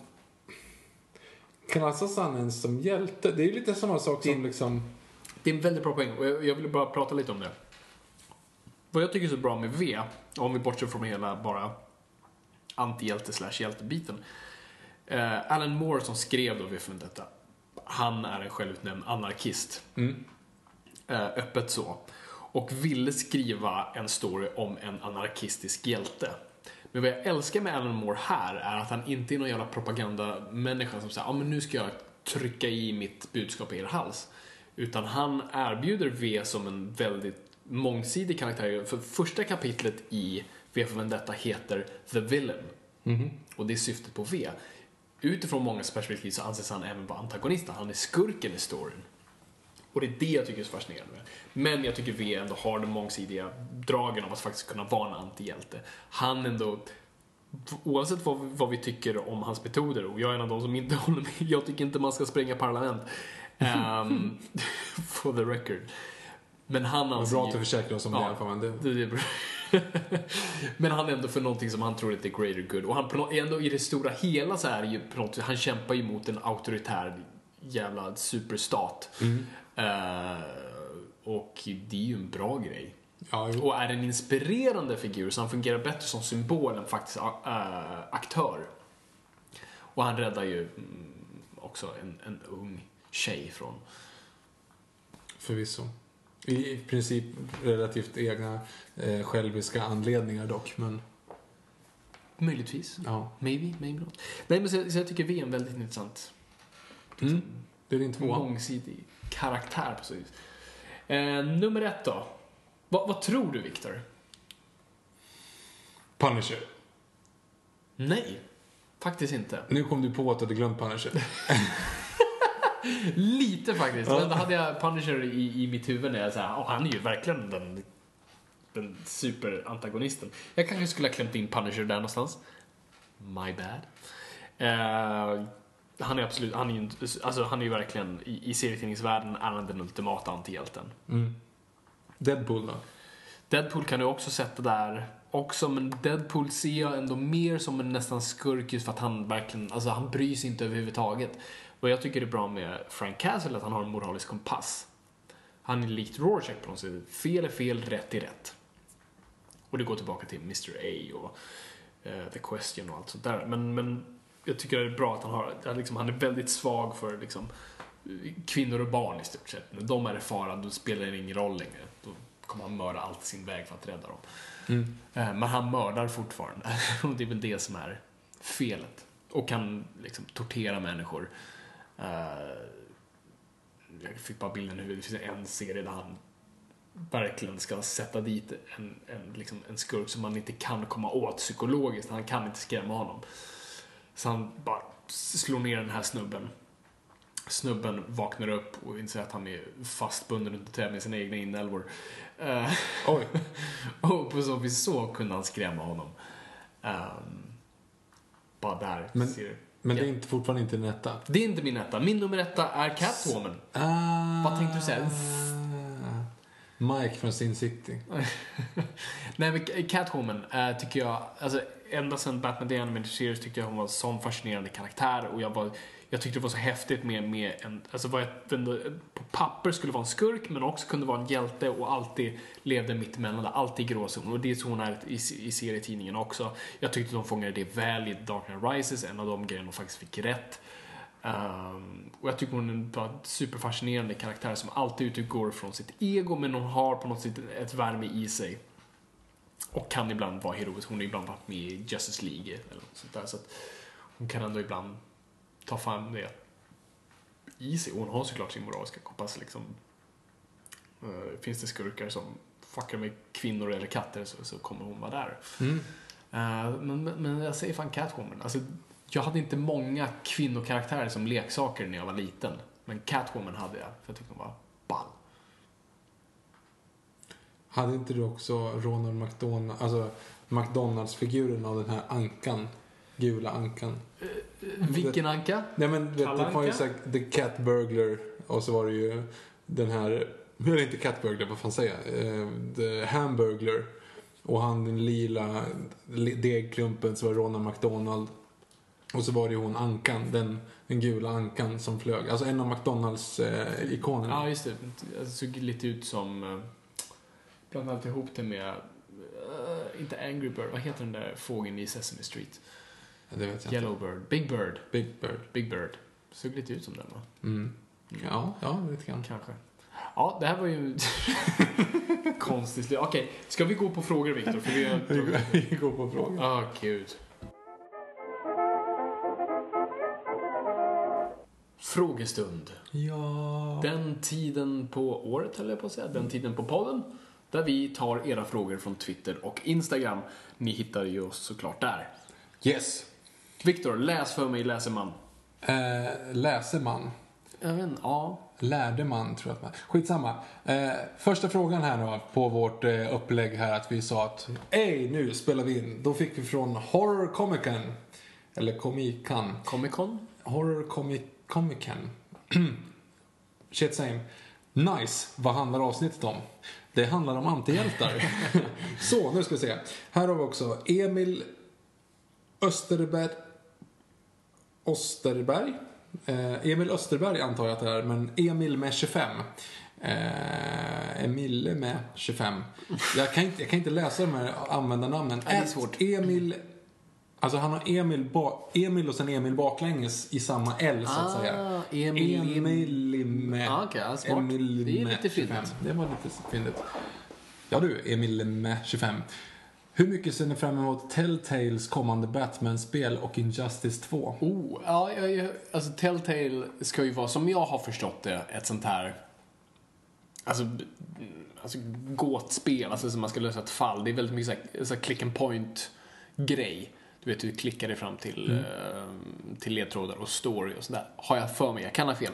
Klassas han ens som hjälte? Det är ju lite samma sak som liksom... Det är en väldigt bra poäng och jag jag vill bara prata lite om det. Vad jag tycker är så bra med V, om vi bortser från hela bara antihjälte slash hjältebiten. Eh, Alan Moore som skrev då V för detta, han är en självutnämnd anarkist. Eh, öppet så. Och ville skriva en story om en anarkistisk hjälte. Men vad jag älskar med Alan Moore här är att han inte är någon jävla propagandamänniska som säger ja men nu ska jag trycka i mitt budskap i er hals. Utan han erbjuder V som en väldigt mångsidig karaktär. För första kapitlet i V för Vendetta heter The Villain. Och det är syftet på V. Utifrån mångas perspektiv så anses han även vara antagonisten. Han är skurken i storyn. Och det är det jag tycker är så fascinerande med. Men jag tycker V ändå har de mångsidiga dragen av att faktiskt kunna vara en antihjälte. Han ändå, oavsett vad, vad vi tycker om hans metoder, och jag är en av de som inte håller med, jag tycker inte man ska spränga parlament. Ehm, um, for the record. Men han anser bra att du försäkrade oss om det i alla fall. Det, det, är bra. Men han är ändå för någonting som han tror är the greater good. Och han nå- ändå i det stora hela så är det ju han kämpar ju mot en auktoritär jävla superstat. Eh, och det är ju en bra grej. ja. Och är en inspirerande figur så han fungerar bättre som symbol än faktiskt äh, aktör. Och han räddar ju mm, också en, en ung tjej från... Förvisso. I, princip relativt egna eh, själviska anledningar dock, men Möjligtvis. ja. Maybe, maybe not. Nej, men så, så jag tycker vi är en väldigt intressant, Mm. Det är din tvåa. mångsidig karaktär på så vis. Eh, nummer ett då. Vad, vad tror du, Viktor? Punisher. Nej, faktiskt inte. Nu kom du på att du hade glömt Punisher. Lite faktiskt. Men då hade jag Punisher i, i mitt huvud när jag sa oh, han är ju verkligen den, den superantagonisten. Jag kanske skulle ha klämt in Punisher där någonstans. My bad. Eh, han är absolut, han är ju, alltså han är ju verkligen, i, i serietidningsvärlden är han den ultimata antihjälten. Mm. Deadpool då? Deadpool kan du också sätta där också, men Deadpool ser jag ändå mer som en nästan skurk just för att han verkligen, alltså han bryr sig inte överhuvudtaget. Vad jag tycker är bra med Frank Castle är att han har en moralisk kompass. Han är likt Rorschach på något sätt. Fel är fel, rätt är rätt. Och det går tillbaka till Mr A och eh, The Question och allt sånt där. Men, men jag tycker det är bra att han har, att liksom, han är väldigt svag för liksom, kvinnor och barn i stort sett. När de är i fara, då spelar det ingen roll längre. Då kommer han mörda allt i sin väg för att rädda dem. Eh, Men han mördar fortfarande. Och det är väl det som är felet. Och kan liksom tortera människor. Eh, Jag fick bara bilden i huvudet. Det finns en serie där han verkligen ska sätta dit en, en, liksom en skurk som man inte kan komma åt psykologiskt. Han kan inte skrämma honom. Så han bara slår ner den här snubben. Snubben vaknar upp och inser att han är fastbunden under träd med sina egna inälvor. Eh, Oj. och på så vis så kunde han skrämma honom. Ehm, bara där. Men- ser. Men det är inte, fortfarande inte en etta. Det är inte min etta. Min nummer etta är Catwoman. Ah, Vad tänkte du säga? Mike från Sin City. Nej men Catwoman äh, tycker jag, alltså ända sedan Batman The Animated Series tyckte jag hon var en sån fascinerande karaktär och jag var jag tyckte det var så häftigt med, med en, alltså vad jag på papper skulle vara en skurk men också kunde vara en hjälte och alltid levde mitt emellan alltid i gråzon. Och det är så hon är i, i serietidningen också. Jag tyckte de fångade det väl i Dark Knight Rises, en av de grejerna de faktiskt fick rätt. Um, och jag tycker hon är en superfascinerande karaktär som alltid utgår från sitt ego men hon har på något sätt ett värme i sig. Och kan ibland vara heroisk. Hon har ibland varit med i Justice League eller något sånt där. Så att hon kan ändå ibland ta fram det i sig. Hon har såklart sin moraliska kompass liksom. Eh, finns det skurkar som fuckar med kvinnor eller katter så, så kommer hon vara där. Mm. Men, men, men jag säger fan Catwoman. Alltså, jag hade inte många kvinnokaraktärer som leksaker när jag var liten. Men Catwoman hade jag, för jag tyckte hon var ball. Hade inte du också Ronald McDonald, alltså McDonalds-figuren av den här ankan? Gula ankan. Vilken anka? Nej men vet, det var ju såhär, The Cat Burglar och så var det ju den här, det inte Cat Burglar, vad fan säger jag? Eh, The Hamburglar. Och han den lila li- degklumpen så var Ronald McDonald. Och så var det ju hon ankan, den, den gula ankan som flög. Alltså en av McDonalds-ikonerna. Ja, just det. Det såg lite ut som... eh, Blandade alltid ihop det med... eh, inte Angry Bird, vad heter den där fågeln i Sesame Street? Det vet jag inte. Yellow Bird. Big Bird. Big Bird. Big Bird. Såg lite ut som den va? Mm. Ja, ja, lite grann. Kanske. Ja, det här var ju konstigt. Okej, ska vi gå på frågor Viktor? Vi har... Vi går på frågan. Åh, gud. Frågestund. Ja. Den tiden på året, höll jag på att säga. Den tiden på podden. Där vi tar era frågor från Twitter och Instagram. Ni hittar ju oss såklart där. Yes. Viktor, läs för mig, läser man. Eh, läser man? Jag vet inte, ja. Lärde man, tror jag att man... Skitsamma. Eh, första frågan här då, på vårt eh, upplägg här, att vi sa att Ej, nu spelar vi in. Då fick vi från Horror Comican. Eller Comican. Comic Con? Horror Comic Comican. Shit same. Nice. Vad handlar avsnittet om? Det handlar om antihjältar. Så, nu ska vi se. Här har vi också Emil Österberg. Österberg. Eh, Emil Österberg antar jag att det är, men Emil med 25. Eh, Emile med 25. Jag kan, inte, jag kan inte läsa de här användarnamnen. Nej, det är svårt. Emil Alltså han har Emil, ba, Emil och sen Emil baklänges i samma L så att Ah, säga. Emil- Emil med... Ah, ja, smart. Emil Det är lite 25. fyndigt. Det var lite fyndigt. Ja du, Emil med 25. Hur mycket ser ni fram emot Telltales kommande Batman-spel och Injustice 2? Oh, ja, jag, alltså Telltale ska ju vara, som jag har förstått det, ett sånt här... Alltså, alltså gåtspel, alltså som man ska lösa ett fall. Det är väldigt mycket så här, så här click and point-grej. Du vet, du klickar dig fram till, eh, till ledtrådar och story och sådär. Har jag för mig, jag kan ha fel.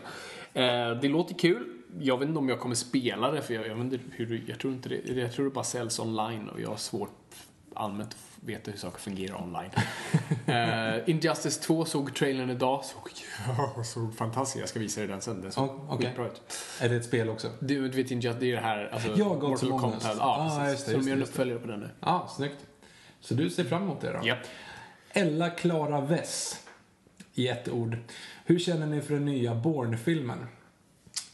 Eh, det låter kul. Jag vet inte om jag kommer spela det, för jag, jag, vet inte hur, jag tror inte det, jag tror det bara säljs online och jag har svårt allmänt veta hur saker fungerar online. Eh, Injustice 2 såg trailern idag, såg, ja, såg fantastiskt Jag ska visa dig den sen. Den såg Ja, okej. skitbra ut. Är det ett spel också? Du, vet Injustice, det är det här, alltså, Ja, Mortal Kombat. Ja, Ah, precis. just det, Så de gör en uppföljare på den nu. Ja, ah, snyggt. Så du ser fram emot det då? Japp. Ella Klara Wess. I ett ord. Hur känner ni för den nya Bourne-filmen?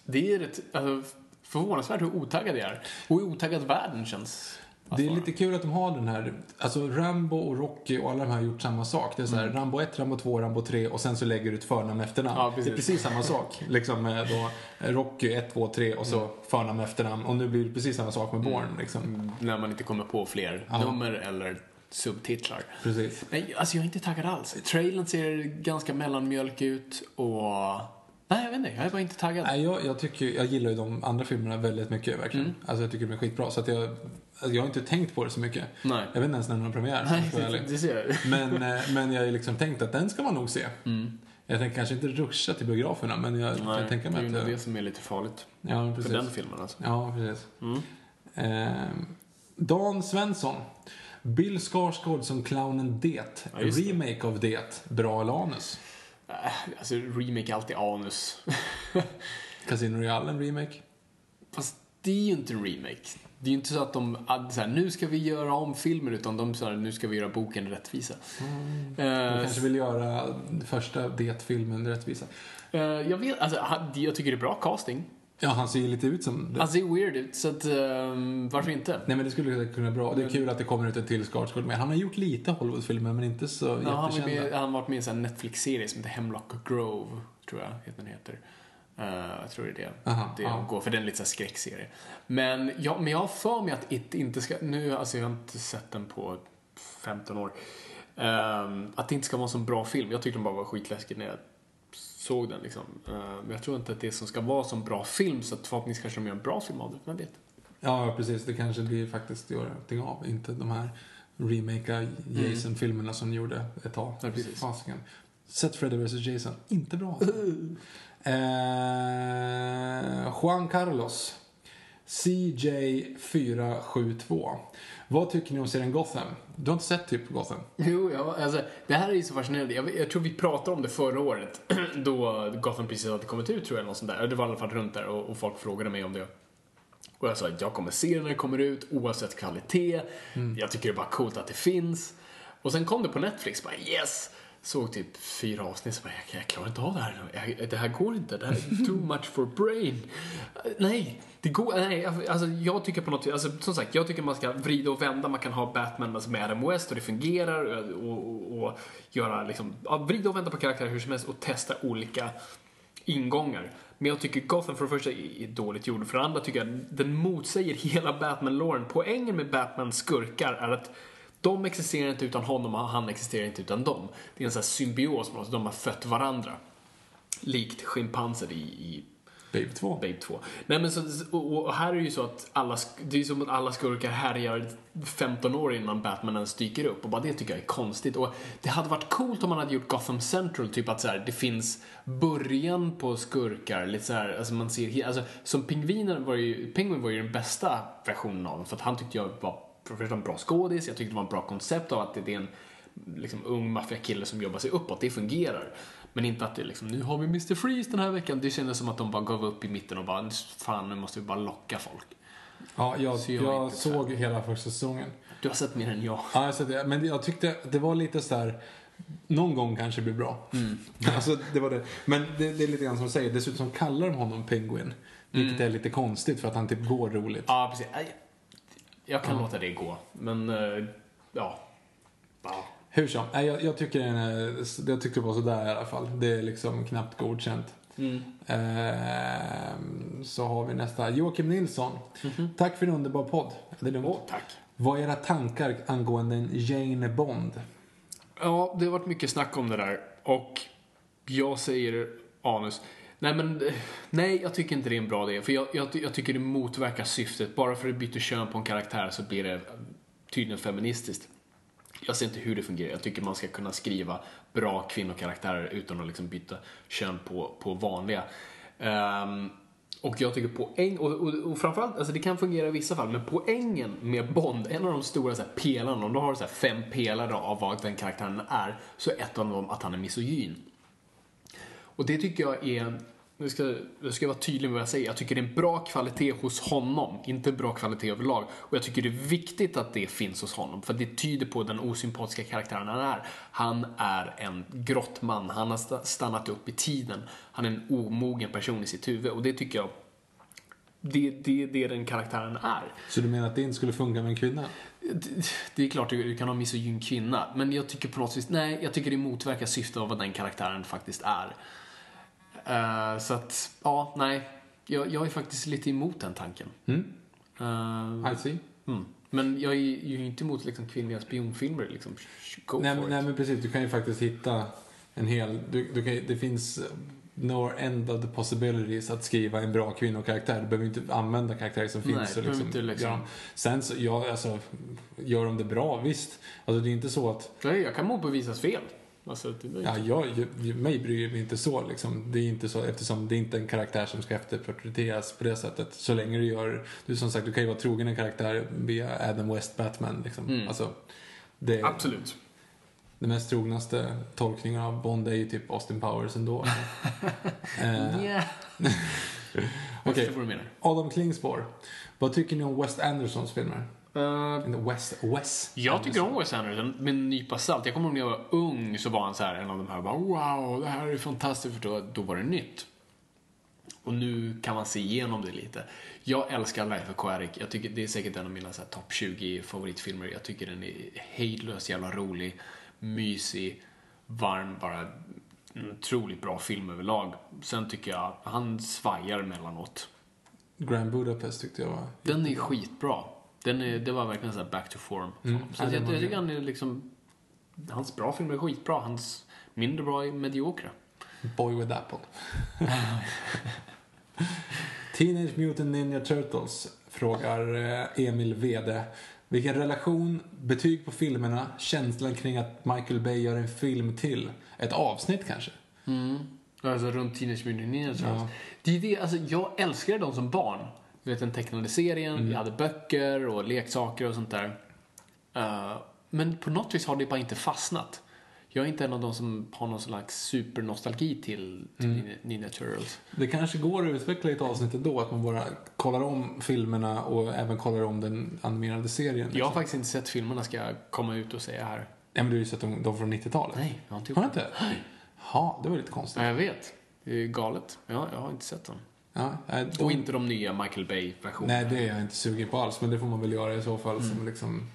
Det är rätt, alltså, förvånansvärt hur otaggad jag är. Och hur otaggad världen känns. Det är vara. lite kul att de har den här, alltså Rambo och Rocky och alla de här har gjort samma sak. Det är så här, Rambo 1, Rambo 2, Rambo 3 och sen så lägger du ett förnamn efternamn. Ja, precis. Det är precis samma sak. Liksom med då Rocky 1, 2, 3 och så förnamn efternamn. Och nu blir det precis samma sak med Bourne liksom. När man inte kommer på fler nummer eller subtitlar. Precis. Nej, alltså jag är inte taggad alls. Trailern ser ganska mellanmjölk ut och... Nej, jag vet inte. Jag är bara inte taggad. Nej, jag, jag, tycker, jag gillar ju de andra filmerna väldigt mycket verkligen. Mm. Alltså jag tycker de är skitbra. Så att jag, alltså, jag har inte tänkt på det så mycket. Nej. Jag vet inte ens när den har premiär. Nej, för det, det ser jag. Men, eh, men jag har ju liksom tänkt att den ska man nog se. Jag tänker kanske inte ruscha till biograferna, men jag Mm. Nej, kan tänka det är mig ju att... nog jag- det som är lite farligt. Ja, För precis. den filmen alltså. Ja, precis. Mm. Eh, Dan Svensson. Bill Skarsgård som clownen Det. Ja, det. Remake av Det. Bra eller anus? Äh, Alltså, remake är alltid anus. Casino Royale, en remake. Fast det är ju inte remake. Det är ju inte så att de, så här, nu ska vi göra om filmen, utan de sa nu ska vi göra boken rättvisa. De Eh, kanske vill göra första Det-filmen rättvisa. eh, jag vet, alltså, jag tycker det är bra casting. Ja, han ser ju lite ut som det. Han ser weird ut, så att, ehm, varför inte? Nej men det skulle kunna bra. Det är kul att det kommer ut en till Skarsgård med. Han har gjort lite Hollywoodfilmer men inte så Ja, jättekända. han har varit med i en sån Netflix-serie som heter Hemlock Grove, tror jag den heter. Eh, jag tror det är det. Aha, det ja. går, för den är lite så skräckserie. Men, ja, men jag har för mig att It inte ska, nu, alltså jag har inte sett den på 15 år. Ehm, att det inte ska vara en så bra film. Jag tyckte den bara var skitläskig när jag såg den liksom. Eh, men jag tror inte att det som ska vara som bra film, så att förhoppningsvis kanske de gör en bra film av det. Vem vet? Ja, precis. Det kanske blir faktiskt göra någonting av. Inte de här remakea Jason-filmerna som de gjorde ett tag. Ja, precis. Fasiken. Sett Freddy vs Jason. Inte bra alltså. eh, Juan Carlos. CJ472. Vad tycker ni om serien Gotham? Du har inte sett typ Gotham? Jo, ja, alltså, det här är ju så fascinerande. Jag, jag tror vi pratade om det förra året, då Gotham precis hade kommit ut, tror jag, eller något sånt där. Det var i alla fall runt där och, och folk frågade mig om det. Och jag sa att jag kommer se det när det kommer ut, oavsett kvalitet. Jag tycker det är bara coolt att det finns. Och sen kom det på Netflix, bara yes! Såg typ fyra avsnitt, så bara, jag, jag klarar inte av det här. Jag, det här går inte, det här är too much for brain. Nej, det går, nej, alltså jag tycker på något alltså som sagt, jag tycker man ska vrida och vända. Man kan ha Batman med Adam West och det fungerar och, och, och göra liksom, ja, vrida och vända på karaktärer hur som helst och testa olika ingångar. Men jag tycker Gotham för det första är dåligt gjord. För det andra tycker jag den motsäger hela Batman-loren. Poängen med Batmans skurkar är att de existerar inte utan honom och han existerar inte utan dem. Det är en sån här symbios. De har fött varandra. Likt schimpanser i, i Babe 2. Babe 2. Nej men så, och, här är det ju så att alla, det är som att alla skurkar härjar 15 år innan Batman ens dyker upp och bara det tycker jag är konstigt. Och det hade varit coolt om man hade gjort Gotham Central, typ att så här, det finns början på skurkar, lite så här, alltså man ser, alltså som pingvinen var ju, Penguin var ju den bästa versionen av för att han tyckte jag var för det första en bra skådis, jag tyckte det var en bra koncept av att det är en liksom, ung maffiakille som jobbar sig uppåt, det fungerar. Men inte att det liksom, nu har vi Mr. Freeze den här veckan. Det kändes som att de bara gav upp i mitten och bara, fan nu måste vi bara locka folk. Ja, jag, Så jag jag såg hela första säsongen. Du har sett mer än jag. Ja, jag sett det. Men jag tyckte det var lite så här. Någon gång kanske det blir bra. Alltså, det var det. Men det, det är lite grann som du säger. Dessutom kallar de honom Penguin. Vilket är lite konstigt för att han typ går roligt. Ja, precis. Jag kan låta det gå, men eh, ja. ja. Hur som, jag, jag, tycker den är, jag tyckte det var sådär i alla fall. Det är liksom knappt godkänt. Ehm, så har vi nästa. Joakim Nilsson. Tack för en underbar podd. Det är lugnt. Åh, tack. Vad är era tankar angående en Jane Bond? Ja, det har varit mycket snack om det där. Och jag säger anus. Nej, men nej, jag tycker inte det är en bra idé. För jag, jag, jag tycker det motverkar syftet. Bara för att du byter kön på en karaktär så blir det tydligen feministiskt. Jag ser inte hur det fungerar. Jag tycker man ska kunna skriva bra kvinnokaraktärer utan att liksom byta kön på, på vanliga. Um, och jag tycker poäng, och, och, och framförallt, alltså det kan fungera i vissa fall, men poängen med Bond, en av de stora så här, pelarna, om du har så här, fem pelare av vad den karaktären är, så är ett av dem att han är misogyn. Och det tycker jag är, nu ska, nu ska jag vara tydlig med vad jag säger, jag tycker det är en bra kvalitet hos honom, inte bra kvalitet överlag. Och jag tycker det är viktigt att det finns hos honom, för det tyder på den osympatiska karaktären han är. Han är en grottman, han har sta- stannat upp i tiden, han är en omogen person i sitt huvud och det tycker jag, det, det, det är den karaktären är. Så du menar att det inte skulle funka med en kvinna? Det- Det är klart du kan ha misogyn kvinna, men jag tycker på något vis, nej, jag tycker det motverkar syftet av vad den karaktären faktiskt är. Eh, så att, ja, nej. Jag, jag är faktiskt lite emot den tanken. Eh, I see. mm. Men jag är ju inte emot liksom, kvinnliga spionfilmer. Liksom. Go Nej, for men- it. nej men precis, du kan ju faktiskt hitta en hel... Du, du kan, det finns eh, no end of the possibilities att skriva en bra kvinnokaraktär. Du behöver inte använda karaktärer som Nej, finns. och behöver inte liksom- dem. Sen så, ja, alltså, gör de det bra, visst. Alltså det är inte så att... Nej, jag kan motbevisas fel. Alltså, det Ja, jag, jag, mig bryr mig inte så liksom. Det är inte så eftersom det är inte en karaktär som ska efterporträtteras på det sättet. Så länge du gör, du som sagt, du kan ju vara trogen en karaktär via Adam West Batman liksom. Alltså, det, Absolut. Den mest trognaste tolkningen av Bond är ju typ Austin Powers ändå. eh. Okej. Adam Klingspor. Vad tycker ni om West Andersons filmer? Inte West, Wes Jag tycker om Wes Anderson med en nypa salt. Jag kommer ihåg när jag var ung så var han så här en av de här bara wow, det här är fantastiskt för då, då var det nytt. Och nu kan man se igenom det lite. Jag älskar Life Aquatic. Jag tycker det är säkert en av mina så här topp 20 favoritfilmer. Jag tycker den är hejdlöst jävla rolig, mysig, varm, bara en otroligt bra film överlag. Sen tycker jag han svajar emellanåt. Grand Budapest tyckte jag var... Den är skitbra. Den är, det var verkligen så back to form. Så Ja, jag, jag, tycker han är liksom... Hans bra filmer är skitbra. Hans mindre bra är mediokra. Boy with Apple. Teenage Mutant Ninja Turtles frågar eh, Emil Wede. Vilken relation, betyg på filmerna, känslan kring att Michael Bay gör en film till? Ett avsnitt kanske? Alltså runt Teenage Mutant Ninja Turtles. Ja. Det är det, alltså jag älskade dem som barn. Du vet den tecknade serien, Mm. vi hade böcker och leksaker och sånt där. Eh, men på något vis har det bara inte fastnat. Jag är inte en av de som har någon slags supernostalgi till, till Mm. Ninja- Turtles. Det kanske går att utveckla i ett avsnitt ändå, att man bara kollar om filmerna och även kollar om den animerade serien. Jag har liksom. faktiskt inte sett filmerna ska jag komma ut och säga här. Ja, men du har ju sett de, de från 90-talet. Nej, jag har inte gjort Har du det. inte? Ja, det var lite konstigt. Ja, jag vet. Det är galet. Ja, jag har inte sett dem. Ja, nej, de, Och inte de nya Michael Bay-versionerna. nej, det är jag inte sugen på alls, men det får man väl göra i så fall som liksom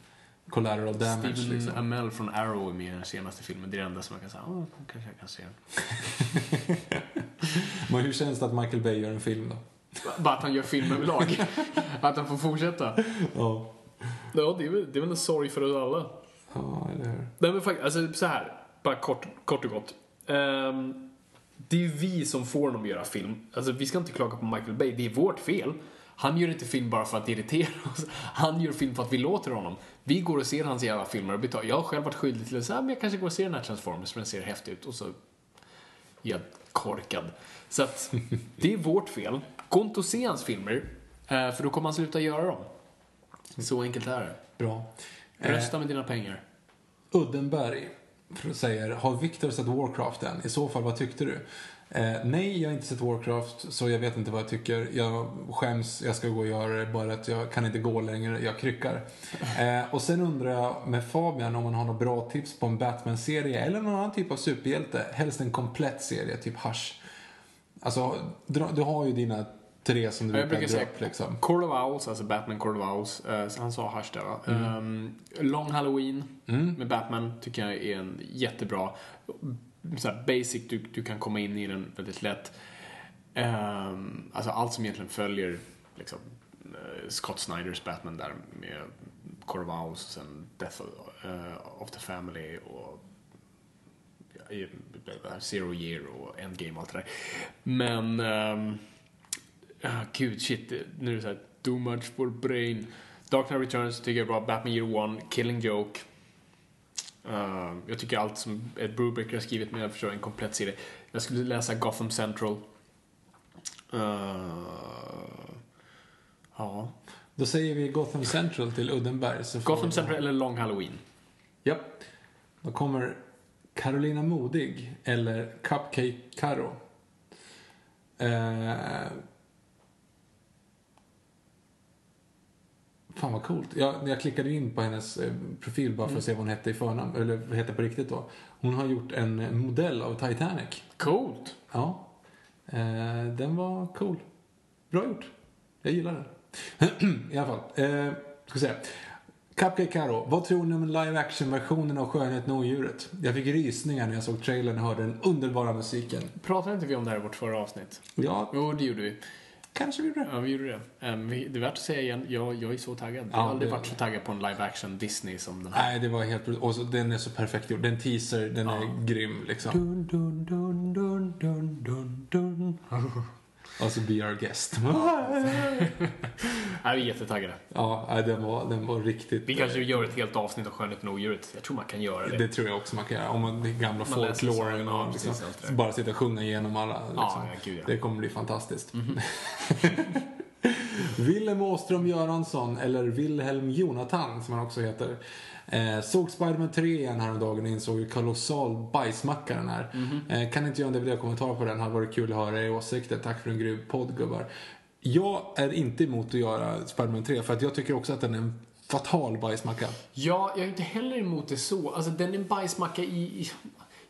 collateral damage. Steven liksom. Amell från Arrow är med i den senaste filmen. Det är det enda som jag kan säga. Åh, kanske jag kan se den. Men hur känns det att Michael Bay gör en film då? Bara att han gör film överlag. att han får fortsätta. Ja. Ja, det är väl, det är väl en sorg för oss alla. Ja, eller hur? Nej men faktiskt, alltså så här. Bara kort, kort och gott. Ehm, det är ju vi som får honom att göra film. Alltså vi ska inte klaga på Michael Bay, det är vårt fel. Han gör inte film bara för att irritera oss. Han gör film för att vi låter honom. Vi går och ser hans jävla filmer och betalar. Jag har själv varit skyldig till att säga, men jag kanske går och ser den här Transformers för den ser häftig ut. Och så är jag korkad. Så att det är vårt fel. Gå inte och se hans filmer, eh, för då kommer han sluta göra dem. Så enkelt är det. Bra. Rösta med dina pengar. Uddenberg säger, har Victor sett Warcraft än? I så fall, vad tyckte du? Eh, nej, jag har inte sett Warcraft, så jag vet inte vad jag tycker. Jag skäms, jag ska gå och göra det, bara att jag kan inte gå längre, jag kryckar. Eh, och sen undrar jag med Fabian om han har några bra tips på en Batman-serie eller någon annan typ av superhjälte. Helst en komplett serie, typ Hush. Alltså, du har ju dina tre som du Jag brukar dra säga upp liksom. Court of Owls, alltså Batman Court of Owls. Eh, så han sa Hush där va? Ehm, Long Halloween med Batman tycker jag är en jättebra. Så här basic, du, du kan komma in i den väldigt lätt. Ehm, alltså allt som egentligen följer liksom, eh, Scott Snyders Batman där med Court of Owls och sen Death of, eh, of the Family och Zero Year och Endgame och allt det där. Men ehm, Ah, gud, shit. Nu är det såhär, too much for brain. Dark Knight Returns tycker jag är bra. Batman Year One, Killing Joke. Uh, jag tycker allt som Ed Brubaker har skrivit, men jag förstår en komplett serie. Jag skulle läsa Gotham Central. Uh, ja. Då säger vi Gotham Central till Uddenberg. Gotham Central eller Long Halloween. Ja. Då kommer Carolina Modig eller Cupcake Karo. Eh... Fan vad coolt. Jag, jag klickade in på hennes eh, profil bara för att se vad hon hette i förnamn, eller vad hette på riktigt då. Hon har gjort en modell av Titanic. Coolt. Ja. Eh, den var cool. Bra gjort. Jag gillar den. I alla fall. Eh, ska se. Cupcake Karo, vad tror ni om live action-versionen av Skönheten och odjuret? Jag fick rysningar när jag såg trailern och hörde den underbara musiken. Pratade inte vi om det här i vårt förra avsnitt? Ja, Jo, det gjorde vi. Kanske vi gjorde det. Ja, vi gjorde det. Um, vi, det är värt att säga igen, jag, jag är så taggad. jag Ja, har aldrig det- varit så taggad på en live action Disney som den här. Nej, det var helt Och så, den är så perfekt gjord. Den teaser, den är grym liksom. Dun, dun, dun, dun, dun, dun, dun. Och så Be Our Guest. Nej, vi är jättetaggade. Ja, den var, den var riktigt... Vi kanske gör ett helt avsnitt av Skönheten och odjuret. Jag tror man kan göra det. Det tror jag också man kan göra. Om man, det gamla folkloren och liksom, bara sitta och sjunga igenom alla. Liksom. Ja, gud, ja. Det kommer bli fantastiskt. Willem Åström Göransson, eller Wilhelm Jonathan som han också heter. Eh, såg Spiderman 3 igen häromdagen och insåg hur kolossal bajsmacka den är. Mhm. eh, kan inte göra en DVD-kommentar på den, hade varit kul att höra era åsikter. Tack för en grym podd gubbar. Jag är inte emot att göra Spiderman 3 för att jag tycker också att den är en fatal bajsmacka. Ja, jag är inte heller emot det så. Alltså, den är en bajsmacka i... i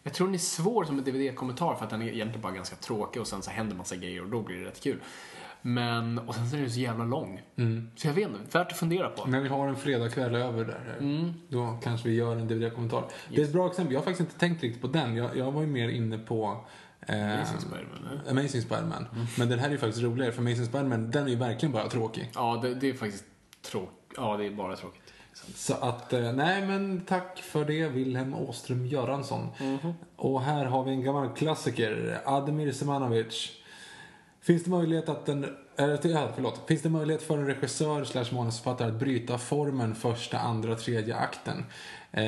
jag tror den är svår som en DVD-kommentar för att den är egentligen bara ganska tråkig och sen så händer massa grejer och då blir det rätt kul. Men, och sen så är den så jävla lång. Så jag vet inte, värt att fundera på. När vi har en fredagkväll över där, Mm. då kanske vi gör en DVD-kommentar. Det är ett bra exempel. Jag har faktiskt inte tänkt riktigt på den. Jag, jag var ju mer inne på eh, Amazing Spider-Man? Amazing Spider-Man. Mm. Men den här är ju faktiskt roligare, för Amazing Spider-Man, den är ju verkligen bara tråkig. Ja, det, det är faktiskt tråkigt. Ja, det är bara tråkigt. Så att, eh, nej men tack för det, Wilhelm Åström Göransson. Mhm. Och här har vi en gammal klassiker, Ademir Semanovic. Finns det möjlighet att en, eller, ja, förlåt. Finns det möjlighet för en regissör slash manusförfattare att bryta formen första, andra, tredje akten? Eh,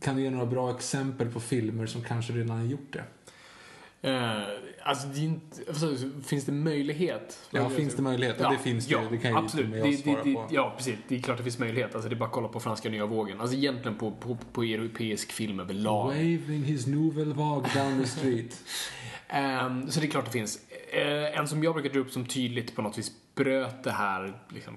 kan du ge några bra exempel på filmer som kanske redan har gjort det? Eh, alltså, det inte, alltså, finns det möjlighet? Ja, finns det möjlighet? Ja, det finns det ju. Det kan ju absolut. inte jag Det, svara det, det, på. Ja, precis. Det är klart det finns möjlighet. Alltså, det är bara att kolla på franska nya vågen. Alltså egentligen på, på, på europeisk film överlag. Waving his nouvelle vague down the street. Ehm, så det är klart det finns. Eh, en som jag brukar dra upp som tydligt på något vis bröt det här liksom,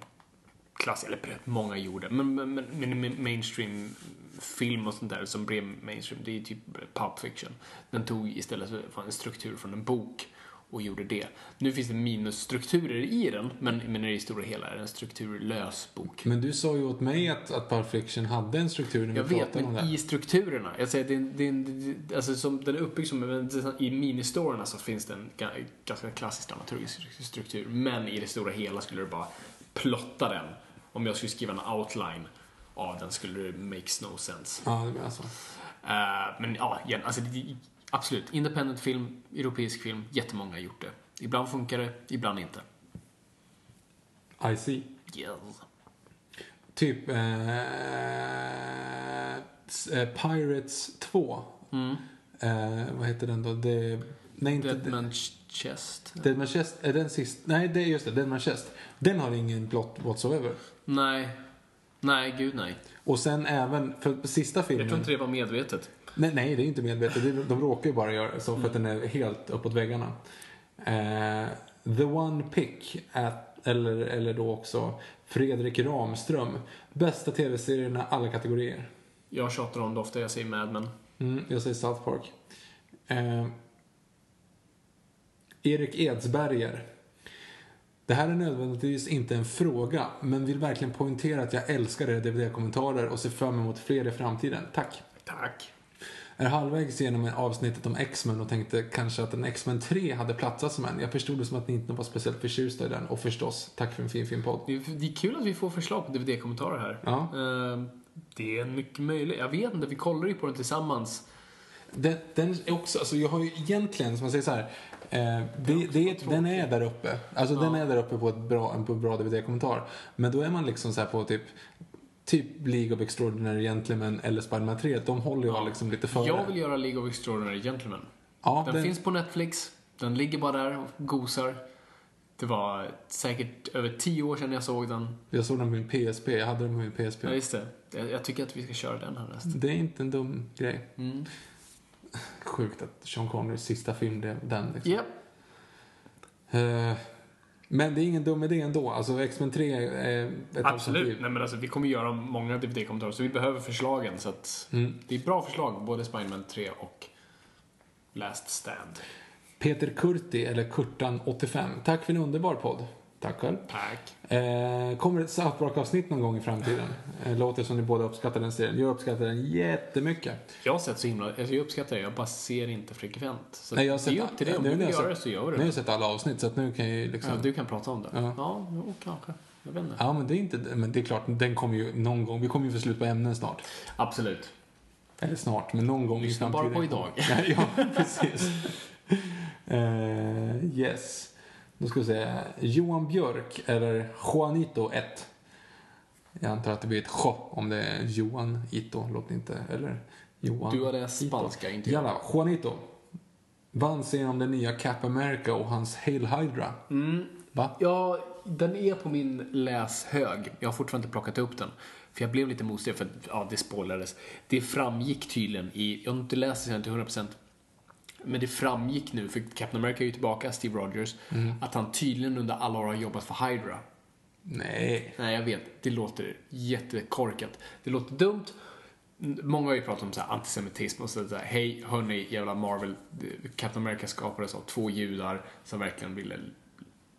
klass, eller bröt, många gjorde, men, men, men, men mainstream film och sånt där som blev mainstream, det är typ Pulp Fiction. Den tog istället för en struktur från en bok och gjorde det. Nu finns det minusstrukturer i den, men, men i det stora hela är det en strukturlös bok. Men du sa ju åt mig att, att Pulp Fiction hade en struktur när Jag vi vet, pratade om men det. i strukturerna. Jag säger, det, är- det, är- det, alltså som den är uppbyggd som, men i ministorierna så finns det en ga- ganska klassisk dramaturgisk struktur. Men i det stora hela skulle du bara plotta den. Om jag skulle skriva en outline av den skulle det makes no sense. Ja, det menar så. Eh, men ja, igen, alltså det, absolut. Independent film, europeisk film, jättemånga har gjort det. Ibland funkar det, ibland inte. I see. Yes. Typ eh, eh, Pirates 2. Eh, vad heter den då? Det, nej, inte Dead Man's Chest. Dead Man's Chest. Är den sist? Nej, det är just det. Dead Man's Chest. Den har ingen plot whatsoever. Nej. Nej, gud nej. Och sen även, för sista filmen... Jag tror inte det var medvetet. Nej, nej, det är inte medvetet. De råkar ju bara göra så för att den är helt uppåt väggarna. Eh, The One Pick, at, eller, eller då också Fredrik Ramström. Bästa tv-serierna alla kategorier. Jag tjatar om det ofta, jag säger Mad Men. Mm, jag säger South Park. Eh, Erik Edsberger. Det här är nödvändigtvis inte en fråga, men vill verkligen poängtera att jag älskar era DVD-kommentarer och ser fram emot fler i framtiden. Tack! Tack. Är halvvägs genom avsnittet om X-Men och tänkte kanske att en X-Men 3 hade platsat som en. Jag förstod det som att ni inte var speciellt förtjusta i den. Och förstås, tack för en fin, fin podd. Det är, kul att vi får förslag på DVD-kommentarer här. Ja. Eh, Det är mycket möjligt. Jag vet inte, vi kollar ju på den tillsammans. Den, den är också, alltså jag har ju egentligen, som man säger så här, eh, det, det, den är där uppe. Alltså den är där uppe på ett bra, på en bra DVD-kommentar. Men då är man liksom så här på typ, typ League of Extraordinary Gentlemen eller Spiderman 3. De håller jag liksom lite före. Jag vill göra League of Extraordinary Gentlemen. ja, Den, den, finns på Netflix. Den ligger bara där och gosar. Det var säkert över tio år sedan jag såg den. Jag såg den på min PSP, jag hade den på min PSP. Ja, just det. Jag, jag tycker att vi ska köra den här nästa. Det är inte en dum grej. Mm. Sjukt att Sean Connerys sista film blev den. Liksom. Japp. Eh, men det är ingen dum idé ändå. Alltså X-Men 3 är ett Absolut. alternativ. Nej, men alltså, vi kommer göra många DVD-kommentarer, så vi behöver förslagen. Så Mm. Det är bra förslag, både Spiderman 3 och Last Stand. Peter Kurti, eller Kurtan85. Tack för en underbar podd. Tack själv. Tack. Eh, kommer ett South Park-avsnitt någon gång i framtiden? Eh, låter som ni båda uppskattar den serien. Jag uppskattar den jättemycket. Jag har sett så himla... Alltså, jag uppskattar det, jag bara ser inte frekvent. Så Nej, jag har det sett, är upp till dig. Om du vill göra det så gör Nu har det. jag sett alla avsnitt så att nu kan jag ju liksom... Ja, du kan prata om det. Ja. Ja, jo, kanske. Jag vet inte. Ja, men det är inte... Men det är klart, den kommer ju någon gång. Vi kommer ju få slut på ämnen snart. Absolut. Eller snart, men någon gång Lyssna i bara framtiden. på idag. ja, precis. Eh, yes. Då ska vi se. Johan Björk, eller Juanito 1. Jag antar att det blir ett J om det är Johan Ito. Låter inte... Eller Johan Du har läst spanska, inte jag. Jalla, Juanito. Vad anser ni om den nya Cap America och hans Hail Hydra? Mm. Va? Ja, den är på min läshög. Jag har fortfarande inte plockat upp den. För jag blev lite motsträvig för att, ja, det spoilades. Det framgick tydligen i, jag har inte läst det till 100%. Men det framgick nu, för Captain America är ju tillbaka, Steve Rogers, att han tydligen under alla år har jobbat för Hydra. Nej. Nej, jag vet. Det låter jättekorkat. Det låter dumt. Många har ju pratat om så antisemitism och sådär. Hej, hörni, jävla Marvel. Captain America skapades av två judar som verkligen ville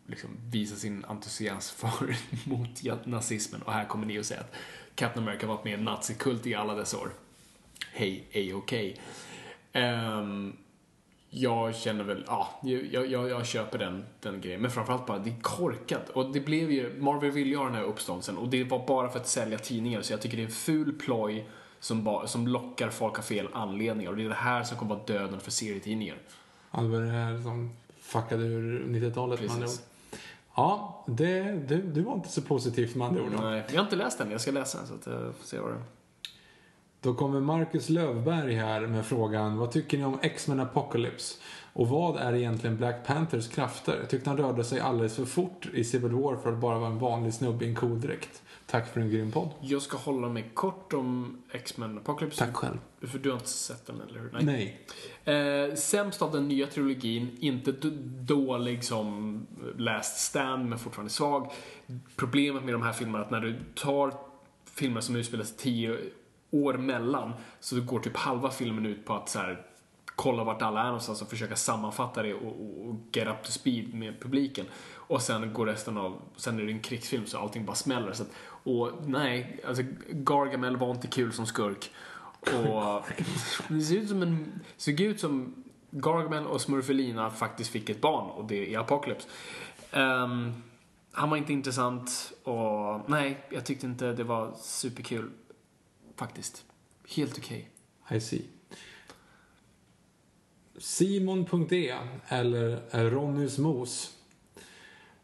liksom visa sin entusiasm för mot nazismen. Och här kommer ni och säger att Captain America varit med i en nazikult i alla dessa år. Hej, är okej. Ehm, jag känner väl, ja, jag, jag, jag köper den, den grejen. Men framförallt bara, det är korkat. Och det blev ju, Marvel ville ha den här uppståndelsen och det var bara för att sälja tidningar. Så jag tycker det är en ful ploj som, bara, som lockar folk av fel anledningar. Och det är det här som kommer vara döden för serietidningar. Ja, det var det här som fuckade ur 90-talet med andra ord. Ja, det, du, du var inte så positiv med andra ord. Nej, jag har inte läst den, jag ska läsa den så att jag får se vad det är. Då kommer Marcus Lövberg här med frågan Vad tycker ni om X-Men Apocalypse? Och vad är egentligen Black Panthers krafter? Jag tyckte han rörde sig alldeles för fort i Civil War för att bara vara en vanlig snubbe i en cool dräkt. Tack för en grym podd. Jag ska hålla mig kort om X-Men Apocalypse. Tack själv. För du har inte sett den, eller hur? Nej. Eh, sämst av den nya trilogin, inte dålig som Last Stand, men fortfarande svag. Problemet med de här filmerna är att när du tar filmer som utspelar sig tio år mellan, så går typ halva filmen ut på att så här, kolla vart alla är någonstans och försöka sammanfatta det och, och, och get up to speed med publiken. Och sen går resten av, sen är det en krigsfilm så allting bara smäller. Så att, och nej, alltså Gargamel var inte kul som skurk. Och det ser ut som en, såg ut som Gargamel och Smurfelina faktiskt fick ett barn och det är Apocalypse. Ehm, han var inte intressant och nej, jag tyckte inte det var superkul. Faktiskt. Helt okej. I see. Simon.e eller Ronnys mos.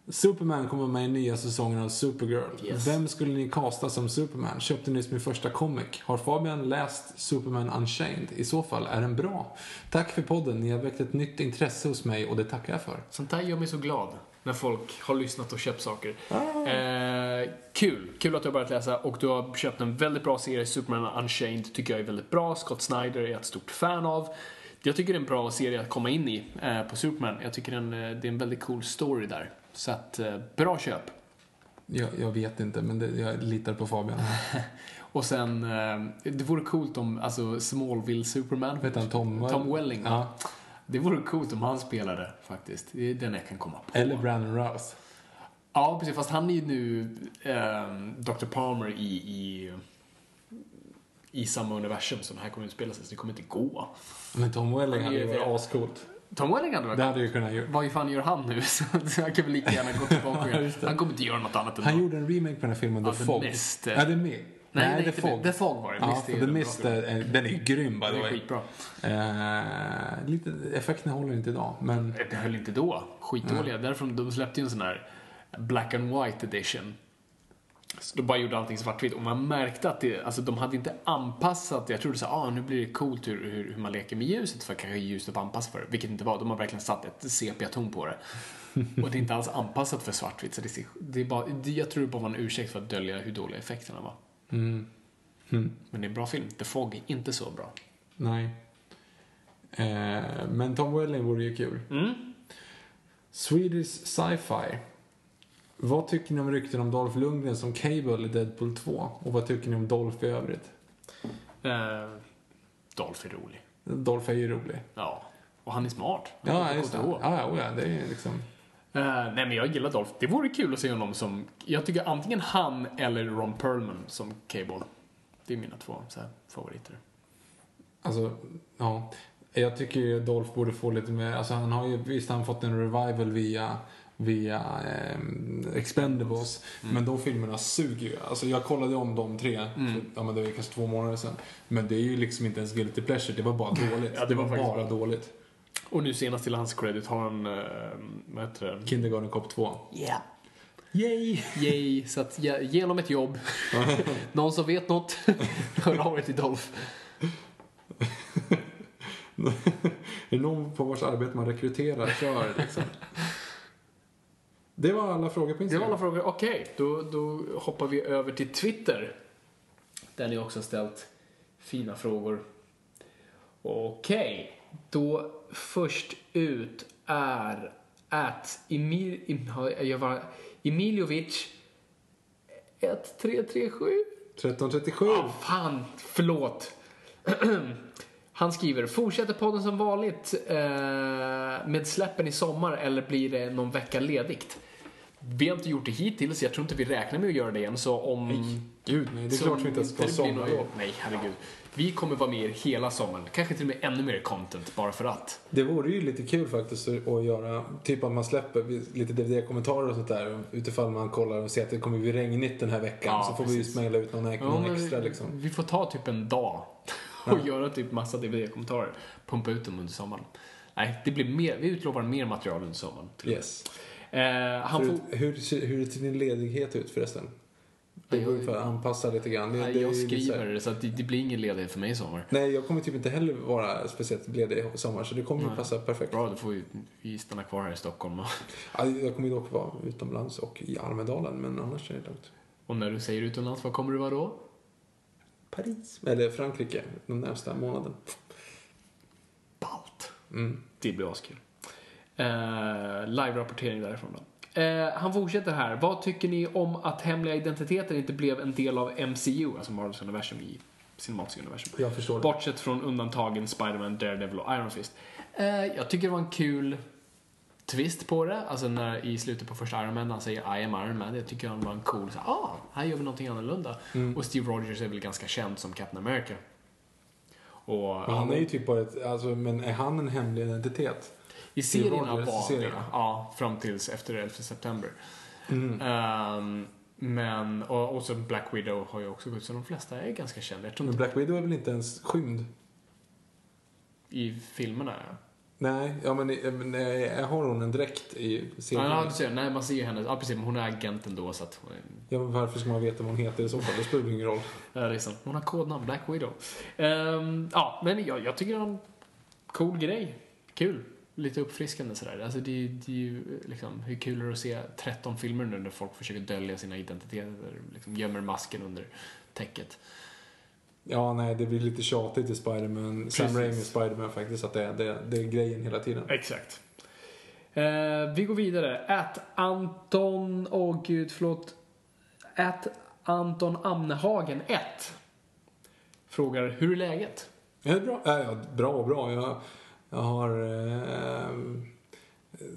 Superman kommer med i nya säsongen av Supergirl. Yes. Vem skulle ni kasta som Superman? Köpte nyss min första comic. Har Fabian läst Superman Unchained? I så fall är den bra. Tack för podden. Ni har väckt ett nytt intresse hos mig och det tackar jag för. Sånt där gör mig så glad. När folk har lyssnat och köpt saker. Ah. Eh, kul. Kul att du har börjat läsa och du har köpt en väldigt bra serie. Superman Unchained tycker jag är väldigt bra. Scott Snyder är jag ett stort fan av. Jag tycker det är en bra serie att komma in i eh, på Superman. Jag tycker den, eh, det är en väldigt cool story där. Så att, eh, bra köp. Jag, jag vet inte, men det, jag litar på Fabian. Och sen, eh, det vore coolt om, alltså Smallville Superman. Vet han Tom? Tom Welling. Ja. Det vore coolt om han spelade faktiskt. Det är den jag kan komma på. Eller Brandon Rouse. Ja, precis. Fast han är ju nu eh, Dr. Palmer i, i, i samma universum som den här kommer att utspela sig, så det kommer inte gå. Men Tom Welling hade är ju varit ascoolt. Tom Welling hade varit Det hade ju kunnat göra. Vad fan gör han nu? Så han kan väl lika gärna gå tillbaka och göra. Han kommer inte göra något annat än Han gjorde en remake på den här filmen, Ja, The Fog. The Mist. Nej, nej, The Fog. The Fog var det. Ja, för The Mist, är, den är ju grym by the Det way. skitbra. Eh, lite, effekterna håller inte idag, men Det höll inte då. Skitdåliga. Därför de släppte ju en sån här Black and White edition. Så de bara gjorde allting svartvitt och man märkte att det, alltså de hade inte anpassat, jag trodde så ah, nu blir det coolt hur, hur, hur man leker med ljuset för kanske ljuset var anpassat för det, vilket inte var. De har verkligen satt ett sepia-ton på det. Och det är inte alls anpassat för svartvitt så det, det är bara, det, jag tror det bara var en ursäkt för att dölja hur dåliga effekterna var. Mm. Men det är en bra film. The Fog är inte så bra. nej. Eh, men Tom Welling vore ju kul. Mm. Swedish Sci-Fi. Vad tycker ni om rykten om Dolph Lundgren som Cable i Deadpool 2? Och vad tycker ni om Dolph i övrigt? Eh, Dolph är rolig. Dolph är ju rolig. Ja. Och han är smart. Han Ja, just det. Ja, ja, ja, det är liksom... Eh, nej men jag gillar Dolph. Det vore kul att se honom som, jag tycker antingen han eller Ron Perlman som Cable. Det är mina två så här, favoriter. Alltså, ja. Jag tycker ju Dolph borde få lite mer, alltså han har ju, visst han fått en revival via via eh, Expendables. Mm. Men de filmerna suger ju. Alltså jag kollade om de tre, Mm. för, ja men det var kanske två månader sedan. Men det är ju liksom inte ens guilty pleasure, det var bara dåligt. Ja, det var faktiskt bara bra. dåligt. Och nu senast till hans credit har han, uh, vad heter det? Kindergarten Cop 2. Yeah. Yay! Yay! Så att ge, ge honom ett jobb. Någon som vet något, hör av er till Dolph. är det någon på vars arbete man rekryterar? Kör liksom. Det var alla frågor på Det Instagram. var alla frågor. Okej, då, då hoppar vi över till Twitter. Där ni också har ställt fina frågor. Okej, då först ut är att Emil, jag var, Emiljovic 1337. 1337. Ah, fan, förlåt. Han skriver, fortsätter podden som vanligt eh, med släppen i sommar eller blir det någon vecka ledigt? Vi har inte gjort det hittills, jag tror inte vi räknar med att göra det igen, så om... Gud, nej, det är klart vi inte om ska ha sommarlov. Nej, herregud. Vi kommer vara med er hela sommaren, kanske till och med ännu mer content, bara för att. Det vore ju lite kul faktiskt att göra, typ att man släpper lite DVD-kommentarer och sånt där utifall man kollar och ser att det kommer bli regnigt den här veckan. Ja, så får vi ju precis. smälla ut någon, någon Ja, extra vi, liksom. vi får ta typ en dag och göra typ massa DVD-kommentarer. Pumpa ut dem under sommaren. Nej, det blir mer, vi utlovar mer material under sommaren. till. Yes. Eh, han Hur, får... hur, ser- hur ser din ledighet ut förresten? Det går jag- för att anpassa lite grann. Det, Nej, det jag skriver det så att det, det blir ingen ledighet för mig i sommar. Nej, jag kommer typ inte heller vara speciellt ledig i sommar så det kommer Nej. passa perfekt. Bra, då får vi, vi stanna kvar här i Stockholm. Ja, Jag kommer ju dock vara utomlands och i Almedalen men annars är det lugnt. Och när du säger utomlands, vad kommer du vara då? Paris. Eller Frankrike den närmsta månaden. Balt. Mm. Det blir askul. Eh, Live-rapportering därifrån då. Eh, han fortsätter här. Vad tycker ni om att hemliga identiteter inte blev en del av MCU, alltså Marvels universum i cinematiska universum? Jag förstår det. Bortsett från undantagen Spider-Man, Daredevil och Iron Fist. Eh, jag tycker det var en kul twist på det. Alltså när i slutet på första Iron Man, han säger I am Iron Man. Jag tycker han var en cool, så ah, här gör vi någonting annorlunda. Mm. Och Steve Rogers är väl ganska känd som Captain America. Och, Men han är ju typ bara ett, alltså, men är han en hemlig identitet? I serierna i var det, serierna? ja, fram tills efter 11 september. Mm. Ehm, men, och, och så Black Widow har ju också gått, så de flesta är ganska kända. Men Black Widow är väl inte ens skymd? i filmerna, ja. Nej, ja men, men eh, har hon en dräkt i serien? Ja, ser, nej, man ser ju henne, ja precis, men hon är agenten då så att hon är, Ja, men varför ska man veta vad hon heter i så fall? Det spelar ingen roll. ja, det är sant. Hon har kodnamn, Black Widow. Ehm, ja, men jag, jag tycker det var en cool grej. Kul. Lite uppfriskande sådär. Alltså det, det är ju liksom, hur kul är det att se 13 filmer nu när folk försöker dölja sina identiteter, liksom gömmer masken under täcket. Ja, nej, det blir lite tjatigt i Spider-Man. Sam. Raimi Spider-Man faktiskt, att det, det, det är grejen hela tiden. Exakt. Eh, vi går vidare. Att Anton, åh gud, förlåt. Att Anton Amnehagen 1 frågar, hur är läget? Ja, det är bra. Ja, ja, bra, bra. Jag, jag har eh,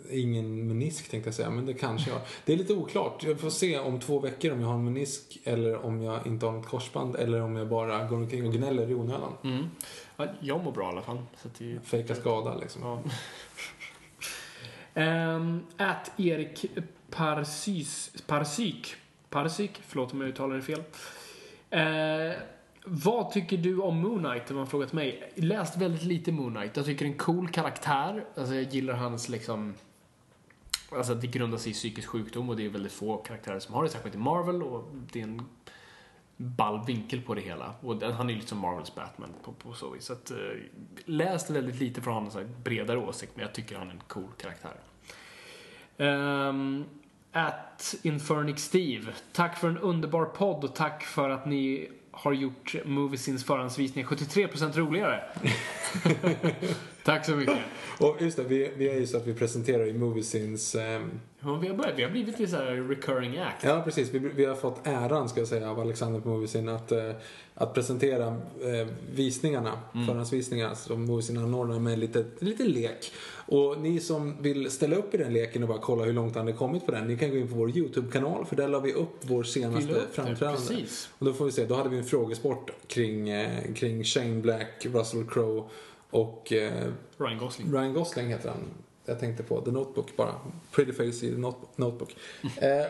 ingen menisk tänkte jag säga, men det kanske jag Det är lite oklart. Jag får se om två veckor om jag har en menisk eller om jag inte har något korsband eller om jag bara går omkring och gnäller i onödan. Mm. Ja, jag mår bra i alla fall. Så det, Fejka skada liksom. ja. Att Erik Parsys, Parsyk, Parsyk, förlåt om jag uttalar det fel. Eh, vad tycker du om Moon Knight? har frågat mig. Läst väldigt lite Moon Knight. Jag tycker det är en cool karaktär. Alltså jag gillar hans liksom... Alltså det grundar sig i psykisk sjukdom och det är väldigt få karaktärer som har det, särskilt i Marvel och det är en ball vinkel på det hela. Och den, han är ju lite som Marvels Batman på, på så vis. Så att, eh, läst väldigt lite från hans bredare åsikt, men jag tycker han är en cool karaktär. Um, at Infernix Steve. Tack för en underbar podd och tack för att ni har gjort Moviesins förhandsvisningar 73% roligare. tack så mycket. Och just det, vi, vi är ju så att vi presenterar i Moviesins... ehm, Ja, vi, har börjat, vi har blivit lite så här recurring act. Ja, precis. Vi, vi har fått äran, ska jag säga, av Alexander på Moviesin att, eh, att presentera eh, visningarna, förhandsvisningarna som Moviesin anordnar med lite, lite lek. Och ni som vill ställa upp i den leken och bara kolla hur långt han har kommit på den, ni kan gå in på vår YouTube-kanal för där la vi upp vår senaste upp framträdande. precis. Och då får vi se, då hade vi en frågesport kring, eh, kring Shane Black, Russell Crowe och eh, Ryan Gosling. Ryan Gosling heter han. Jag tänkte på The Notebook bara. Pretty Face i The Not- Notebook. Eh,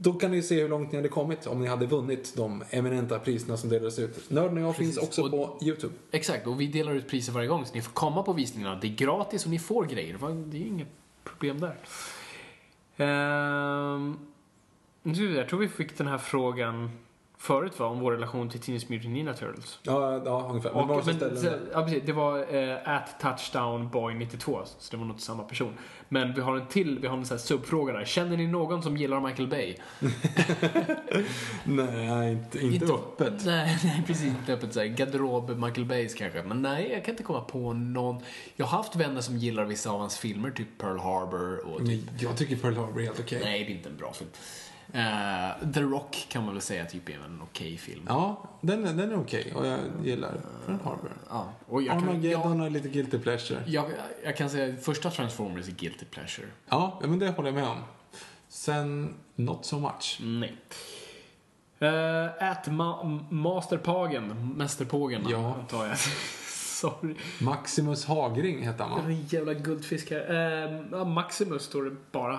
då kan ni se hur långt ni hade kommit om ni hade vunnit de eminenta priserna som delades ut. Nörden och jag finns Precis. också Och- på YouTube. Exakt, och vi delar ut priser varje gång så ni får komma på visningarna. Det är gratis och ni får grejer. Det är ju inget problem där. Ehm, se, jag tror vi fick den här frågan förut va, om vår relation till Teenage Mutant Ninja Turtles. Ja, ja ungefär. Och, men, så- ja, precis, det var eh, at touchdown boy 92, så det var nog samma person. Men vi har en till, vi har en sån här subfråga där. Känner ni någon som gillar Michael Bay? Nej, inte, inte, öppet. Nej, nej, precis. Inte öppet såhär. Garderob Michael Bays kanske. Men nej, jag kan inte komma på någon. Jag har haft vänner som gillar vissa av hans filmer, typ Pearl Harbor och typ... Jag tycker Pearl Harbor är helt okej. Nej, det är inte en bra film. Eh, The Rock kan man väl säga typ är en okej film. Ja, den, är- den är okej och jag gillar Pearl Harbor. Ja, och jag kan, Armageddon jag, har lite guilty pleasure. jag, jag kan säga första Transformers är guilty pleasure. Ja, men det håller jag med om. Sen, not so much. Nej. Uh, at ma Masterpagen, Mästerpågen Ja. antar jag. Sorry. Maximus Hagring heter han va? en jävla guldfisk här. Eh, ja, Maximus står det bara.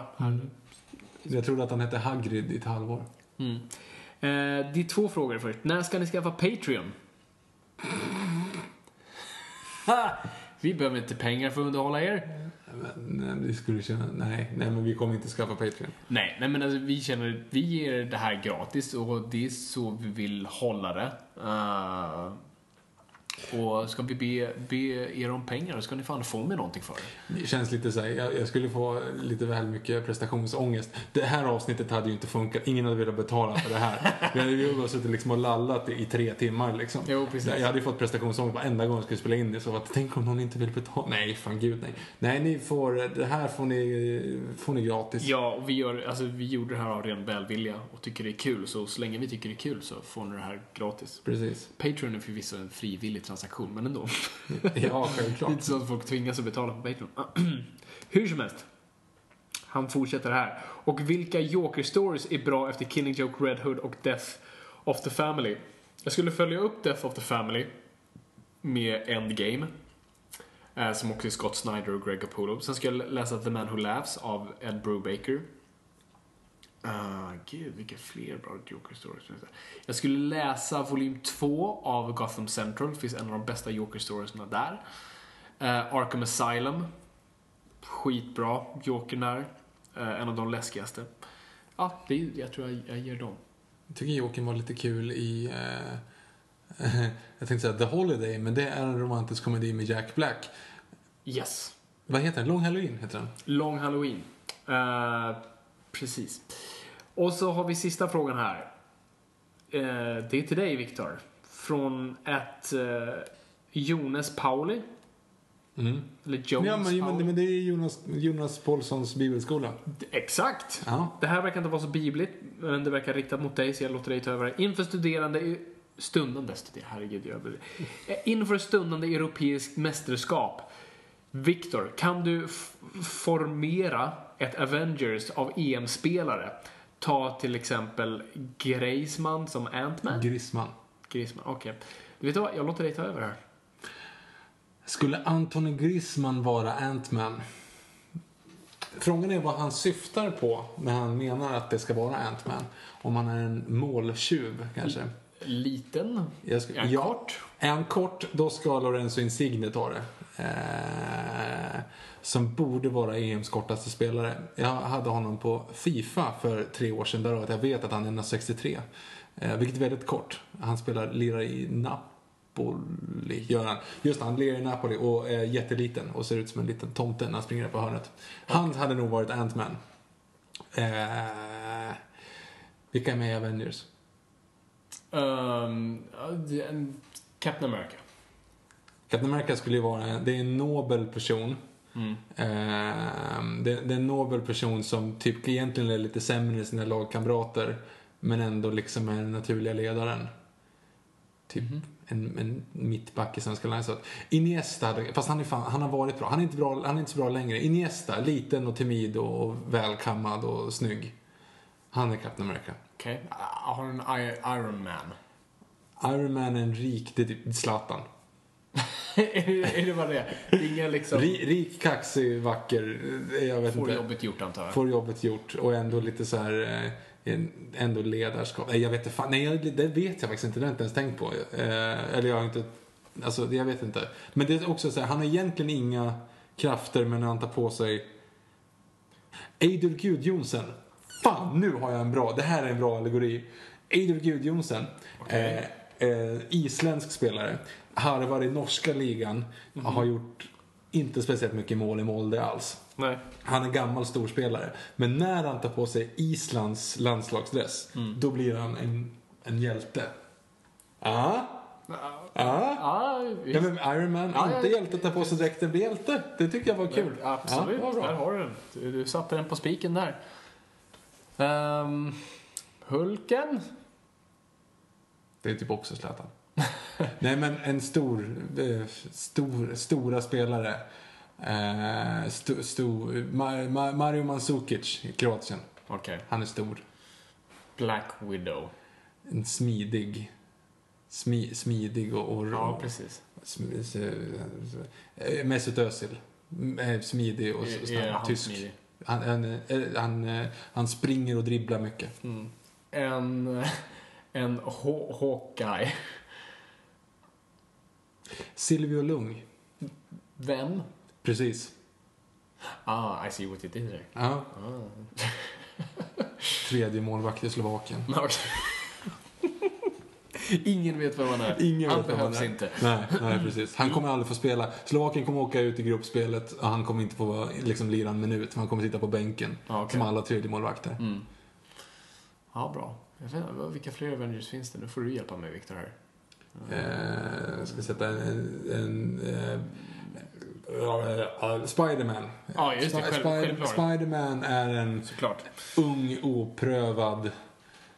Jag trodde att han hette Hagrid i ett halvår. Mm. Eh, det är två frågor först. När ska ni skaffa Patreon? Vi behöver inte pengar för att underhålla er. Men, nej, det skulle känna, nej, nej, men vi kommer inte skaffa Patreon. Nej, nej men alltså, vi känner vi ger det här gratis och det är så vi vill hålla det. Eh, och ska vi be, be er om pengar så ska ni fan få mig någonting för det. Det känns lite så här, jag, jag skulle få lite väl mycket prestationsångest. Det här avsnittet hade ju inte funkat, ingen hade velat betala för det här. Vi hade ju bara suttit liksom och lallat i, tre timmar liksom. Jo, precis. Jag hade ju fått prestationsångest varenda gång jag skulle spela in det. Så att, tänk om någon inte vill betala. Nej, fan gud nej. Nej, ni får, det här får ni, får ni gratis. Ja, och vi, gör, alltså, vi gjorde det här av ren välvilja och tycker det är kul. Så så länge vi tycker det är kul så får ni det här gratis. Precis. Patreon är förvisso en frivillig transaktion, men ändå. Ja, självklart. inte så att folk tvingas att betala på Patreon. Hur som helst. Han fortsätter här. Och vilka Joker-stories är bra efter Killing Joke, Red Hood och Death of the Family? Jag skulle följa upp Death of the Family med Endgame. eh, Som också är Scott Snyder och Greg Capullo. Sen ska jag läsa The Man Who Laughs av Ed Brubaker. Uh, gud, vilka fler bra Joker-stories finns det? Jag skulle läsa volym 2 av Gotham Central. Det finns en av de bästa Joker-storiesna där. Uh, Arkham Asylum. Skitbra. Jokern där. Uh, en av de läskigaste. Ja, det, jag tror jag, jag ger dem. Jag tycker Jokern var lite kul i... Eh, jag tänkte säga The Holiday, men det är en romantisk komedi med Jack Black. Yes. Vad heter den? Long Halloween heter den. Long Halloween. Precis. Och så har vi sista frågan här. Eh, det är till dig, Viktor. Från ett eh, Jonas Pauli. Eller Jones Ja, men, Pauli. men, det är Jonas, Jonas Paulssons bibelskola. Exakt! Ja. Det här verkar inte vara så bibligt, men det verkar riktat mot dig, så jag låter dig ta över det. Inför studerande stundande studerande, herregud, jag blir... Eh, Inför stundande europeiskt mästerskap. Viktor, kan du formera ett Avengers av EM-spelare? Ta till exempel Greisman som Ant-Man. Grisman. Griezmann, okej. Du vet vad, jag låter dig ta över här. Skulle Anthony Griezmann vara Ant-Man? Frågan är vad han syftar på när han menar att det ska vara Ant-Man. Om han är en måltjuv kanske. Liten. Ska, han ja, kort? Han kort, då ska Lorenzo Insigne ta det. Eh, som borde vara EMs kortaste spelare. Jag hade honom på Fifa för tre år sedan, därav att jag vet att han är 1,63. Eh, vilket är väldigt kort. Han spelar, lirar i Napoli, gör han. Just han lirar i Napoli och är jätteliten och ser ut som en liten tomte när han springer på hörnet. Han hade nog varit Ant-Man. Eh, vilka är med i Avengers? Um, Captain America. Captain America skulle ju vara, det är en nobel person. Ehm, det, det är en nobel person som typ egentligen är lite sämre än sina lagkamrater. Men ändå liksom är den naturliga ledaren. Typ en, en mittback i svenska landslaget. Iniesta, fast han, är fan, han har varit bra. Han är, inte bra. han är inte så bra längre. Iniesta, liten och timid och, och välkammad och snygg. Han är Captain America. Okej. Jag har en Iron Man. Iron Man är en rik, det är typ Zlatan. är, det, bara det? Ingen liksom... Ri, rik, kaxig, vacker. eh, Jag vet Får inte. jobbet gjort antar jag. får jobbet gjort och ändå lite så här eh, ändå ledarskap. Nej, jag vet inte fan. Nej, jag, det vet jag faktiskt inte. Det har jag inte ens tänkt på. Eh, eller jag har inte, alltså jag vet inte. Men det är också så här, han har egentligen inga krafter men han tar på sig Eidul Gudjonsen. Fan, nu har jag en bra, det här är en bra allegori. Eidul Gudjonsen, eh, eh, isländsk spelare, harvar i norska ligan, har gjort inte speciellt mycket mål i Molde alls. Nej. Han är gammal storspelare. Men när han tar på sig Islands landslagsdress, då blir han en, en hjälte. Ja. Ja. Ja, Ja, visst. men Iron Man, Ja, inte ja. hjälte, tar på sig dräkten, blir hjälte. Det tycker jag var kul. Absolut, Ja, var där har du den. Du, du satte den på spiken där. Ehm, Hulken? Det är typ också Zlatan. Nej, men en stor, eh, stor stora spelare. Eh, sto, sto, Ma- Ma- Mario Mandzukic i Kroatien. Okej. Han är stor. Black Widow. En smidig, smi, smidig och, och Ja, precis. Sm- eh, Mesut Özil. Eh, Smidig och snabb. Tysk. smidig? Han, han, eh, han, eh, han springer och dribblar mycket. En, en Haw- Hawkeye. Silvio Lung. Vem? Precis. Ah, I see what you did there. Ja. Tredje målvakt i Slovakien. Ingen vet vem han är. Ingen han behövs han är. inte. Nej, nej, precis. Han kommer aldrig få spela. Slovakien kommer åka ut i gruppspelet och han kommer inte få liksom, lira en minut. Han kommer sitta på bänken. Okej. Som alla tredje målvakter. Ja, bra. Jag vet inte, vilka fler Avengers finns det? Nu får du hjälpa mig, Victor, här. Eh, ska sätta en... en eh, eh, Spiderman. Ja, just det. Själv- Spider-. Spiderman är en Såklart. ung, oprövad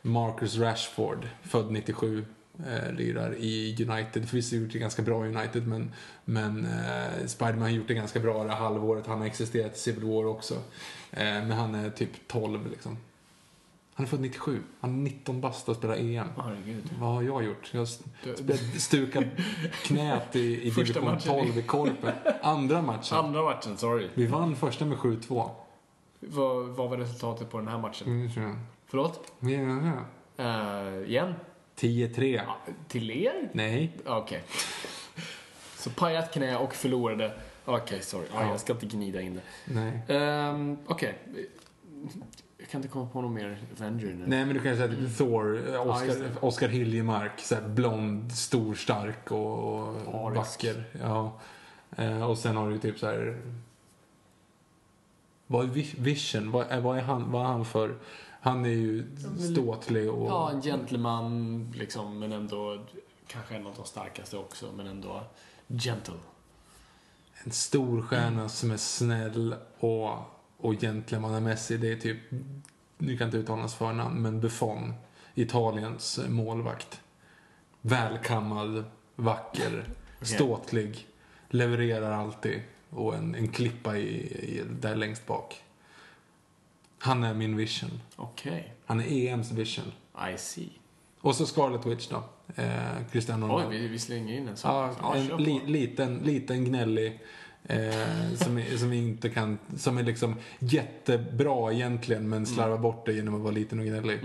Marcus Rashford. Född 97. Eh, lirar i United. Förvisso gjort det ganska bra i United men, men eh, Spiderman har gjort det ganska bra det halvåret. Han har existerat i Civil War också. Eh, men han är typ 12 liksom. Han är född 97. Han är 19 bast och spelar EM. Herregud. Vad har jag gjort? Jag har stukat knät i, i division matchen i- 12 i Korpen. Andra matchen. Andra matchen, sorry. Vi vann första med 7-2. Vad, vad var resultatet på den här matchen? Mm. Förlåt? Ja, ja. Uh, igen? 10-3. Ja, Till er? Nej. Okej. Så pajat knä och förlorade. Okej, sorry. Ja, Ja. jag ska inte gnida in det. Nej. Um, Okej. Jag kan inte komma på någon mer Avenger nu. Nej, men du kan säga typ Thor, Ja, Oscar. Oscar Hiljemark. Så här blond, stor, stark och, och vacker. Ja. Eh, och sen har du typ så här Vad är Vi- Vision? Vad är, vad är, han, vad är han för? Han är ju ståtlig och... Ja, en gentleman liksom, men ändå kanske en av de starkaste också, men ändå gentle. En stor stjärna som är snäll och, och gentlemannamässig. Det är typ, nu kan inte uttala hans förnamn, men Buffon. Italiens målvakt. Välkammad, vacker, ståtlig, levererar alltid. Och en, en klippa i, i, där längst bak. Han är min vision. Okej, Han är EMs vision. I see. Och så Scarlet Witch då. Eh, Cristiano Oj, vi, vi slänger in en sån. Ja, en li, liten, liten gnällig. Eh, som, är, som inte kan, som är liksom jättebra egentligen men slarvar bort det genom att vara liten och gnällig.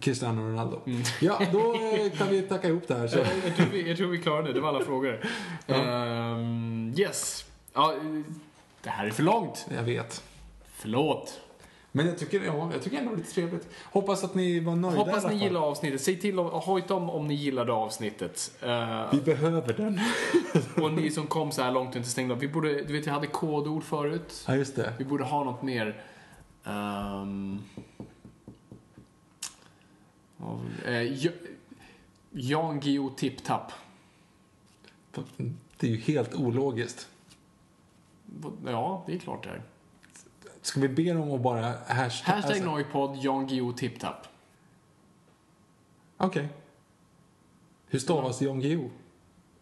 Cristiano Ronaldo. Ja, då eh, kan vi tacka ihop det här. Så. jag, tror vi, jag tror vi klarade det, det var alla frågor. Ehm, yes. Ja, det här är för långt. Jag vet. Förlåt. Men jag tycker, ja, jag tycker ändå det är lite trevligt. Hoppas att ni var nöjda Hoppas ni gillar avsnittet. Säg till om, hojta om, om ni gillade avsnittet. Eh, Vi behöver den. och ni som kom så här långt och inte stängde av. Vi borde, du vet, jag hade kodord förut. Ja, just det. Vi borde ha något mer. Um, uh, Jan Guillou Tip Tap. Det är ju helt ologiskt. Ja, det är klart det är. Ska vi be dem att bara hashtag... Hashtag alltså- Noipod, Jan Guillou Tip Tap. Okej. Hur stavas Jan Guillou?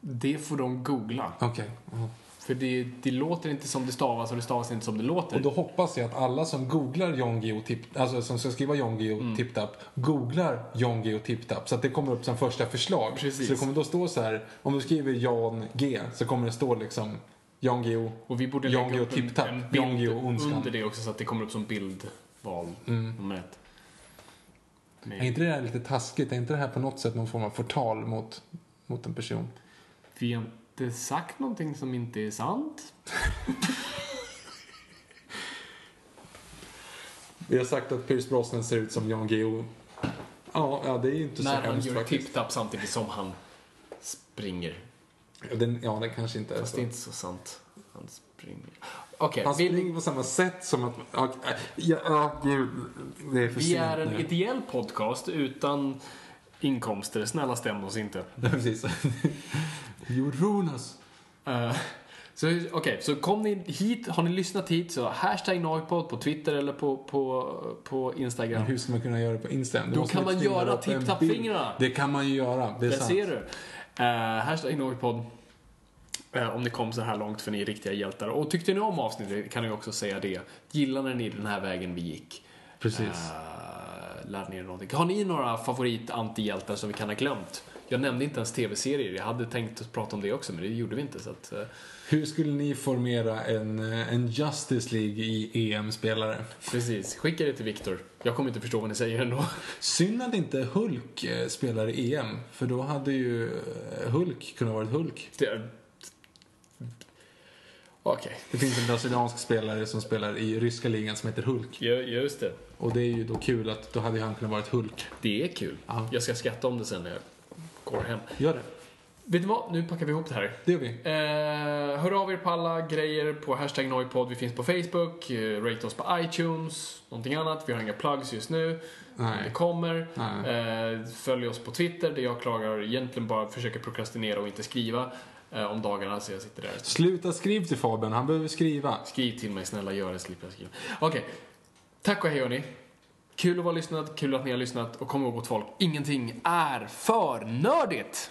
Det får de googla. Okej. ja. För det, det låter inte som det stavas och det stavas inte som det låter. Och då hoppas jag att alla som googlar tip, alltså som ska skriva Jan Guillou Mm. tip-tap, googlar Jan Guillou tip-tap så att det kommer upp som första förslag. Precis. Så det kommer då stå så här, om du skriver Jan G så kommer det stå liksom Jan Guillou. Och vi borde Jan lägga Guillou upp en, Tap, en Jan bild under det också så att det kommer upp som bildval Mm. nummer ett. Är inte det här lite taskigt? Är inte det här på något sätt någon form av förtal mot, mot en person? Vi har inte sagt någonting som inte är sant. Vi har sagt att Pierce Brosnan ser ut som Jan Guillou. Ja, ja det är ju inte så När han hemskt gör tip-tap samtidigt som han springer. Ja, den, ja, det kanske inte är Fast så. det är inte så sant. Han springer. Okej, Han vi, springer på samma sätt som att... Ja, ja, ja gud. Det är för vi sent är en nu. ideell podcast utan inkomster. Snälla stäm oss inte. Ja, precis. Jo, Jonas. Eh, så okej, så kom ni hit, har ni lyssnat hit så hashtag Noipod på Twitter eller på, på, på Instagram. Hur ska man kunna göra det på Instagram? Då måste kan man göra upp en tipp-tapp-fingrarna. bild. Det kan man ju göra. Det är Där sant. ser du. Uh, hashtag Noipod. Eh, om ni kom så här långt för ni är riktiga hjältar. Och tyckte ni om avsnittet kan ni också säga det. Gillade ni den här vägen vi gick? Precis. Uh, lärde ni er någonting? Har ni några favorit-antihjältar som vi kan ha glömt? Jag nämnde inte ens tv-serier. Jag hade tänkt att prata om det också, men det gjorde vi inte. Så att, eh, Hur skulle ni formera en, eh, en Justice League i EM-spelare? precis. Skicka det till Viktor. Jag kommer inte förstå vad ni säger ändå. Synd att inte Hulk eh, spelar i EM. För då hade ju eh, Hulk kunnat varit Hulk. Det- Okej, Det finns en brasiliansk spelare som spelar i ryska ligan som heter Hulk. Ja, just det. Och det är ju då kul att då hade han kunnat varit Hulk. Det är kul. Ja. Jag ska skratta om det sen när jag går hem. Gör det. Vet ni vad? Nu packar vi ihop det här. Det gör vi. Eh, hör av er på alla grejer på hashtag Noipod. Vi finns på Facebook, eh, rate oss på iTunes, någonting annat. Vi har inga plugs just nu. Nej. Det kommer. Eh, följ oss på Twitter där jag klagar egentligen bara försöker prokrastinera och inte skriva eh, om dagarna så jag sitter där. Sluta skriv till Fabian, han behöver skriva. Skriv till mig snälla, gör det, slipper jag skriva. Okej, tack och hej hörni. Kul att vara lyssnat, kul att ni har lyssnat och kom ihåg gott folk, ingenting är för nördigt!